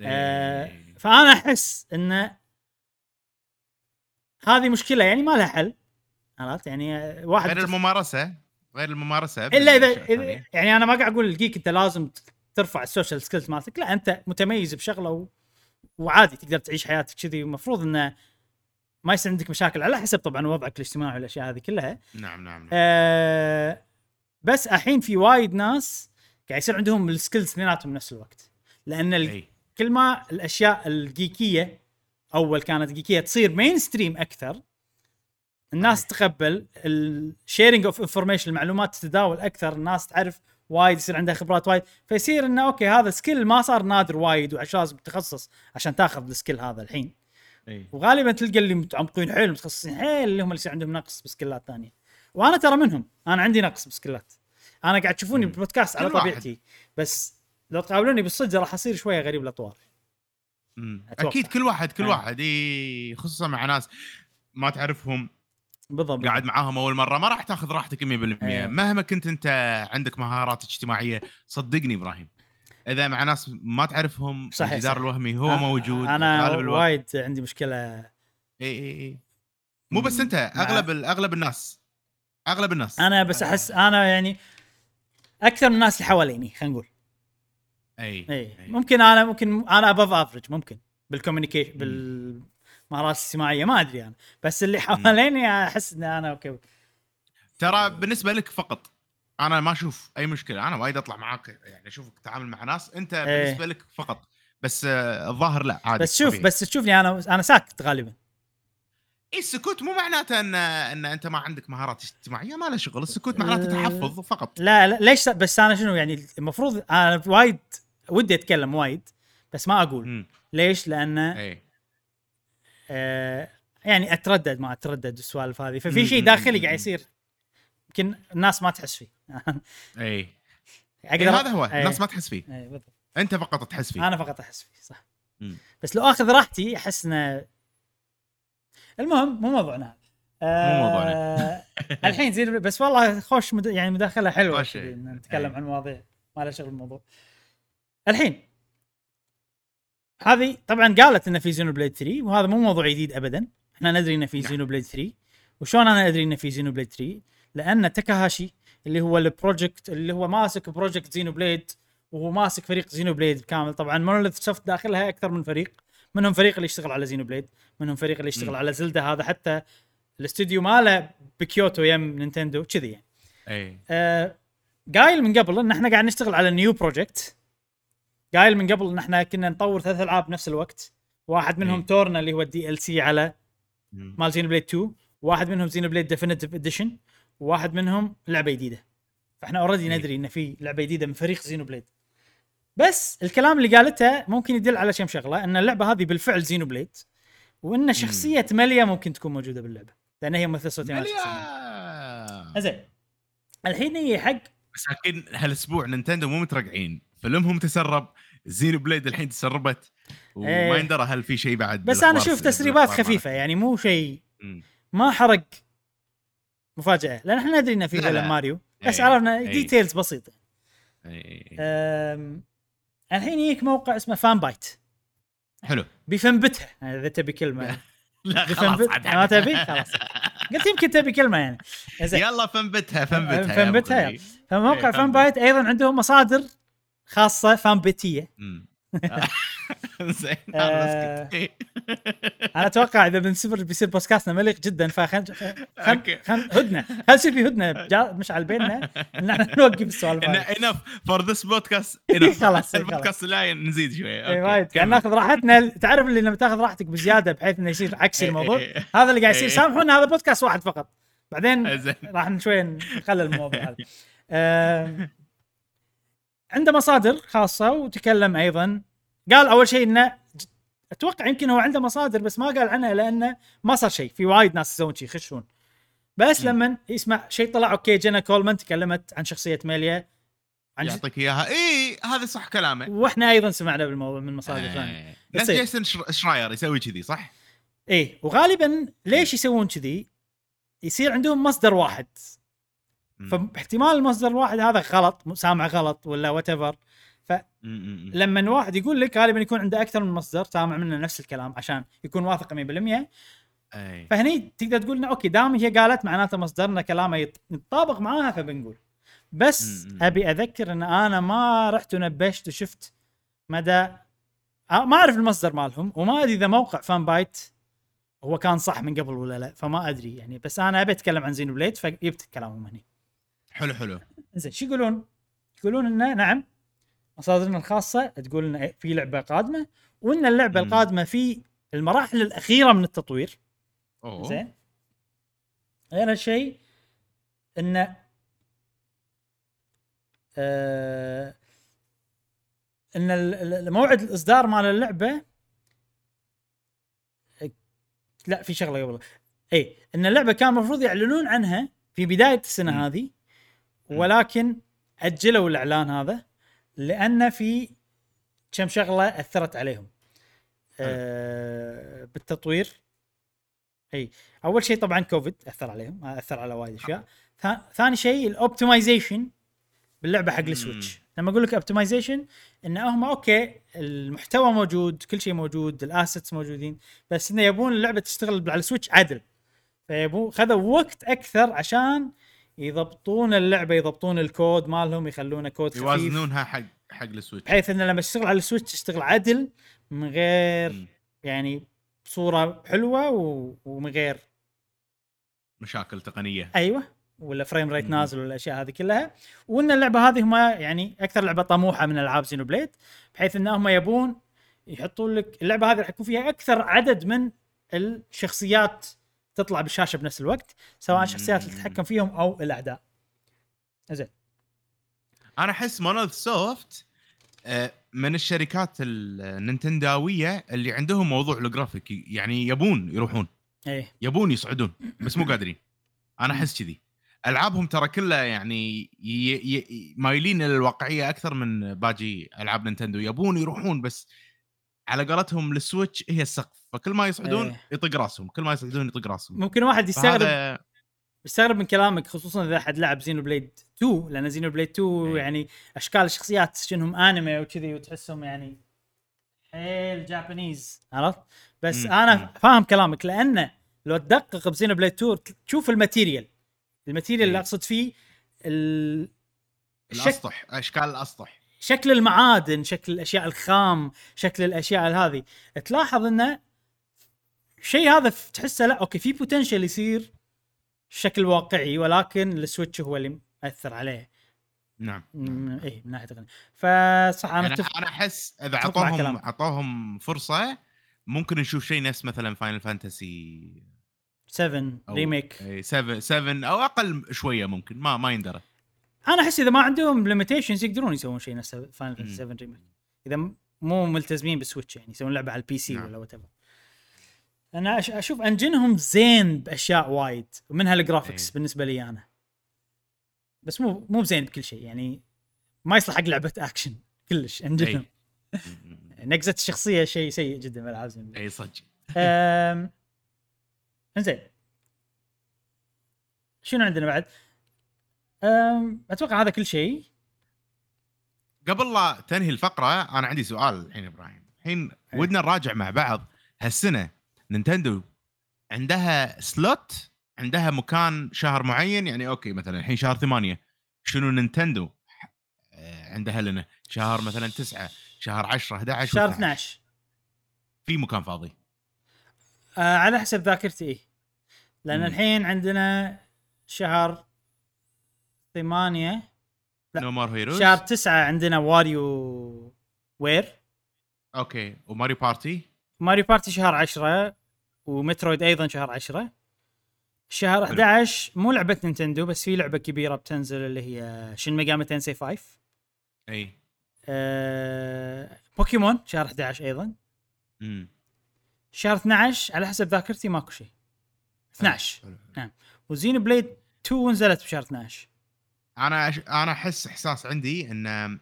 آه، إيه. فأنا أحس إن هذه مشكلة يعني ما لها حل. عرفت؟ يعني واحد غير الممارسة. غير الممارسة إلا إذا. يعني أنا ما قاعد أقول ال geek أنت لازم ترفع ال social skills مالتك لا أنت متميز بشغلة و... وعادي تقدر تعيش حياتك كذي ومفروض إنه ما يصير عندك مشاكل على حسب طبعا وضعك الاجتماعي والأشياء هذه كلها نعم نعم نعم. آه بس الحين في وايد ناس قاعد يصير عندهم ال skills اثنيناتهم بنفس الوقت لأن ال... كل ما الأشياء ال geekية أول كانت geekية تصير mainstream أكثر الناس. تقبل ال sharing of information المعلومات تتداول أكثر الناس تعرف وايد يصير عندها خبرات وايد فيصير إنه okay هذا skill ما صار نادر وايد وعشان لازم تخصص عشان تاخذ ال skill هذا الحين إي وغالبا تلقى اللي متعمقين حيل متخصصين حيل اللي هم اللي يصير عندهم نقص بسكيلات ثانية وأنا ترى منهم أنا عندي نقص بسكيلات أنا قاعد تشوفوني. بالبودكاست على واحد. طبيعتي بس لو تقابلوني بالصدق راح أصير شوية غريب الأطوار. أكيد كل واحد كل آه. واحد إي خصوصا مع ناس ما تعرفهم بالضبط. قاعد معاهم أول مرة. ما راح تاخذ راحتك 100% إيه. مهما كنت أنت عندك مهارات اجتماعية صدقني إبراهيم. إذا مع ناس ما تعرفهم صحيح، الجدار. الوهمي هو آه، موجود أنا وايد عندي مشكلة. اي اي اي مو بس أنت أغلب أغلب الناس. أغلب الناس. أنا بس أحس أنا يعني أكثر من الناس اللي حواليني خلينا نقول. اي اي أي. ممكن أنا ممكن أنا above average ممكن. بال communication بالمهارات الاجتماعيه ما أدري أنا. بس اللي حواليني أحس ان أنا okay. ترى بالنسبة لك فقط أنا ما أشوف أي مشكلة أنا وايد أطلع معاك يعني أشوفك تتعامل مع ناس أنت إيه. بالنسبة لك فقط. بس آه، الظاهر لا عادي بس شوف طبيعي. بس تشوفني أنا أنا ساكت غالبا. اي السكوت مو معناته إن إن أنت ما عندك مهارات اجتماعية ما له شغل السكوت معناته أه، تحفظ فقط. لا, لا ليش بس أنا شنو يعني المفروض أنا وايد ودي أتكلم وايد بس ما أقول. امم ليش؟ لأن اي آه يعني أتردد ما أتردد السوالف هذه ففي شيء داخلي قاعد. يصير يمكن الناس ما تحس فيه إي *laughs* إي، أقدر هذا هو إيه. الناس ما تحس فيه إيه، بالضبط. أنت فقط تحس فيه أنا فقط أحس فيه صح مم. بس لو آخذ راحتي أحس إنه المهم مو موضوعنا آه مو موضوعنا. *laughs* الحين زين بس والله خوش مد... يعني مداخلة حلوة نتكلم. عن مواضيع ما لها شغل بالموضوع الحين هذه طبعا قالت انه في زينو بليد 3 وهذا مو موضوع جديد ابدا. إحنا ندري انه في. Xenoblade 3 وشلون أنا أدري انه في Xenoblade 3 لأن تاكاهاشي اللي هو ال project اللي هو ماسك project Xenoblade وهو ماسك فريق Xenoblade كامل. طبعا Monolith Soft داخلها أكثر من فريق. منهم فريق اللي يشتغل على Xenoblade منهم فريق اللي يشتغل مم. على زلدا هذا. حتى الاستوديو ماله بكيوتو يم نينتندو كذي يعني. اي آه، قايل من قبل إن إحنا قاعد نشتغل على new project قايل من قبل إن إحنا كنا نطور ثلاث ألعاب بنفس الوقت واحد منهم إيه. Torna اللي هو ال DLC على. مال Xenoblade 2 واحد منهم Xenoblade Definitive Edition وواحد منهم لعبة جديدة فإحنا already إيه. ندري إن في لعبة جديدة من فريق Xenoblade بس الكلام اللي قالته ممكن يدل على كم شغله إن اللعبة هذه بالفعل Xenoblade وان شخصية ميليا ممكن تكون موجودة باللعبة لأن هي ممثله صوتيه ميليا. زين الحين هي حق مساكين هالأسبوع نينتندو مو مترقعين فيلمهم تسرب Xenoblade الحين تسربت وما إيه. يندرى هل في شيء بعد بس أنا أشوف تسريبات خفيفة يعني مو شيء. ما حرق مفاجأة لأن إحنا ندري إنه في. فيلم ماريو بس إيه، عرفنا إيه. details بسيطة إيه. أم، الحين يجيك موقع اسمه Fanbyte حلو بيفنبتها إذا تبي كلمة لا خلاص عاد ما تبي؟ خلاص. قلت يمكن تبي كلمة يعني *laughs* يلا فنبتها فنبتها فنبتها،. فموقع إيه، Fan Fan byte أيضا عندهم مصادر خاصة فان بيتية. مم. *laughs* *laughs* زين آه. *laughs* أنا أتوقع إذا بنسبر بيصير بودكاستنا مليق جدا okay. خل هدنة. خل يصير في هدنة. مشعل بيننا. ان إحنا نوقف السوالف. enough for this podcast خلاص، البودكاست الجاي نزيد شوي. اي. وايد. قاعد. ناخذ راحتنا. تعرف اللي لما تاخذ راحتك بزيادة بحيث إنه يصير عكس إيه، الموضوع؟ إيه،. هذا اللي قاعد يصير. إيه. سامحونا هذا بودكاست واحد فقط. بعدين راح شوي نخلل الموضوع هذا. عنده مصادر خاصة وتكلم أيضا قال أول شيء إنه أتوقع يمكن هو عنده مصادر بس ما قال عنها لأنه ما صار شيء في وايد ناس يسوون شيء يخشون بس. لما يسمع شيء طلع okay جينا كولمان تكلمت عن شخصية ميليا عن يعطيك إياها إي هذا صح كلامه وإحنا أيضا سمعنا بالموضوع من مصادر ثانية إيه. بس نفس إيه. جيسون شر- شراير يسوي كذي صح؟ إيه وغالبا ليش يسوون كذي؟ يصير عندهم مصدر واحد. فاحتمال المصدر الواحد هذا غلط سامع غلط ولا whatever مم، مم، مم. لما واحد يقول لك غالبا يكون عنده أكثر من مصدر سامع منه نفس الكلام عشان يكون واثق 100% إيه. فهني تقدر تقول إنه okay دام هي قالت معناته مصدرنا كلامه يت- يتطابق معاها فبنقول بس م- م. أبي أذكر إن أنا ما رحت ونبشت وشفت مدى آه، ما أعرف المصدر مالهم وما أدري إذا موقع فان بايت هو كان صح من قبل ولا لا فما أدري يعني بس أنا أبي أتكلم عن زينو بليد فجبت كلامهم هني حلو حلو زين شو يقولون؟ يقولون إنه نعم مصادرنا الخاصة تقول ان في لعبة قادمة وإن اللعبة مم. القادمة في المراحل الأخيرة من التطوير أوه زين غير هالشيء ان آه إن موعد الإصدار مال اللعبة لا في شغلة قبل اي إن اللعبة كان المفروض يعلنون عنها في بداية السنة مم. هذه ولكن أجلوا الإعلان هذا لأن في كم شغلة أثرت عليهم. آه بالتطوير. أي أول شيء طبعا كوفيد أثر عليهم أثر على وايد أشياء. ثا- ثاني شيء ال optimization باللعبة حق ال Switch. لما أقول لك optimization إن هم okay المحتوى موجود كل شيء موجود ال assets موجودين بس إنه يبون اللعبة تشتغل على ال Switch عدل. فيبون خذوا وقت أكثر عشان يضبطون اللعبة يضبطون الكود مالهم يخلونه كود خفيف يوازنونها حق حق ال Switch بحيث انه لما تشتغل على ال Switch تشتغل عدل من غير مم. يعني بصوره حلوة و... ومن غير مشاكل تقنية أيوه ولا frame rate. نازل ولا الأشياء هذه كلها وإن اللعبة هذه هم يعني أكثر لعبة طموحة من ألعاب Xenoblade بحيث إن هم يبون يحطون لك اللعبة هذه راح يكون فيها أكثر عدد من الشخصيات تطلع بالشاشة بنفس الوقت سواء الشخصيات اللي. تتحكم فيهم أو الأعداء. زين. أنا أحس Monolith Soft آه، من الشركات النينتنداوية اللي عندهم موضوع الجرافيك يعني يبون يروحون. إيه. يبون يصعدون بس مو قادرين. أنا أحس كذي. ألعابهم ترى كلها يعني ي... ي... مايلين إلى الواقعية أكثر من باقي ألعاب نينتندو. يبون يروحون بس على قولتهم ال Switch هي السقف فكل ما يصعدون إيه. يطق راسهم كل ما يصعدون يطق راسهم ممكن واحد يستغرب فهذا يستغرب من كلامك خصوصا إذا أحد لعب Xenoblade 2 لأن Xenoblade 2 إيه. يعني أشكال الشخصيات شنهم انمي وكذي وتحسهم يعني حيل Japanese عرفت؟ بس مم. أنا. فاهم كلامك لأنه لو تدقق ب Xenoblade 2 تشوف ال material ال material اللي إيه. أقصد فيه ال... الأسطح أشكال الأسطح شكل المعادن شكل الأشياء الخام شكل الأشياء هذه. تلاحظ انه شيء هذا تحسه لا okay في potential يصير شكل واقعي ولكن ال Switch هو اللي مأثر عليه. نعم م- إيه من ناحية تقنية. فصح أنا يعني أنا أحس إذا اعطوهم. أعطوهم فرصة ممكن نشوف شيء نفس مثلا Final Fantasy 7 أو- Remake. 7 7 أو أقل شوية ممكن ما ما يندرى. أنا أحس إذا ما عندهم limitations يقدرون يسوون شيء نفس Final. Fantasy 7 Remake إذا مو ملتزمين بال Switch يعني يسوون لعبة على ال PC نعم. ولا what أنا أشوف engine هم زين بأشياء وايد ومنها ال graphics إيه. بالنسبة لي أنا بس مو مو بزين بكل شيء يعني ما يصلح حق لعبة اكشن *laughs* كلش in general نقزة الشخصية شيء سيء جدا بالالعاب زي اي صدق إنزين شنو عندنا بعد؟ أتوقع هذا كل شيء قبل لا تنهي الفقرة أنا عندي سؤال الحين إبراهيم الحين إيه. ودنا نراجع مع بعض هالسنة نينتندو عندها slot عندها مكان شهر معين يعني okay مثلا الحين شهر ثمانية شنو نينتندو آه، عندها لنا شهر مثلا تسعة شهر 10 11 شهر و12. 12 في مكان فاضي آه على حسب ذاكرتي إيه. لأن مم. الحين عندنا شهر ثمانية. لا. No More Heroes شهر تسعة عندنا WarioWare. okay وماريو بارتي؟ ماريو بارتي شهر عشرة ومترويد أيضا شهر عشرة. شهر حلو. 11 مو لعبة نينتندو بس في لعبة كبيرة بتنزل اللي هي شين ميجامي تنسي 5 إي. آه بوكيمون شهر 11 أيضا. امم شهر 12 على حسب ذاكرتي ماكو شيء. 12 حلو، حلو. وزينو بليد 2 نزلت بشهر 12 أنا أش... أنا أحس إحساس عندي إن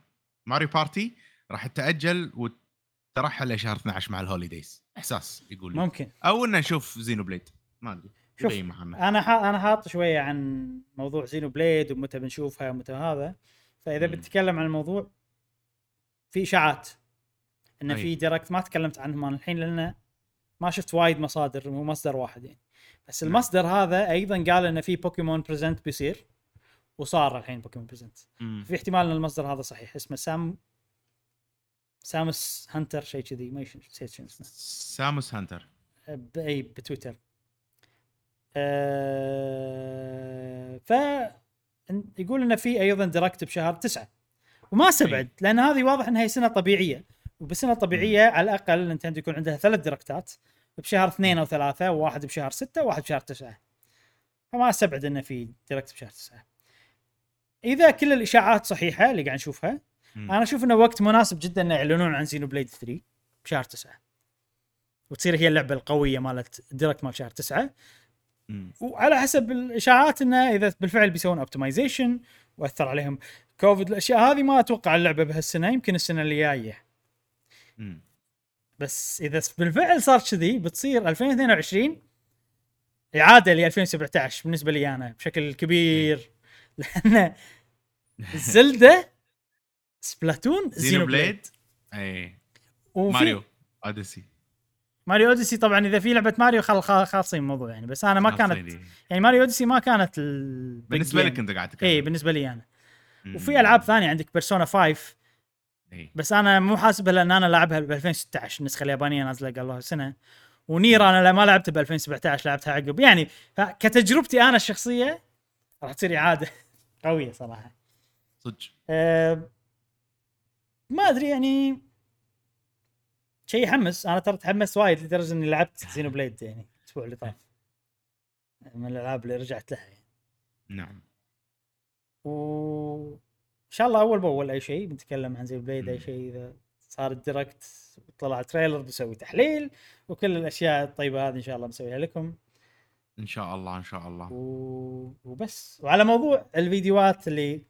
ماريو بارتي راح تتاجل وترحل لشهر 12 مع ال holidays. إحساس يقول لي ممكن. أو ان نشوف زينو بليد. ما أدري. شوف، أنا ح... أنا حاط شوية عن موضوع زينو بليد ومتى بنشوفها ومتى هذا. فإذا مم. بتتكلم عن الموضوع في إشاعات. إن. في Direct ما تكلمت عنهم أنا الحين لأن ما شفت وايد مصادر مو مصدر واحد يعني. بس نعم. المصدر هذا أيضا قال انه في بوكيمون Presents بيصير. وصار الحين بوكيمون Presents. في احتمال إن المصدر هذا صحيح. اسمه سام ساموس هانتر شيء كذي. ما نسيت شنو اسمه. ساموس هانتر. باي بتويتر. أه ف يقول إنه في أيضا Direct بشهر تسعة. وما استبعد لأن هذه واضح إنها سنة طبيعية. وبسنة طبيعية على الأقل نينتندو يكون عندها ثلاث ديركتات بشهر اثنين أو ثلاثة وواحد بشهر ستة وواحد بشهر تسعة. فما استبعد إنه في Direct بشهر تسعة. إذا كل الإشاعات صحيحة اللي قاعد نشوفها مم. أنا أشوف إنه وقت مناسب جدا ان يعلنون عن زينو بليد 3 بشهر تسعة وتصير هي اللعبة القوية مالت ال Direct مال شهر تسعة مم. وعلى حسب الإشاعات إنه إذا بالفعل بيسوون optimization وأثر عليهم كوفيد الأشياء هذه ما أتوقع اللعبة بهالسنة يمكن السنة اللي جاية. بس إذا بالفعل صار كذي بتصير 2022 إعادة ل 2017 بالنسبة لي أنا بشكل كبير لأن زيلدا سبلاتون زينو بليد اي ماريو أوديسي. ماريو أوديسي طبعا إذا في لعبة ماريو خل خالصين الموضوع يعني بس أنا ما كانت يعني ماريو أوديسي ما كانت ال... بالنسبة لك. أنت قاعد تتكلم. اي بالنسبة لي أنا. مم. وفي ألعاب ثانية عندك بيرسونا 5 اي بس أنا مو حاسبها لأن أنا لعبها ب 2016 النسخة اليابانية نازلة قبل سنة. ونير أنا ما لعبتها ب 2017 لعبتها عقب. يعني كتجربتي أنا الشخصية راح تصير إعادة. قوية صراحة. صدق. أه ما أدري يعني شيء يحمس. أنا ترى تحمست وايد لدرجة إني لعبت زينو بليد يعني الأسبوع اللي طاف. من الألعاب اللي رجعت لها يعني. نعم. و إن شاء الله أول بأول أي شيء بنتكلم عن زينو بليد إي. شيء إذا صار ال Direct طلع trailer بسوي تحليل وكل الأشياء الطيبة هذه إن شاء الله بنسويها لكم. إن شاء الله إن شاء الله. و... وبس. وعلى موضوع الفيديوهات اللي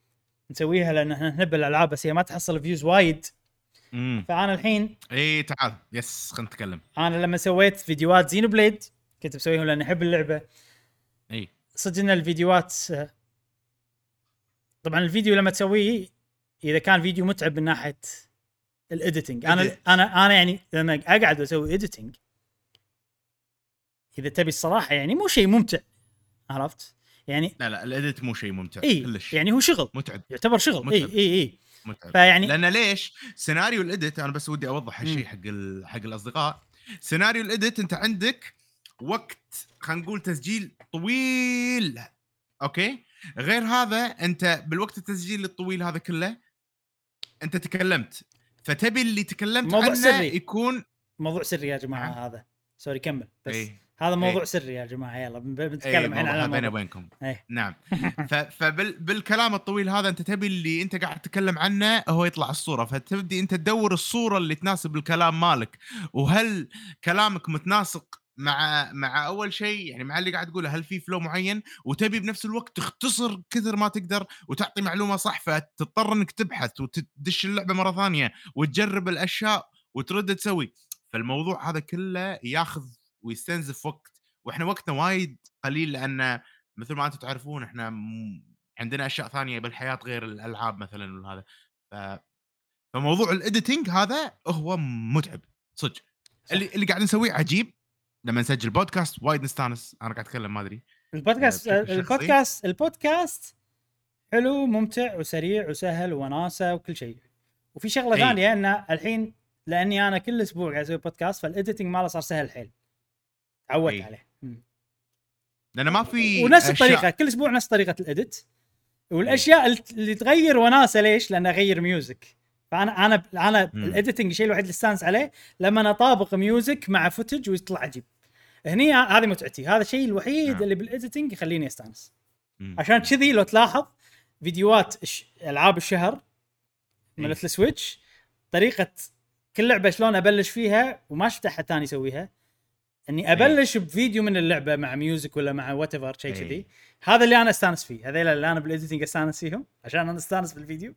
نسويها لأن إحنا نحب الألعاب بس هي ما تحصل views وايد. امم فأنا الحين إي تعال. yes خلينا نتكلم. أنا لما سويت فيديوهات زينو بليد كنت بسويهم لأن أحب اللعبة. إي. صدق إن الفيديوهات طبعا الفيديو لما تسويه إذا كان فيديو متعب من ناحية ال editing أنا. أنا أنا يعني لما أقعد أسوي editing إذا تبي الصراحة يعني مو شيء ممتع عرفت؟ يعني لا لا ال edit مو شيء ممتع إي كلش يعني هو شغل متعب يعتبر شغل إي متعب. إي إي متعب فيعني لأن ليش؟ سيناريو ال edit أنا بس ودي أوضح. هالشيء حق ال... حق الأصدقاء سيناريو ال edit أنت عندك وقت خلينا نقول تسجيل طويل okay؟ غير هذا أنت بالوقت التسجيل الطويل هذا كله أنت تكلمت فتبي اللي تكلمت موضوع عنه سري. يكون موضوع سري يا جماعة نعم. هذا سوري كمل بس اي هذا موضوع إيه. سري يا جماعة يلا اي بنتكلم الحين على بيني وبينكم. إيه. نعم. *laughs* فبالكلام الطويل هذا أنت تبي اللي أنت قاعد تتكلم عنه هو يطلع الصورة. فتبدي أنت تدور الصورة اللي تناسب الكلام مالك. وهل كلامك متناسق مع مع أول شيء؟ يعني مع اللي قاعد تقوله هل في flow معين؟ وتبي بنفس الوقت تختصر كثر ما تقدر وتعطي معلومة صح فتضطر إنك تبحث وتدش اللعبة مرة ثانية وتجرب الأشياء وترد تسوي. فالموضوع هذا كله ياخذ ويستنزف وقت وإحنا وقتنا وايد قليل لأن مثل ما أنتم تعرفون إحنا م- عندنا أشياء ثانية بالحياة غير الألعاب مثلا وهذا ف فموضوع ال editing هذا هو متعب صدق. اللي اللي قاعد نسويه عجيب لما نسجل بودكاست وايد نستانس أنا قاعد أتكلم ما أدري البودكاست بشكل شخصي. ال podcast ال podcast حلو ممتع وسريع وسهل وناسة وكل شيء وفي شغلة. ثانية ان الحين لأني أنا كل أسبوع قاعد أسوي بودكاست فال editing ماله صار سهل حيل تعودت أي. عليه مم. لأن ما في ونفس الطريقة كل أسبوع نفس طريقة ال edit والأشياء اللي- اللي تغير وناسه ليش؟ لأن اغير music فانا أنا أنا مم. ال editing الشيء الوحيد اللي استانس عليه لما أطابق music مع footage ويطلع عجيب هني هذه متعتي هذا الشيء الوحيد نعم. اللي بال editing يخليني أستانس مم. عشان كذي لو تلاحظ فيديوهات ألعاب الشهر إيه. مالت السويتش طريقة كل لعبة شلون أبلش فيها وما شفت احد ثاني يسويها إني أبلش بفيديو من اللعبة مع music ولا مع whatever شيء إيه. كذي هذا اللي أنا أستانس فيه هذول اللي أنا بال editing أستانس فيهم عشان أنا أستانس بالفيديو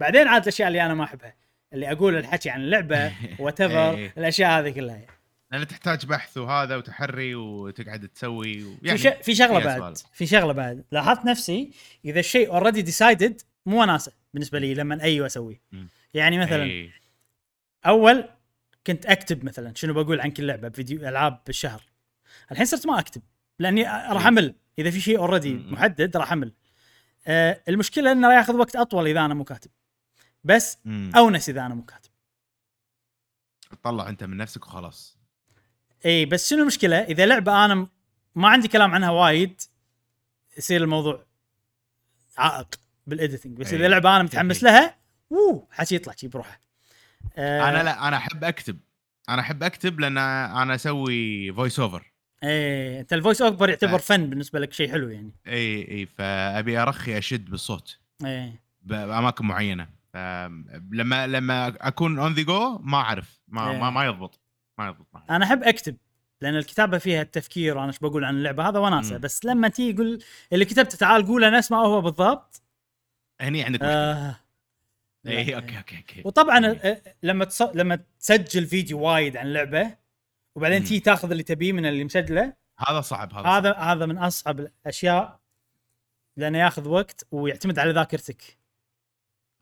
بعدين عاد الأشياء اللي أنا ما أحبها اللي أقول الحكي عن اللعبة *laughs* whatever إيه. الأشياء هذه كلها يعني. لأن تحتاج بحث وهذا وتحري وتقعد تسوي و... في, ش... في شغلة بعد. في شغلة بعد لاحظت نفسي إذا الشيء already decided مو وناسه بالنسبة لي لما أيوه أسويه. يعني مثلا إيه. أول كنت أكتب مثلا شنو بقول عن كل لعبة فيديو ألعاب بالشهر الحين صرت ما أكتب لأني راح إيه. أمل إذا في شيء already. محدد راح أمل آه المشكلة إنه راح ياخذ وقت أطول إذا أنا مو كاتب بس. أونس إذا أنا مو كاتب تطلع أنت من نفسك وخلاص اي بس شنو المشكلة إذا لعبة أنا ما عندي كلام عنها وايد يصير الموضوع عائق بال editing بس. إذا لعبة أنا متحمس. لها اوه حكي يطلع شي بروحه آه أنا لا أنا أحب أكتب أنا أحب أكتب لأن أنا أسوي voice over إيه أنت ال voice over يعتبر آه. فن بالنسبة لك شيء حلو يعني إي إي فأبي أرخي أشد بالصوت إيه بأماكن معينة لما لما أكون on the go ما أعرف ما إيه. ما, ما يضبط ما يضبط معي. أنا أحب أكتب لأن الكتابة فيها التفكير وأنا إيش بقول عن اللعبة هذا وناسة. بس لما تيجي يقول اللي كتبته تعال قوله نفس ما هو بالضبط هني عندك مشكلة آه. اي okay okay okay وطبعا إيه. آه، لما تص... لما تسجل فيديو وايد عن لعبة وبعدين. تيجي تاخذ اللي تبيه من اللي مسجله هذا صعب هذا هذا صعب. هذا من أصعب الأشياء لأنه ياخذ وقت ويعتمد على ذاكرتك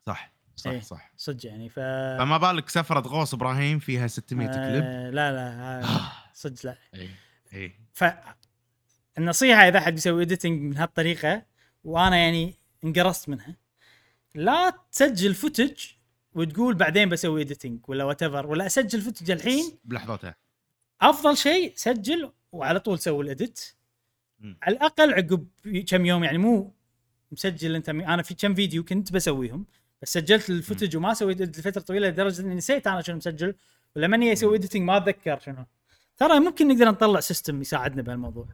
صح صح إيه. صح صدق يعني ف فما بالك سفرة غوص إبراهيم فيها 600 كليب آه لا لا آه، *sighs* صدق لا اي اي فالنصيحه إذا حد بيسوي editing من هالطريقة وأنا يعني انقرصت منها لا تسجل footage وتقول بعدين بسوي editing ولا what ولا أسجل footage الحين. بلحظتها أفضل شيء سجل وعلى طول سوي ال edit. على الأقل عقب كم يوم يعني مو مسجل أنت أنا في كم فيديو كنت بسويهم بس سجلت ال footage وما سويت لفترة طويلة لدرجة إني نسيت أنا شنو مسجل ولما إني أسوي editing ما أتذكر شنو. ترى ممكن نقدر نطلع system يساعدنا بهالموضوع.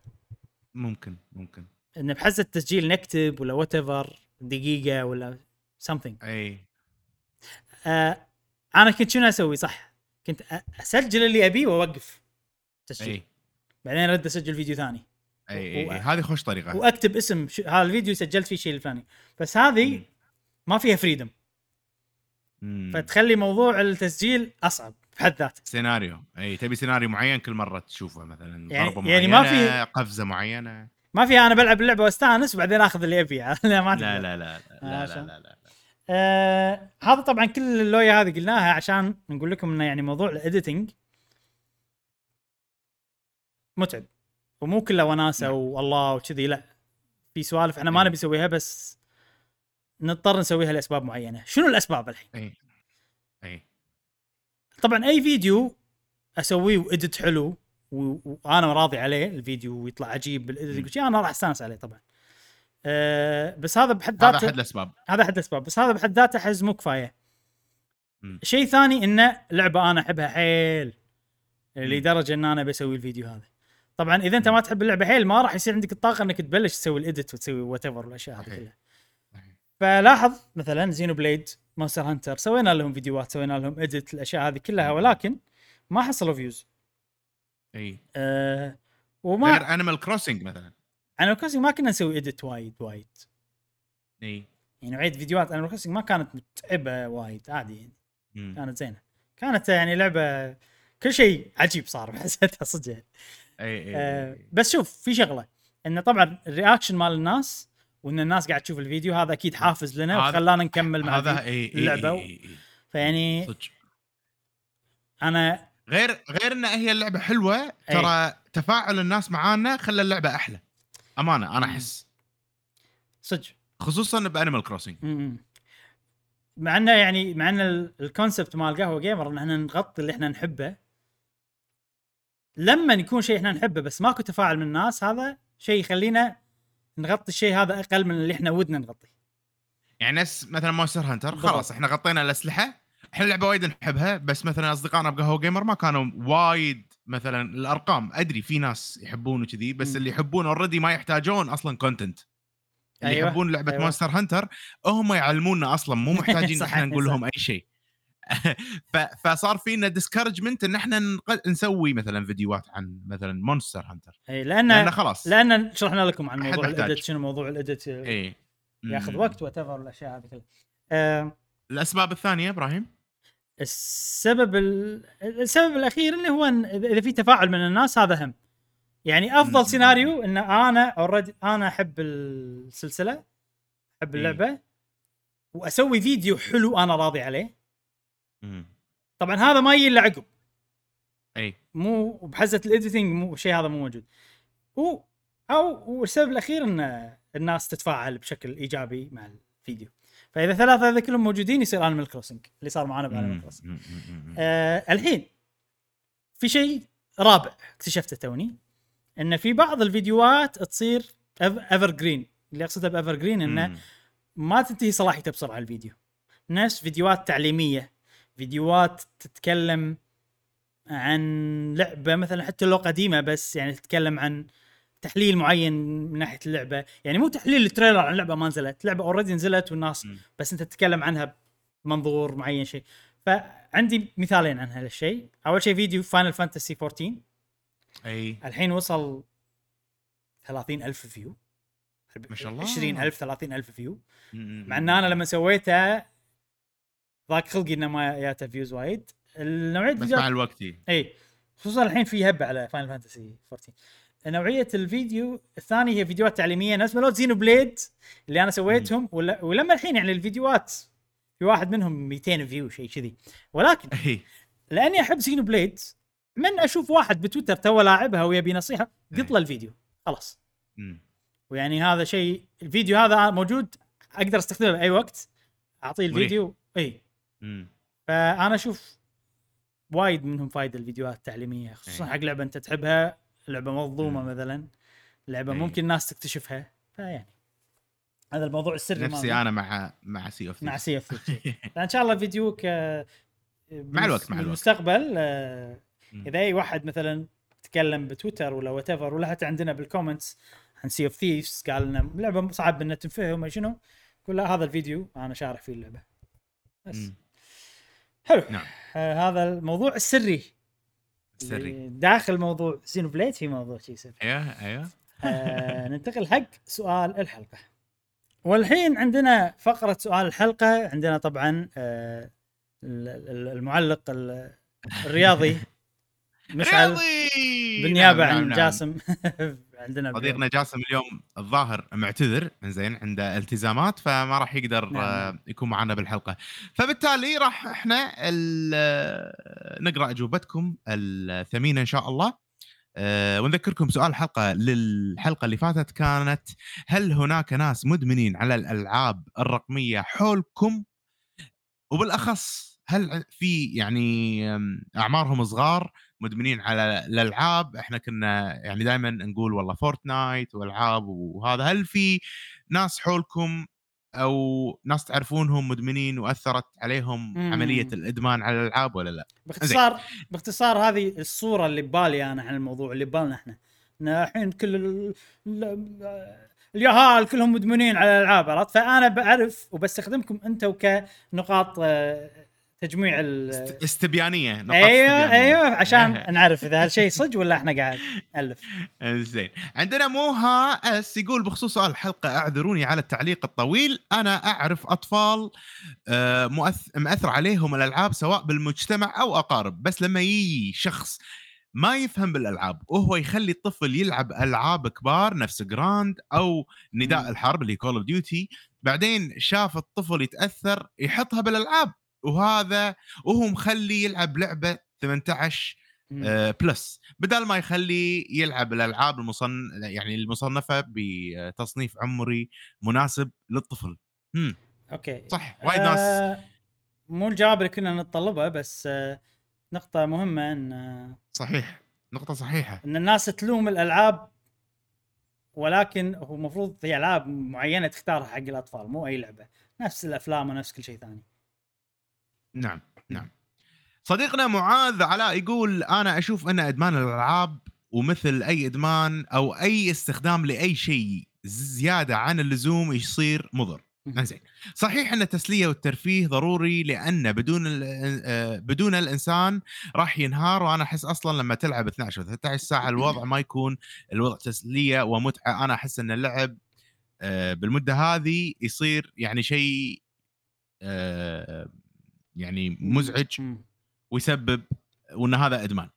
ممكن ممكن. إن بحز التسجيل نكتب ولا what دقيقة ولا something. أي. آه أنا كنت شنو أسوي؟ صح. كنت أسجل اللي أبيه وأوقف تسجيل. أي. بعدين أرد أسجل فيديو ثاني. أي أي و- إي. هذه خوش طريقة. وأكتب اسم ش... هذا الفيديو سجلت فيه شيء الفلاني. بس هذه. ما فيها freedom مم. فتخلي موضوع التسجيل أصعب بحد ذاته سيناريو. أي تبي سيناريو معين كل مرة تشوفه مثلا. يعني- ضربة يعني ما في- قفزة معينة. ما فيها أنا بلعب اللعبة وأستأنس وبعدين آخذ اللي ابيه *laughs* لا ما لا تقدر. لا لا لا لا, لا, لا, لا. آه هذا طبعا كل اللوية هذه قلناها عشان نقول لكم إنه يعني موضوع ال editing متعب. ومو كله وناسة نعم. والله وكذي لا. في سوالف إحنا ما إيه. نبي نسويها بس نضطر نسويها لأسباب معينة. شنو الأسباب الحين؟ اي اي طبعا أي فيديو أسويه و edit حلو وأنا راضي عليه الفيديو ويطلع عجيب بال editing وشي أنا راح أستانس عليه طبعا. أه بس هذا بحد هذا ذاته أحد الأسباب هذا أحد الأسباب بس هذا بحد ذاته احس مو كفاية. شيء ثاني إنه لعبة أنا أحبها حيل. لدرجة إن أنا بسوي الفيديو هذا طبعا إذا أنت ما تحب اللعبة حيل ما راح يصير عندك الطاقة إنك تبلش تسوي ال edit وتسوي whatever والاشياء هذه. كلها. فلاحظ مثلا Xenoblade Monster Hunter سوينا لهم فيديوهات سوينا لهم edit الأشياء هذه كلها. ولكن ما حصلوا views إي آه وما غير Animal Crossing مثلا Animal Crossing ما كنا نسوي edit وايد وايد. إي. يعني نوعيه فيديوهات Animal Crossing ما كانت متعبة وايد عادي يعني. مم. كانت زينة. كانت يعني لعبة كل شيء عجيب صار *laughs* حسيتها صدق يعني. إي إي آه. بس شوف في شغلة. انه طبعا ال reaction مال الناس وإن الناس قاعد تشوف الفيديو هذا أكيد حافز لنا وخلانا نكمل مع هذا إي إي فيعني أنا غير غير إن هي اللعبة حلوة ترى تفاعل الناس معانا خلى اللعبة أحلى. أمانة أنا. أحس صدق خصوصا ب Animal Crossing. مع إنه يعني مع إن ال- ال concept مال قهوة جيمر إن إحنا نغطي اللي إحنا نحبه لما يكون شيء إحنا نحبه بس ماكو تفاعل من الناس هذا شيء يخلينا نغطي الشيء هذا أقل من اللي إحنا ودنا نغطيه يعني نفس مثلا Monster Hunter. خلاص إحنا غطينا الأسلحة إحنا اللعبه وايد نحبها بس مثلا أصدقائنا بقهوة جيمر ما كانوا وايد مثلا الأرقام أدري في ناس يحبون وكذي بس. اللي يحبون already ما يحتاجون أصلا content اللي أيوة، يحبون لعبة أيوة. مونستر هانتر هم يعلمونا أصلا مو *laughs* محتاجين إحنا نقول. لهم أي شيء. *laughs* فصار فينا discouragement إن إحنا. نسوي مثلا فيديوهات عن مثلا Monster Hunter أي لأن لأن خلاص لأن شرحنا لكم عن موضوع. ال edit شنو موضوع ال edit اي ياخذ. وقت what الأشياء هذه كلها آه، الأسباب الثانية إبراهيم السبب ال... السبب الأخير اللي هو إن إذا في تفاعل من الناس هذا هم يعني. أفضل سيناريو إن أنا already أنا أحب السلسلة أحب. اللعبة وأسوي فيديو حلو أنا راضي عليه مم. طبعا هذا ما يجي إلا عقب أي مو بحزة ال editing مو الشيء هذا مو موجود و أو والسبب الأخير إن الناس تتفاعل بشكل إيجابي مع الفيديو فإذا ثلاثة هذا كلهم موجودين يصير Animal Crossing اللي صار معنا ب Animal. Crossing. آه الحين في شيء رابع اكتشفته توني إن في بعض الفيديوهات تصير evergreen اللي أقصده ب evergreen انه. ما تنتهي صلاحيته بسرعة الفيديو نفس فيديوهات تعليمية فيديوهات تتكلم عن لعبة مثلا حتى لو قديمة بس يعني تتكلم عن تحليل معين من ناحية اللعبة. يعني مو تحليل ال trailer عن لعبة ما نزلت. لعبة already نزلت والناس. بس انت تتكلم عنها بمنظور معين شيء. فعندي مثالين عن هالشيء. أول شيء فيديو Final Fantasy 14 أي. الحين وصل 30000 view ما شاء الله. 20000 30000 view. مع إن أنا لما سويته ضاق خلقي إنه ما جاته views وايد. نوعيه بس مع الوقت. إي. خصوصا الحين في هبة على Final Fantasy 14 نوعية الفيديو الثاني هي فيديوهات تعليمية نفس مالت Xenoblade اللي أنا سويتهم ولا ولما الحين يعني الفيديوهات في واحد منهم 200 view شيء كذي ولكن *laughs* اي لأني أحب Xenoblade من أشوف واحد بتويتر تو لاعبها ويبي نصيحة قط له الفيديو خلاص. ويعني هذا شيء الفيديو هذا موجود أقدر أستخدمه بأي وقت أعطيه. الفيديو إي. فأنا أشوف وايد منهم فايدة الفيديوهات التعليمية خصوصا أي. حق لعبة أنت تحبها لعبة مظلومة. مثلا لعبة أي. ممكن الناس تكتشفها فيعني هذا الموضوع السري نفسي مالي أنا مع مع Sea of مع Sea of فان شاء الله فيديوك مع الوقت، مع الوقت. بالمستقبل آه،. إذا أي واحد مثلا تكلم بتويتر ولا what ولا حتى عندنا بال comments عن Sea of Thieves قال لنا لعبة صعب إنها تنفهم شنو قول له هذا الفيديو أنا شارح فيه اللعبة بس. حلو نعم آه هذا الموضوع السري سري. داخل موضوع سينو بليد في موضوع شيء سري. أيوه أيوه. آه *laughs* ننتقل حق سؤال الحلقة. والحين عندنا فقرة سؤال الحلقة عندنا طبعا آه ال- ال- المعلق ال- الرياضي. *laughs* مشعل بالنيابة نعم، عن نعم، نعم. جاسم *laughs* عندنا. صديقنا جاسم اليوم الظاهر معتذر زين عنده التزامات فما راح يقدر نعم. آه، يكون معنا بالحلقة فبالتالي راح إحنا ال- آه، نقرأ أجوبتكم الثمينة إن شاء الله آه، ونذكركم سؤال الحلقة للحلقة اللي فاتت كانت هل هناك ناس مدمنين على الألعاب الرقمية حولكم وبالأخص هل في يعني أم، أعمارهم صغار مدمنين على الألعاب. إحنا كنا يعني دائما نقول والله فورتنايت وألعاب وهذا. هل في ناس حولكم أو ناس تعرفونهم مدمنين وأثرت عليهم مم. عمليه الإدمان على الألعاب ولا لا؟ باختصار باختصار هذه الصورة اللي ببالي أنا عن الموضوع اللي ببالنا إحنا الحين كل ال- ال- اليهال كلهم مدمنين على الألعاب عرفت؟ فأنا بعرف وبستخدمكم أنتم كنقاط آه، تجميع ال است- استبيانية نقاط أيوه استبيانية. أيوه عشان نعرف إذا هالشيء صدق ولا إحنا قاعد نألف. زين. عندنا موها أس يقول بخصوص سؤال الحلقة أعذروني على التعليق الطويل. أنا أعرف أطفال آه، مؤث- مأثر عليهم الألعاب سواء بالمجتمع أو أقارب. بس لما يجي شخص ما يفهم بالألعاب وهو يخلي الطفل يلعب ألعاب كبار نفس Grand أو نداء. الحرب اللي Call of Duty بعدين شاف الطفل يتأثر يحطها بالألعاب. وهذا وهو مخلي يلعب لعبة 18 مم. آه، plus بدل ما يخلي يلعب الألعاب المصن يعني المصنفة بتصنيف عمري مناسب للطفل. امم okay. صح. وايد ناس آه، مو الجواب اللي كنا نتطلبه بس آه، نقطة مهمة إن آه، صحيح. نقطة صحيحة. إن الناس تلوم الألعاب ولكن هو المفروض في ألعاب معينة تختارها حق الأطفال مو أي لعبة. نفس الأفلام ونفس كل شيء ثاني. نعم نعم. صديقنا معاذ علاء يقول أنا أشوف أن إدمان الألعاب ومثل أي إدمان أو أي استخدام لأي شيء زيادة عن اللزوم يصير مضر. زين صحيح أن التسلية والترفيه ضروري لأن بدون آه، بدون الإنسان راح ينهار وأنا أحس أصلا لما تلعب 12 و 13 ساعه الوضع ما يكون الوضع تسلية ومتعة. أنا أحس أن اللعب آه، بالمدة هذه يصير يعني شيء آه، يعني مزعج. ويسبب وإن هذا إدمان.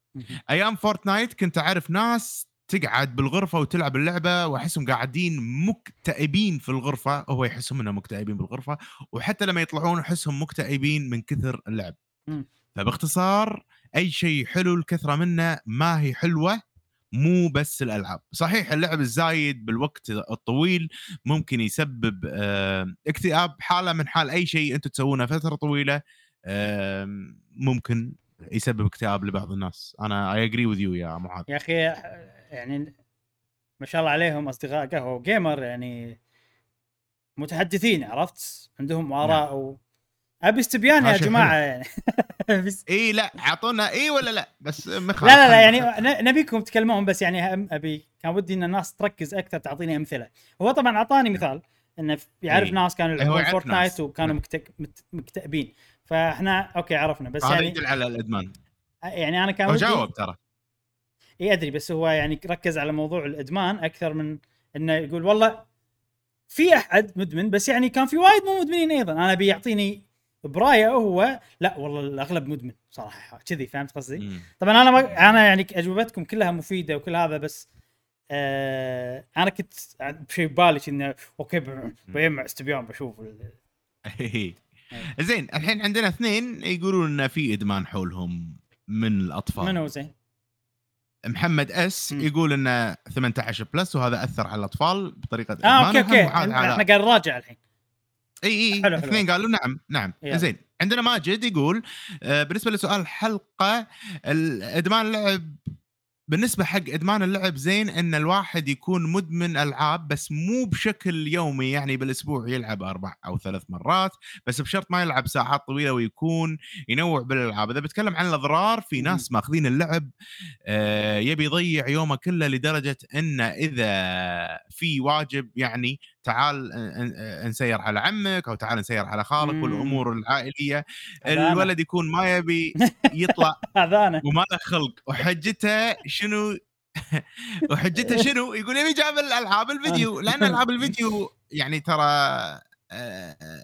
أيام فورتنايت كنت أعرف ناس تقعد بالغرفة وتلعب اللعبة وأحسهم قاعدين مكتئبين في الغرفة هو يحسهم إنهم مكتئبين بالغرفة وحتى لما يطلعون أحسهم مكتئبين من كثر اللعب. فباختصار أي شيء حلو الكثرة منه ما هي حلوة مو بس الألعاب صحيح اللعب الزايد بالوقت الطويل ممكن يسبب آه، اكتئاب حالة من حال أي شيء أنتم تسوونه فترة طويلة ممكن يسبب اكتئاب لبعض الناس. أنا I agree with you يا معاذ يا أخي يعني ما شاء الله عليهم أصدقاء قهوة Gamer يعني متحدثين عرفت؟ عندهم آراء و... أبي استبيان يا جماعة يعني. *laughs* بس إي لا أعطونا إي ولا لا؟ بس مخ لا لا لا يعني نبيكم تتكلمون بس يعني أبي كان ودي إن الناس تركز أكثر تعطيني أمثلة. هو طبعا أعطاني مثال إنه يعرف إيه. ناس كانوا يلعبون Fortnite. وكانوا نعم. مكتئبين. فاحنا okay عرفنا بس هذا يعني يدل على الإدمان. يعني أنا كان هو جاوب ترى. إي أدري بس هو يعني ركز على موضوع الإدمان أكثر من إنه يقول والله في أحد مدمن بس يعني كان في وايد مو مدمنين أيضا. أنا أبي يعطيني برايه هو. لا والله الأغلب مدمن صراحة كذي فهمت قصدي؟ طبعا أنا ما أنا يعني أجوبتكم كلها مفيدة وكل هذا بس آه أنا كنت بشيء ببالي انه okay بجمع استبيان بشوف. *laughs* زين الحين عندنا اثنين يقولون إن في إدمان حولهم من الأطفال من هو زين؟ محمد أس. يقول إنه 18 plus وهذا أثر على الأطفال بطريقة آه okay okay إحنا. قاعد نراجع الحين إي إي. اثنين قالوا نعم نعم يلا. زين عندنا ماجد يقول آه، بالنسبة لسؤال الحلقة الإدمان اللعب بالنسبة حق إدمان اللعب زين إن الواحد يكون مدمن ألعاب بس مو بشكل يومي يعني بالأسبوع يلعب أربع أو ثلاث مرات بس بشرط ما يلعب ساعات طويلة ويكون ينوع بالألعاب إذا بتكلم عن الأضرار في. ناس ماخذين اللعب آه، يبي يضيع يومه كله لدرجة إنه إذا في واجب يعني تعال نسير على عمك أو تعال نسير على خالك. والأمور العائلية. الولد يكون ما يبي يطلع *laughs* وما له خلق. وحجته شنو؟ *laughs* وحجته شنو؟ يقول يبي جاب الألعاب الفيديو *laughs* لأن ألعاب الفيديو يعني ترى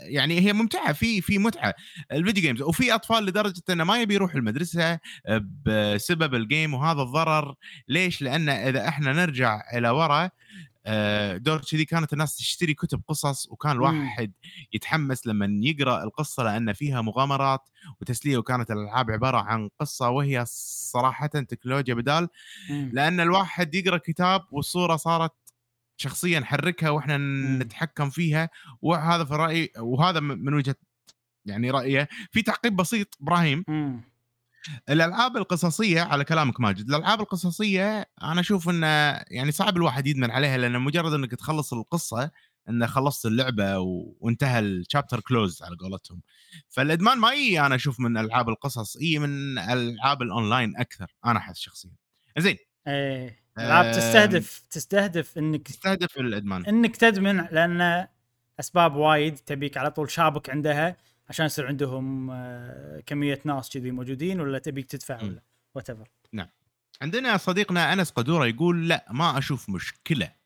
يعني هي ممتعة في في متعة. ال video games وفي أطفال لدرجة إنه ما يبي يروح المدرسة بسبب ال game وهذا الضرر. ليش؟ لأن إذا إحنا نرجع إلى ورا آه، دور كذي كانت الناس تشتري كتب قصص وكان الواحد يتحمس لما يقرأ القصة لأن فيها مغامرات وتسلية وكانت الألعاب عبارة عن قصة وهي صراحة تكنولوجيا بدال. لأن الواحد يقرأ كتاب والصورة صارت شخصيه نحركها وإحنا نتحكم فيها. وهذا في رأيي وهذا من وجهة يعني رأيه. في تعقيب بسيط إبراهيم. الألعاب القصصية على كلامك ماجد الألعاب القصصية أنا أشوف إنه يعني صعب الواحد يدمن عليها لأن مجرد إنك تخلص القصة إنه خلصت اللعبة و... وانتهى ال chapter close على قولتهم. فالإدمان ما يجي أنا أشوف من ألعاب القصص يجي من ألعاب الأونلاين أكثر أنا أحس شخصيا. زين. إيه العاب آم، تستهدف تستهدف إنك تستهدف الإدمان. إنك تدمن لأن أسباب وايد تبيك على طول شابك عندها. عشان يصير عندهم آه، كمية ناس كذي موجودين ولا تبيك تدفع. ولا whatever عندنا صديقنا أنس قدورة يقول لا ما أشوف مشكلة.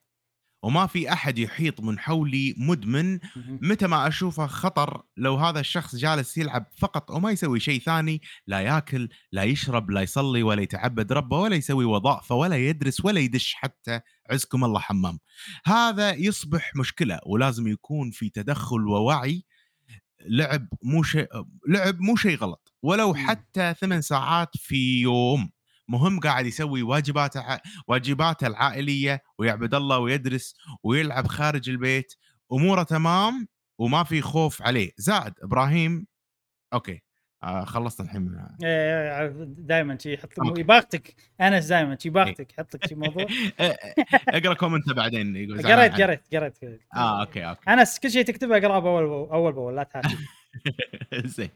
وما في أحد يحيط من حولي مدمن. متى ما أشوفه خطر لو هذا الشخص جالس يلعب فقط وما يسوي شيء ثاني لا ياكل لا يشرب لا يصلي ولا يتعبد ربه ولا يسوي وظائفه ولا يدرس ولا يدش حتى عزكم الله حمام. هذا يصبح مشكلة ولازم يكون في تدخل ووعي. لعب مو شيء لعب مو شيء غلط. ولو. حتى ثمان ساعات في يوم مهم قاعد يسوي واجباته واجباته العائلية ويعبد الله ويدرس ويلعب خارج البيت. أموره تمام وما في خوف عليه. زائد إبراهيم أوكي. خلصت الحين. من دائما شي يحط. يباغتك. أنس دائما شي يباغتك. يحط لك شي موضوع. *laughs* إقرأ comment بعدين يقول قريت قريت قريت. آه okay okay. أنس كل شيء تكتبه اقرأه بأول بأول أول بأول لا تحاسب. *laughs* زين.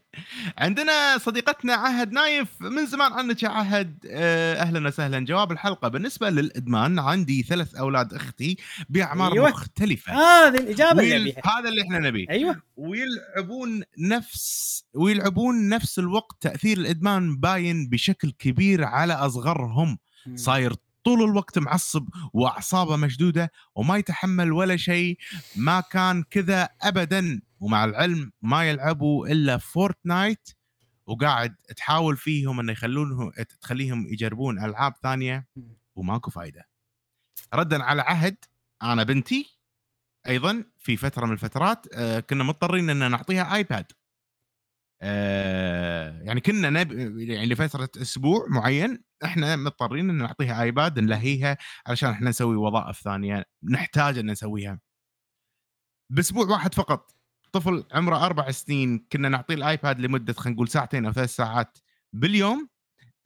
عندنا صديقتنا عهد نايف من زمان عنك يا عهد. آه، أهلا وسهلا. جواب الحلقة بالنسبة للإدمان عندي ثلاث أولاد أختي بأعمار أيوة. مختلفة. هذه الإجابة اللي ويل- ابيها هذا اللي إحنا نبيه. أيوه. ويلعبون نفس ويلعبون نفس الوقت تأثير الإدمان باين بشكل كبير على أصغرهم. صاير طول الوقت معصب وأعصابه مشدودة وما يتحمل ولا شيء. ما كان كذا ابدا. ومع العلم ما يلعبوا إلا فورتنايت وقاعد تحاول فيهم إنه يخلونهم تخليهم يجربون ألعاب ثانية وماكو فايدة. ردا على عهد أنا بنتي أيضا في فترة من الفترات آه، كنا مضطرين إن نعطيها ايباد آه، يعني كنا نب... يعني لفترة أسبوع معين إحنا مضطرين إن نعطيها ايباد نلهيها علشان إحنا نسوي وظائف ثانية نحتاج إن نسويها. بأسبوع واحد فقط. طفل عمره أربع سنين كنا نعطيه الآيباد لمدة خلينا نقول ساعتين أو ثلاث ساعات باليوم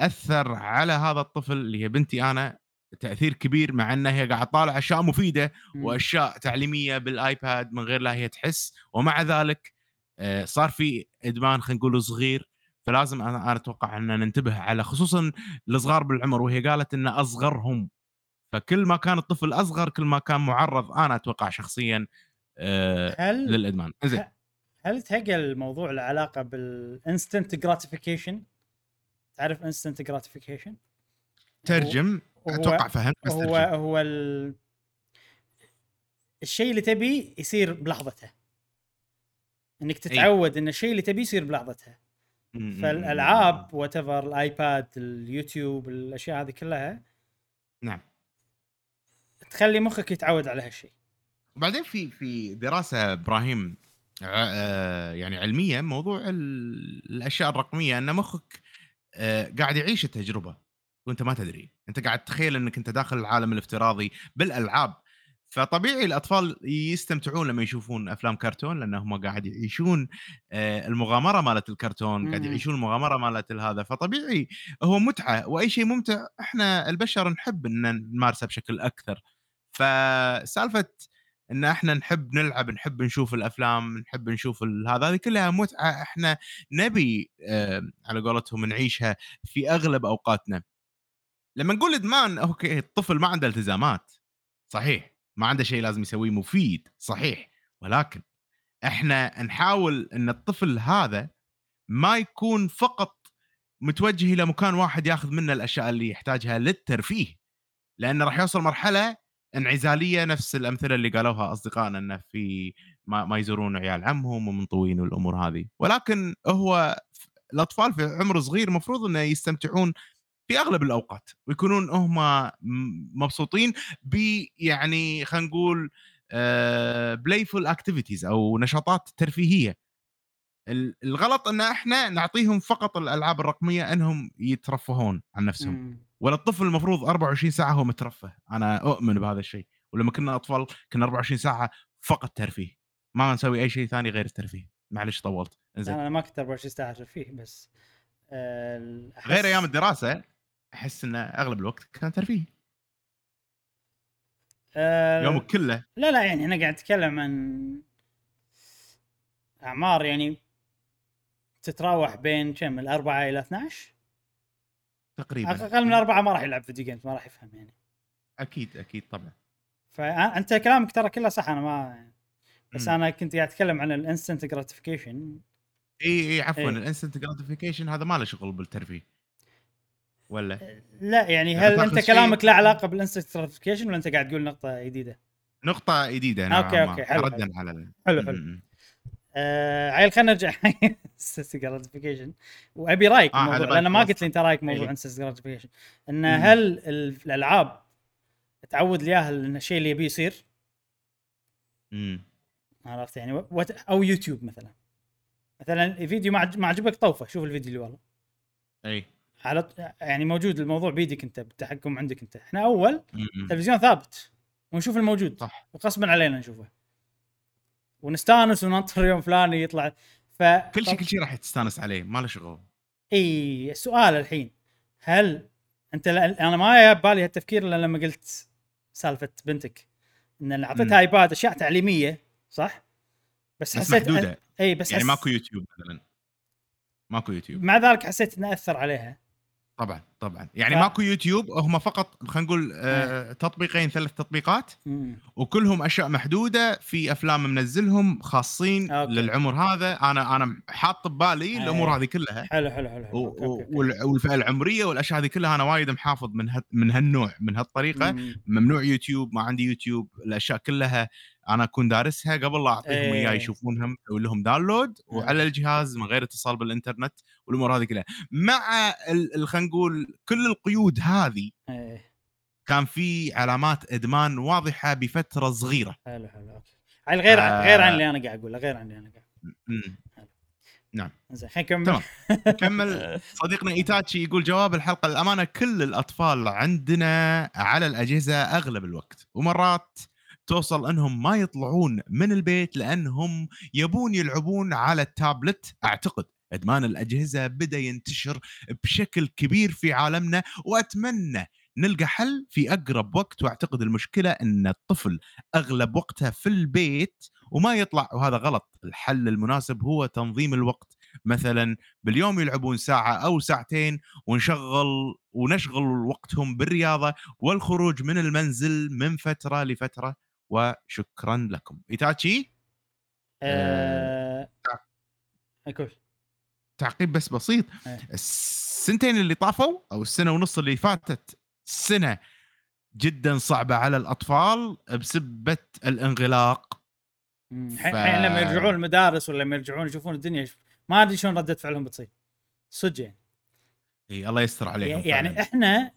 أثر على هذا الطفل اللي هي بنتي أنا تأثير كبير مع انها هي قاعدة تطالع أشياء مفيدة وأشياء تعليمية بالآيباد من غير لا هي تحس. ومع ذلك آه، صار في إدمان خلينا نقول صغير فلازم أنا أتوقع إن ننتبه على خصوصا الصغار بالعمر وهي قالت إن أصغرهم. فكل ما كان الطفل أصغر كل ما كان معرض أنا أتوقع شخصيا آه، هل للإدمان. زين هل تهقى الموضوع له علاقه بال instant gratification تعرف instant gratification ترجم. هو- أتوقع فهمت بس هو ترجم. هو ال... الشيء اللي تبي يصير بلحظته. إنك تتعود إن الشيء اللي تبي يصير بلحظتها فالألعاب whatever الآيباد اليوتيوب الأشياء هذه كلها نعم. تخلي مخك يتعود على هالشيء. وبعدين في في دراسة إبراهيم آه، يعني علمية موضوع ال- الأشياء الرقمية أن مخك آه، قاعد يعيش التجربة وأنت ما تدري. أنت قاعد تتخيل أنك أنت داخل العالم الافتراضي بالألعاب. فطبيعي الأطفال يستمتعون لما يشوفون أفلام كرتون لانهم قاعد يعيشون آه، المغامرة مالت الكرتون قاعد. يعيشون المغامرة مالت هذا. فطبيعي هو متعة وأي شيء ممتع إحنا البشر نحب إن نمارسه بشكل أكثر. فسالفة إن إحنا نحب نلعب نحب نشوف الأفلام نحب نشوف هذا هذه كلها متعة إحنا نبي آه، على قولتهم نعيشها في أغلب أوقاتنا. لما نقول إدمان أوكي الطفل ما عنده التزامات صحيح ما عنده شيء لازم يسويه مفيد صحيح ولكن إحنا نحاول إن الطفل هذا ما يكون فقط متوجه إلى مكان واحد ياخذ منه الأشياء اللي يحتاجها للترفيه لأنه راح يوصل مرحلة انعزالية نفس الأمثلة اللي قالوها أصدقائنا إنه في ما, ما يزورون عيال عمهم ومنطوين والأمور هذه. ولكن هو الأطفال في عمر صغير المفروض إنه يستمتعون في أغلب الأوقات ويكونون هم مبسوطين ب يعني خلينا نقول playful activities أو نشاطات ترفيهية. الغلط إن إحنا نعطيهم فقط الألعاب الرقمية إنهم يترفهون عن نفسهم. مم. ولا الطفل المفروض 24 ساعة هو مترفه. أنا أؤمن بهذا الشيء. ولما كنا أطفال كنا 24 ساعة فقط ترفيه. ما نسوي أي شيء ثاني غير الترفيه. معلش طولت. إنزين. أنا ما كنت 24 ساعة فيه بس آه، أحس- غير أيام الدراسة أحس إن أغلب الوقت كان ترفيه. آه، يومك كله. لا لا يعني إحنا قاعد نتكلم عن أعمار يعني تتراوح بين كم؟ الأربعة إلى 12 تقريبا. أقل من أربعة ما راح يلعب video games ما راح يفهم يعني. أكيد أكيد طبعا. فأنت كلامك ترى كله صح أنا ما بس مم. أنا كنت قاعد أتكلم عن ال instant gratification إي إي عفوا إيه. الانستنت gratification هذا ما له شغل بالترفيه. ولا؟ لا يعني هل أنت كلامك له علاقة بال instant gratification ولا أنت قاعد تقول نقطة جديدة؟ نقطة جديدة نوعا okay، ما، okay، حلو، ردا على حلو حلو. م- م. آه عيل خلينا نرجع *laughs* instant gratification وأبي رأيك آه، بالك لأن ما. قلت لي أنت رأيك موضوع. instant gratification إن مم. هل ال- الألعاب تعود لياها إن الشيء اللي يبي يصير؟ م. عرفت يعني؟ وت- أو يوتيوب مثلا. مثلا فيديو ما عج- ما عجبك طوفه شوف الفيديو اللي والله. أي. على يعني موجود الموضوع بيدك أنت بالتحكم عندك أنت. إحنا أول م- م. تلفزيون ثابت ونشوف الموجود. صح. وغصبا علينا نشوفه. ونستانس وننطر يوم فلاني يطلع. ف كل شيء كل شيء راح تستانس عليه ما له شغل. إي السؤال الحين. هل أنت لا أنا ما ببالي هالتفكير إلا لما قلت سالفة بنتك. إن. أعطيتها ايباد أشياء تعليمية صح؟ بس بس حسيت محدودة. إي بس يعني حس... ماكو يوتيوب مثلا. ماكو يوتيوب. مع ذلك حسيت إنه أثر عليها. طبعا طبعا يعني ف- ماكو يوتيوب هم فقط خلينا نقول آه تطبيقين ثلاث تطبيقات مم. وكلهم أشياء محدودة في أفلام منزلهم خاصين okay. للعمر هذا أنا أنا حاط ببالي أي. الأمور هذه كلها حلو حلو حلو, حلو. و- okay، okay، okay. وال- والفئة العمرية والأشياء هذه كلها أنا وايد محافظ من هال- من هالنوع من هالطريقة مم. ممنوع يوتيوب ما عندي يوتيوب الأشياء كلها أنا اكون دارسها قبل لا أعطيهم إيه. اياه يشوفونهم أسوي لهم download وعلى الجهاز من غير اتصال بالإنترنت والأمور هذه كلها. مع خلينا نقول كل القيود هذه إيه. كان في علامات إدمان واضحة بفترة صغيرة. حلو حلو okay. غير آه. غير عن اللي أنا قاعد أقوله غير عن اللي أنا قاعد مم. زين خلينا نكمل. تمام. نكمل. *laughs* صديقنا إيتاتشي يقول جواب الحلقة الامانه كل الأطفال عندنا على الأجهزة أغلب الوقت ومرات توصل انهم ما يطلعون من البيت لانهم يبون يلعبون على التابلت. أعتقد إدمان الأجهزة بدأ ينتشر بشكل كبير في عالمنا وأتمنى نلقى حل في أقرب وقت. وأعتقد المشكلة إن الطفل أغلب وقته في البيت وما يطلع وهذا غلط. الحل المناسب هو تنظيم الوقت. مثلا باليوم يلعبون ساعة أو ساعتين ونشغل ونشغل وقتهم بالرياضة والخروج من المنزل من فترة لفترة. وشكرا لكم إيتاتشي آه... أقول تعقيب بس بسيط إيه. السنتين اللي طافوا أو السنة ونص اللي فاتت سنة جدا صعبة على الأطفال بسبة الانغلاق. ف- الحين الحين لما يرجعون المدارس ولا لما يرجعون يشوفون الدنيا ما أدري شلون ردة فعلهم بتصير صدق يعني إي الله يستر عليهم يعني فعلاً. إحنا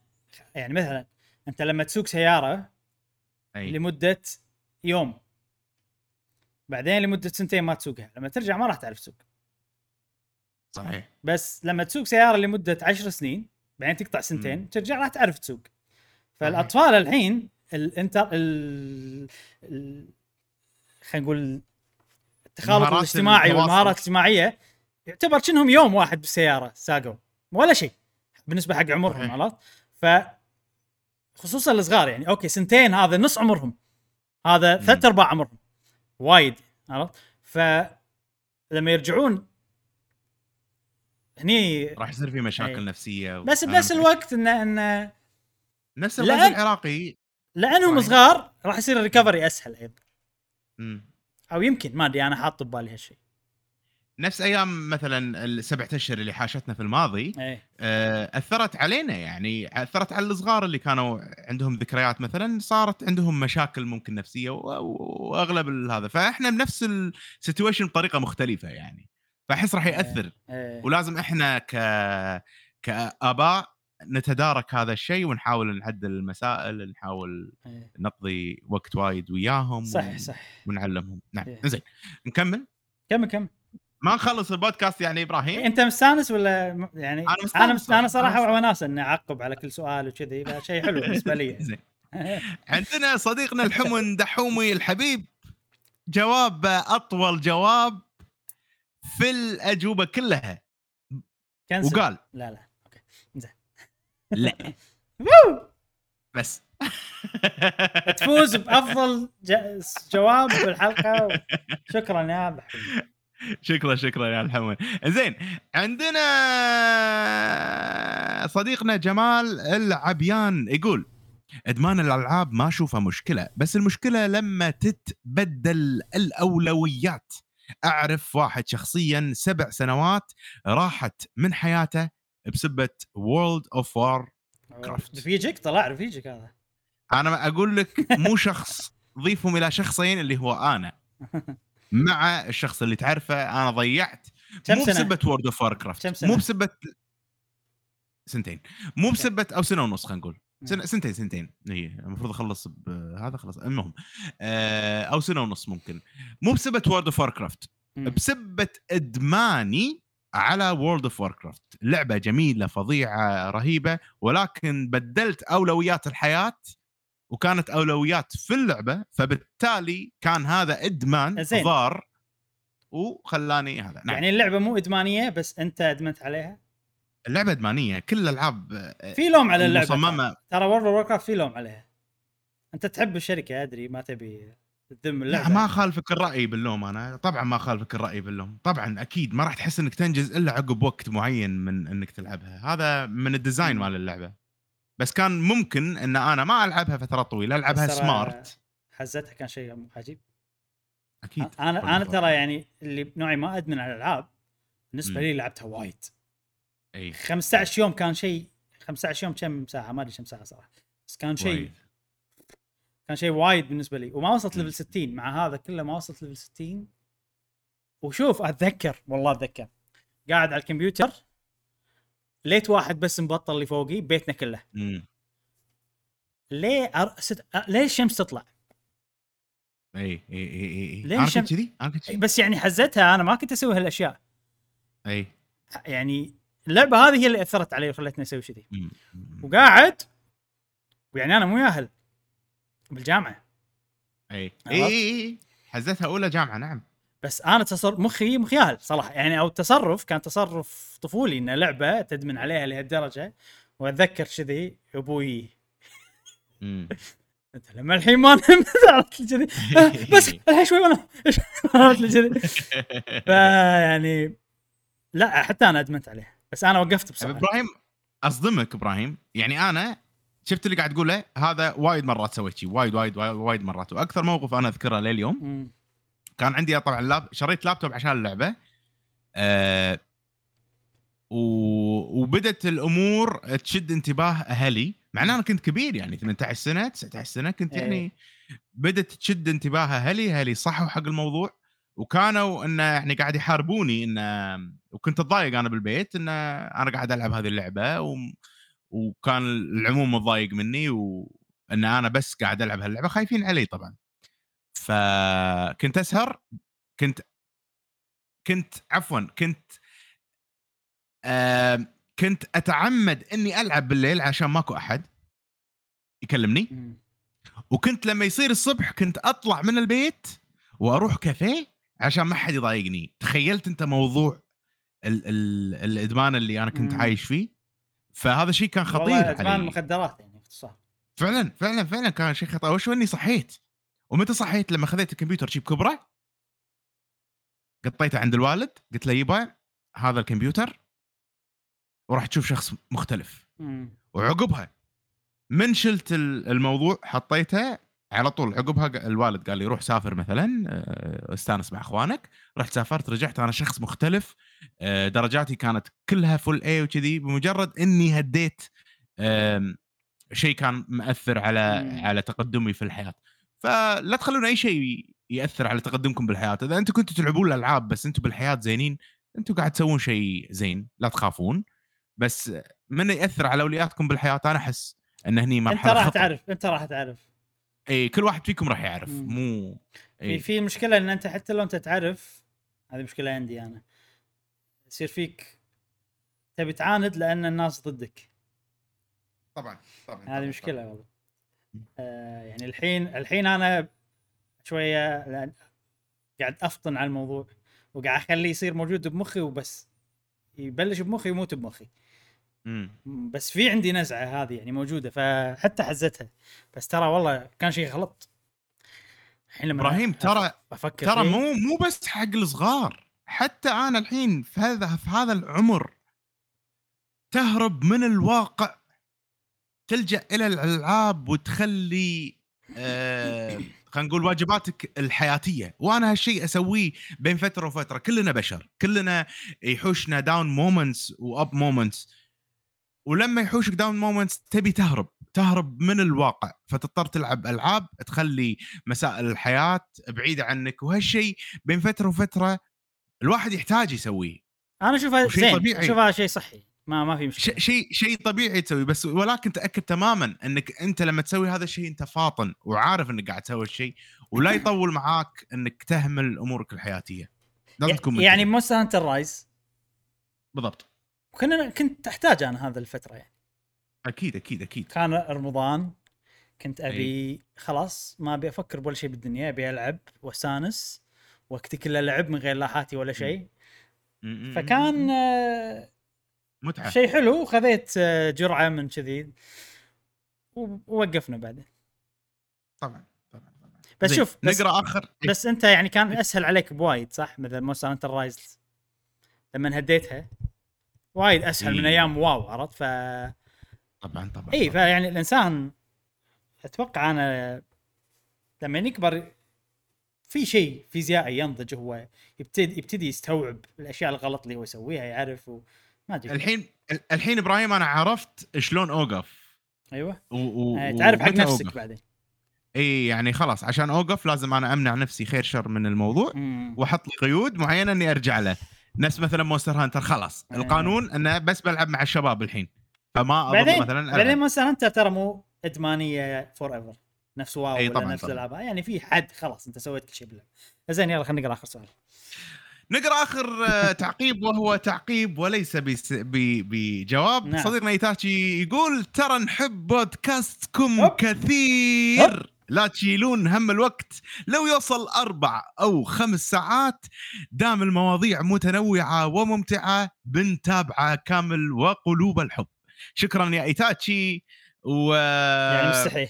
يعني مثلا أنت لما تسوق سيارة أي. لمدة يوم. بعدين لمدة سنتين ما تسوقها. لما ترجع ما راح تعرف تسوق. صحيح. بس لما تسوق سيارة لمدة عشر سنين بعدين تقطع سنتين مم. ترجع راح تعرف تسوق. فالأطفال الحين الانتر ال... ال... خلينا نقول التخالط الاجتماعي. والمهارات الاجتماعية يعتبر كأنهم يوم واحد بالسياره ساقوا ولا شيء. بالنسبة حق عمرهم. عرفت؟ ف خصوصا الصغار يعني. أوكي سنتين هذا نص عمرهم. هذا. ثلاث أرباع عمرهم وايد عرفت فلما يرجعون هني راح يصير في مشاكل أي. نفسية بس بنفس. الوقت ان إن نفس لأن- الغاز العراقي لأنهم. صغار راح يصير الريكفري أسهل أيضا. أو يمكن ما أدري أنا حاط ببالي هالشيء نفس أيام مثلا السبعة أشهر اللي حاشتنا في الماضي إيه. آه، أثرت علينا يعني أثرت على الصغار اللي كانوا عندهم ذكريات مثلا صارت عندهم مشاكل ممكن نفسية وأغلب هذا. فإحنا بنفس ال situation بطريقة مختلفة يعني. فأحس راح يأثر. إيه. ولازم إحنا ك كآباء نتدارك هذا الشيء ونحاول نعدل المسائل نحاول إيه. نقضي وقت وايد وياهم صح صح. ونعلمهم. نعم إيه. زين نكمل؟ كم كم ما نخلص البودكاست يعني إبراهيم؟ أنت مستانس ولا يعني أنا مستانس أنا مست... أنا صراحة. صراحة وناس إني أعقب على كل سؤال وكذي فشيء شيء حلو بالنسبة لي. *laughs* زين. *laughs* عندنا صديقنا الحمن دحومي الحبيب جواب أطول جواب في الأجوبة كلها. كنسل. وقال. لا لا. أوكي. *laughs* لا. وو! بس. تفوز بأفضل. جواب في الحلقة شكرا يا حمد. شكرا شكرا يا الحمن زين عندنا صديقنا جمال العبيان يقول إدمان الألعاب ما اشوفه مشكلة بس المشكلة لما تتبدل الأولويات. أعرف واحد شخصيا سبع سنوات راحت من حياته بسبة وورلد اوف وار كرافت. رفيجك؟ طلع رفيجك هذا. أنا أقول لك مو شخص ضيفهم إلى شخصين اللي هو أنا. *laughs* مع الشخص اللي تعرفه أنا ضيعت. كم مو؟ بسبه World of Warcraft؟ مو بسبه سنتين. مو بسبه أو سنة ونص خلينا نقول. سنة سنتين سنتين. إي المفروض أخلص بهذا خلص المهم آه أو سنة ونص ممكن. مو بسبه World of Warcraft. بسبه إدماني على World of Warcraft لعبة جميلة فظيعة رهيبة ولكن بدلت أولويات الحياة وكانت أولويات في اللعبة فبالتالي كان هذا إدمان زين. ضار وخلاني هذا. نعم. يعني اللعبة مو إدمانية بس أنت أدمنت عليها؟ اللعبة إدمانية. كل الألعاب آه، في لوم على اللعبة مصممه ترى World of في لوم عليها. أنت تحب الشركة أدري ما تبي تذم لا اللعبة. ما أخالفك الرأي باللوم أنا. طبعا ما أخالفك الرأي باللوم. طبعا أكيد ما راح تحس إنك تنجز إلا عقب وقت معين من إنك تلعبها. هذا من ال design. مال اللعبة. بس كان ممكن إن أنا ما ألعبها فترات طويلة ألعبها smart حزتها كان شيء عجيب. أكيد. أنا أنا ترى يعني اللي نوعي ما أدمن على الألعاب بالنسبة. لي لعبتها وايد. أي. 15 يوم كان شيء 15 يوم كم ساعة؟ ما أدري كم ساعة صراحة. بس كان شيء. كان شيء وايد بالنسبة لي. وما وصلت. level 60 مع هذا كله ما وصلت level 60 وشوف أتذكر والله أتذكر. قاعد على الكمبيوتر. light واحد بس مبطل اللي فوقي بيتنا كله. مم. ليه أر... ست... أ- ليه الشمس تطلع؟ إي إي إي إي شم- كنت كذي بس يعني حزتها أنا ما كنت أسوي هالأشياء. إي. يعني اللعبة هذه هي اللي أثرت علي وخلتني أسوي كذي. وقاعد ويعني أنا مو ياهل. بالجامعة؟ إي إي. حزتها أولى جامعة نعم. بس أنا تصرف مخي مخ ياهل صراحة. يعني أو التصرف كان تصرف طفولي ان لعبة تدمن عليها لهالدرجة. وأتذكر كذي أبوي. *laughs* أنت لما الحين ما نمت *laughs* عرفت كذي. آه، بس *laughs* الحين شوي وأنا عرفت كذي. فيعني لا حتى أنا أدمنت عليها. بس أنا وقفت بصراحه إبراهيم أصدمك إبراهيم. يعني أنا شفت اللي قاعد تقوله هذا وايد مرات سويت شيء وايد وايد وايد, وايد مرات. وأكثر موقف أنا أذكره لليوم. كان عندي طبعا لاب شريت لابتوب عشان اللعبة. أه و... وبدت الأمور تشد انتباه أهلي. مع ان أنا كنت كبير يعني 18 سنة 19 سنة كنت إيه. يعني بدت تشد انتباه أهلي. أهلي صحوا حق الموضوع. وكانوا انه يعني قاعد يحاربوني انه وكنت أتضايق أنا بالبيت إن أنا قاعد ألعب هذه اللعبة. و... وكان العموم متضايق مني وان أنا بس قاعد ألعب هاللعبة. خايفين علي طبعا. فكنت أسهر كنت كنت عفوا كنت آه كنت أتعمد إني ألعب بالليل عشان ماكو أحد يكلمني. وكنت لما يصير الصبح كنت أطلع من البيت وأروح كافيه عشان ما حد يضايقني. تخيلت أنت موضوع ال ال الإدمان اللي أنا كنت. عايش فيه؟ فهذا شيء كان خطير والله إدمان المخدرات يعني باختصار. فعلا فعلا فعلا كان شيء خطير. وشو إني صحيت؟ ومتى صحيت لما خذيت الكمبيوتر شيب كبرة؟ قطيته عند الوالد قلت له يبا هذا الكمبيوتر. وراح تشوف شخص مختلف. مم. وعقبها من شلت ال- الموضوع حطيته على طول. عقبها الوالد قال لي روح سافر مثلا آه، استانس مع أخوانك. رحت سافرت رجعت أنا شخص مختلف. آه، درجاتي كانت كلها full A وكذي بمجرد إني هديت شيء كان مأثر على. على تقدمي في الحياة. فلا تخلون أي شيء يأثر على تقدمكم بالحياة. إذا أنتم كنتوا تلعبون الألعاب بس أنتم بالحياة زينين أنتم قاعد تسوون شيء زين لا تخافون. بس من يأثر على اولوياتكم بالحياة؟ أنا أحس إن هني أنت مرحله راح. تعرف أنت راح تعرف. إي كل واحد فيكم راح يعرف مم. مو في إي. في مشكلة إن أنت حتى لو أنت تعرف هذه مشكلة عندي أنا. يصير فيك تبي تعاند لأن الناس ضدك. طبعا طبعا هذه مشكلة والله. آه يعني الحين الحين أنا شوية لأن قاعد أفطن على الموضوع وقاعد أخليه يصير موجود بمخي وبس. يبلش بمخي ويموت بمخي. مم. بس في عندي نزعة هذه يعني موجودة فحتى حزتها. بس ترى والله كان شيء غلط. الحين لما إبراهيم ترى أفكر ترى مو مو بس حق الصغار حتى أنا الحين في هذا في هذا العمر تهرب من الواقع تلجأ إلى الألعاب وتخلي آه خلينا نقول واجباتك الحياتية. وأنا هالشيء أسويه بين فترة وفترة. كلنا بشر. كلنا يحوشنا down moments و up moments ولما يحوشك down moments تبي تهرب. تهرب من الواقع. فتضطر تلعب ألعاب تخلي مسائل الحياة بعيدة عنك. وهالشيء بين فترة وفترة الواحد يحتاج يسويه. أنا وشيء زين. طبيعي. اشوفها شيء صحي. ما ما في مشكلة. شيء شيء طبيعي تسويه بس ولكن تأكد تماما إنك أنت لما تسوي هذا الشيء أنت فاطن وعارف إنك قاعد تسوي الشيء ولا *coughs* يطول معاك إنك تهمل أمورك الحياتية. لازم تكون يعني. Monster Hunter Rise بالضبط. كنا كنت احتاج أنا هذا الفترة يعني. أكيد أكيد أكيد. كان رمضان كنت. أبي خلاص ما أبي أفكر بولا شيء بالدنيا أبي ألعب وأستانس وقتي كله لعب من غير لا حاتي ولا شيء. فكان آه، متعة. شيء حلو وخذيت آه، جرعة من كذي. ووقفنا بعدين. طبعا طبعا طبعا. بس شوف بس, نقرأ آخر. إيه، بس أنت يعني كان أسهل عليك بوايد صح؟ مثل Monster Hunter Rise لما هديتها وايد أسهل من إيه. أيام WoW عرفت؟ ف طبعا طبعا اي. فيعني الإنسان أتوقع أنا لما يكبر في شيء فيزيائي ينضج هو يبتدي يبتدي يستوعب الأشياء الغلط اللي هو يسويها يعرف و... ما أدري. الحين الحين إبراهيم أنا عرفت شلون أوقف. أيوه. و... و... آه، تعرف حق نفسك أوقف. بعدين. إي يعني خلاص عشان أوقف لازم أنا أمنع نفسي خير شر من الموضوع. وأحط لي قيود معينة إني أرجع له. نفس مثلا Monster Hunter خلاص. آه. القانون إنه بس بلعب مع الشباب الحين. فما بعدين مثلا بعدين. Monster Hunter ترى مو إدمانية forever نفس WoW أي ولا طبعاً، نفس طبعاً. الالعاب يعني في حد خلاص أنت سويت كل شيء باللعبه زين يلا خلينا نقرأ آخر سؤال. نقرأ آخر آه، تعقيب وهو تعقيب وليس بجواب. نعم. صديقنا ايتاتشي يقول ترى نحب بودكاستكم هوب. كثير. هوب. لا تشيلون هم الوقت. لو يوصل أربع أو خمس ساعات دام المواضيع متنوعة وممتعة بنتابعة كامل وقلوب الحب. شكرا يا ايتاتشي و يعني مستحيل.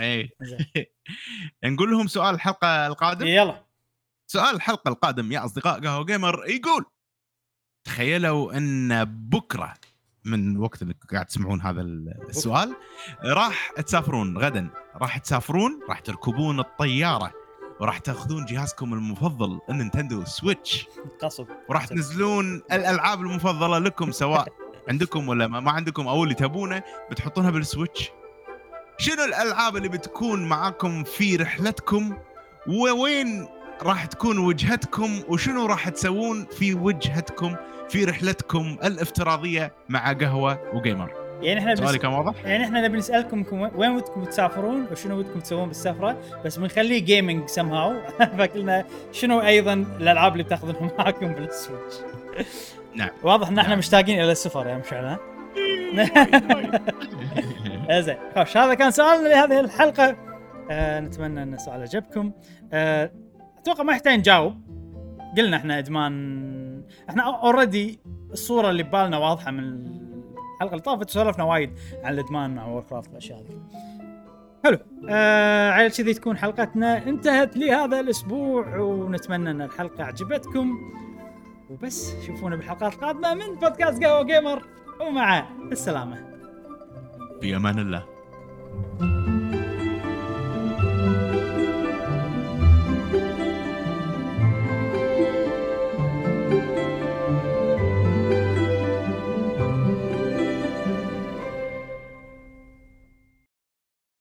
إيه. *laughs* زين. *laughs* نقول لهم سؤال الحلقة القادم يلا. سؤال الحلقة القادم يا أصدقاء قهوة جيمر يقول تخيلوا أن بكرة من وقت اللي قاعد تسمعون هذا السؤال راح تسافرون غدا راح تسافرون راح تركبون الطيارة وراح تأخذون جهازكم المفضل النينتندو سويتش قصب. وراح تنزلون الألعاب المفضلة لكم سواء عندكم ولا ما ما عندكم أو اللي تبونه بتحطونها بالسويتش. شنو الألعاب اللي بتكون معاكم في رحلتكم؟ ووين راح تكون وجهتكم وشنو راح تسوون في وجهتكم في رحلتكم الافتراضية مع قهوة وجيمر يعني إحنا سؤالي. كان واضح؟ يعني إحنا نبي نسألكم كم- وين ودكم تسافرون وشنو ودكم تسوون بالسفرة بس بنخليه جيمنج سم هاو فقلنا شنو أيضا الألعاب اللي بتاخذونها معاكم بالسويتش. نعم. واضح إن إحنا نعم. مشتاقين إلى السفر يا مشعل ها *laughs* زين. خوش هذا كان سؤالنا لهذه الحلقة. آه نتمنى أن السؤال عجبكم آه أتوقع ما يحتاج نجاوب. قلنا إحنا إدمان إحنا already الصورة اللي ببالنا واضحة من الحلقة اللي طافت سولفنا وايد عن الإدمان مع ووركرافت والأشياء هذه. حلو. آه على كذي تكون حلقتنا انتهت لهذا الأسبوع ونتمنى إن الحلقة عجبتكم. وبس شوفونا بالحلقات القادمة من بودكاست قهوة جيمر ومع السلامة. في أمان الله.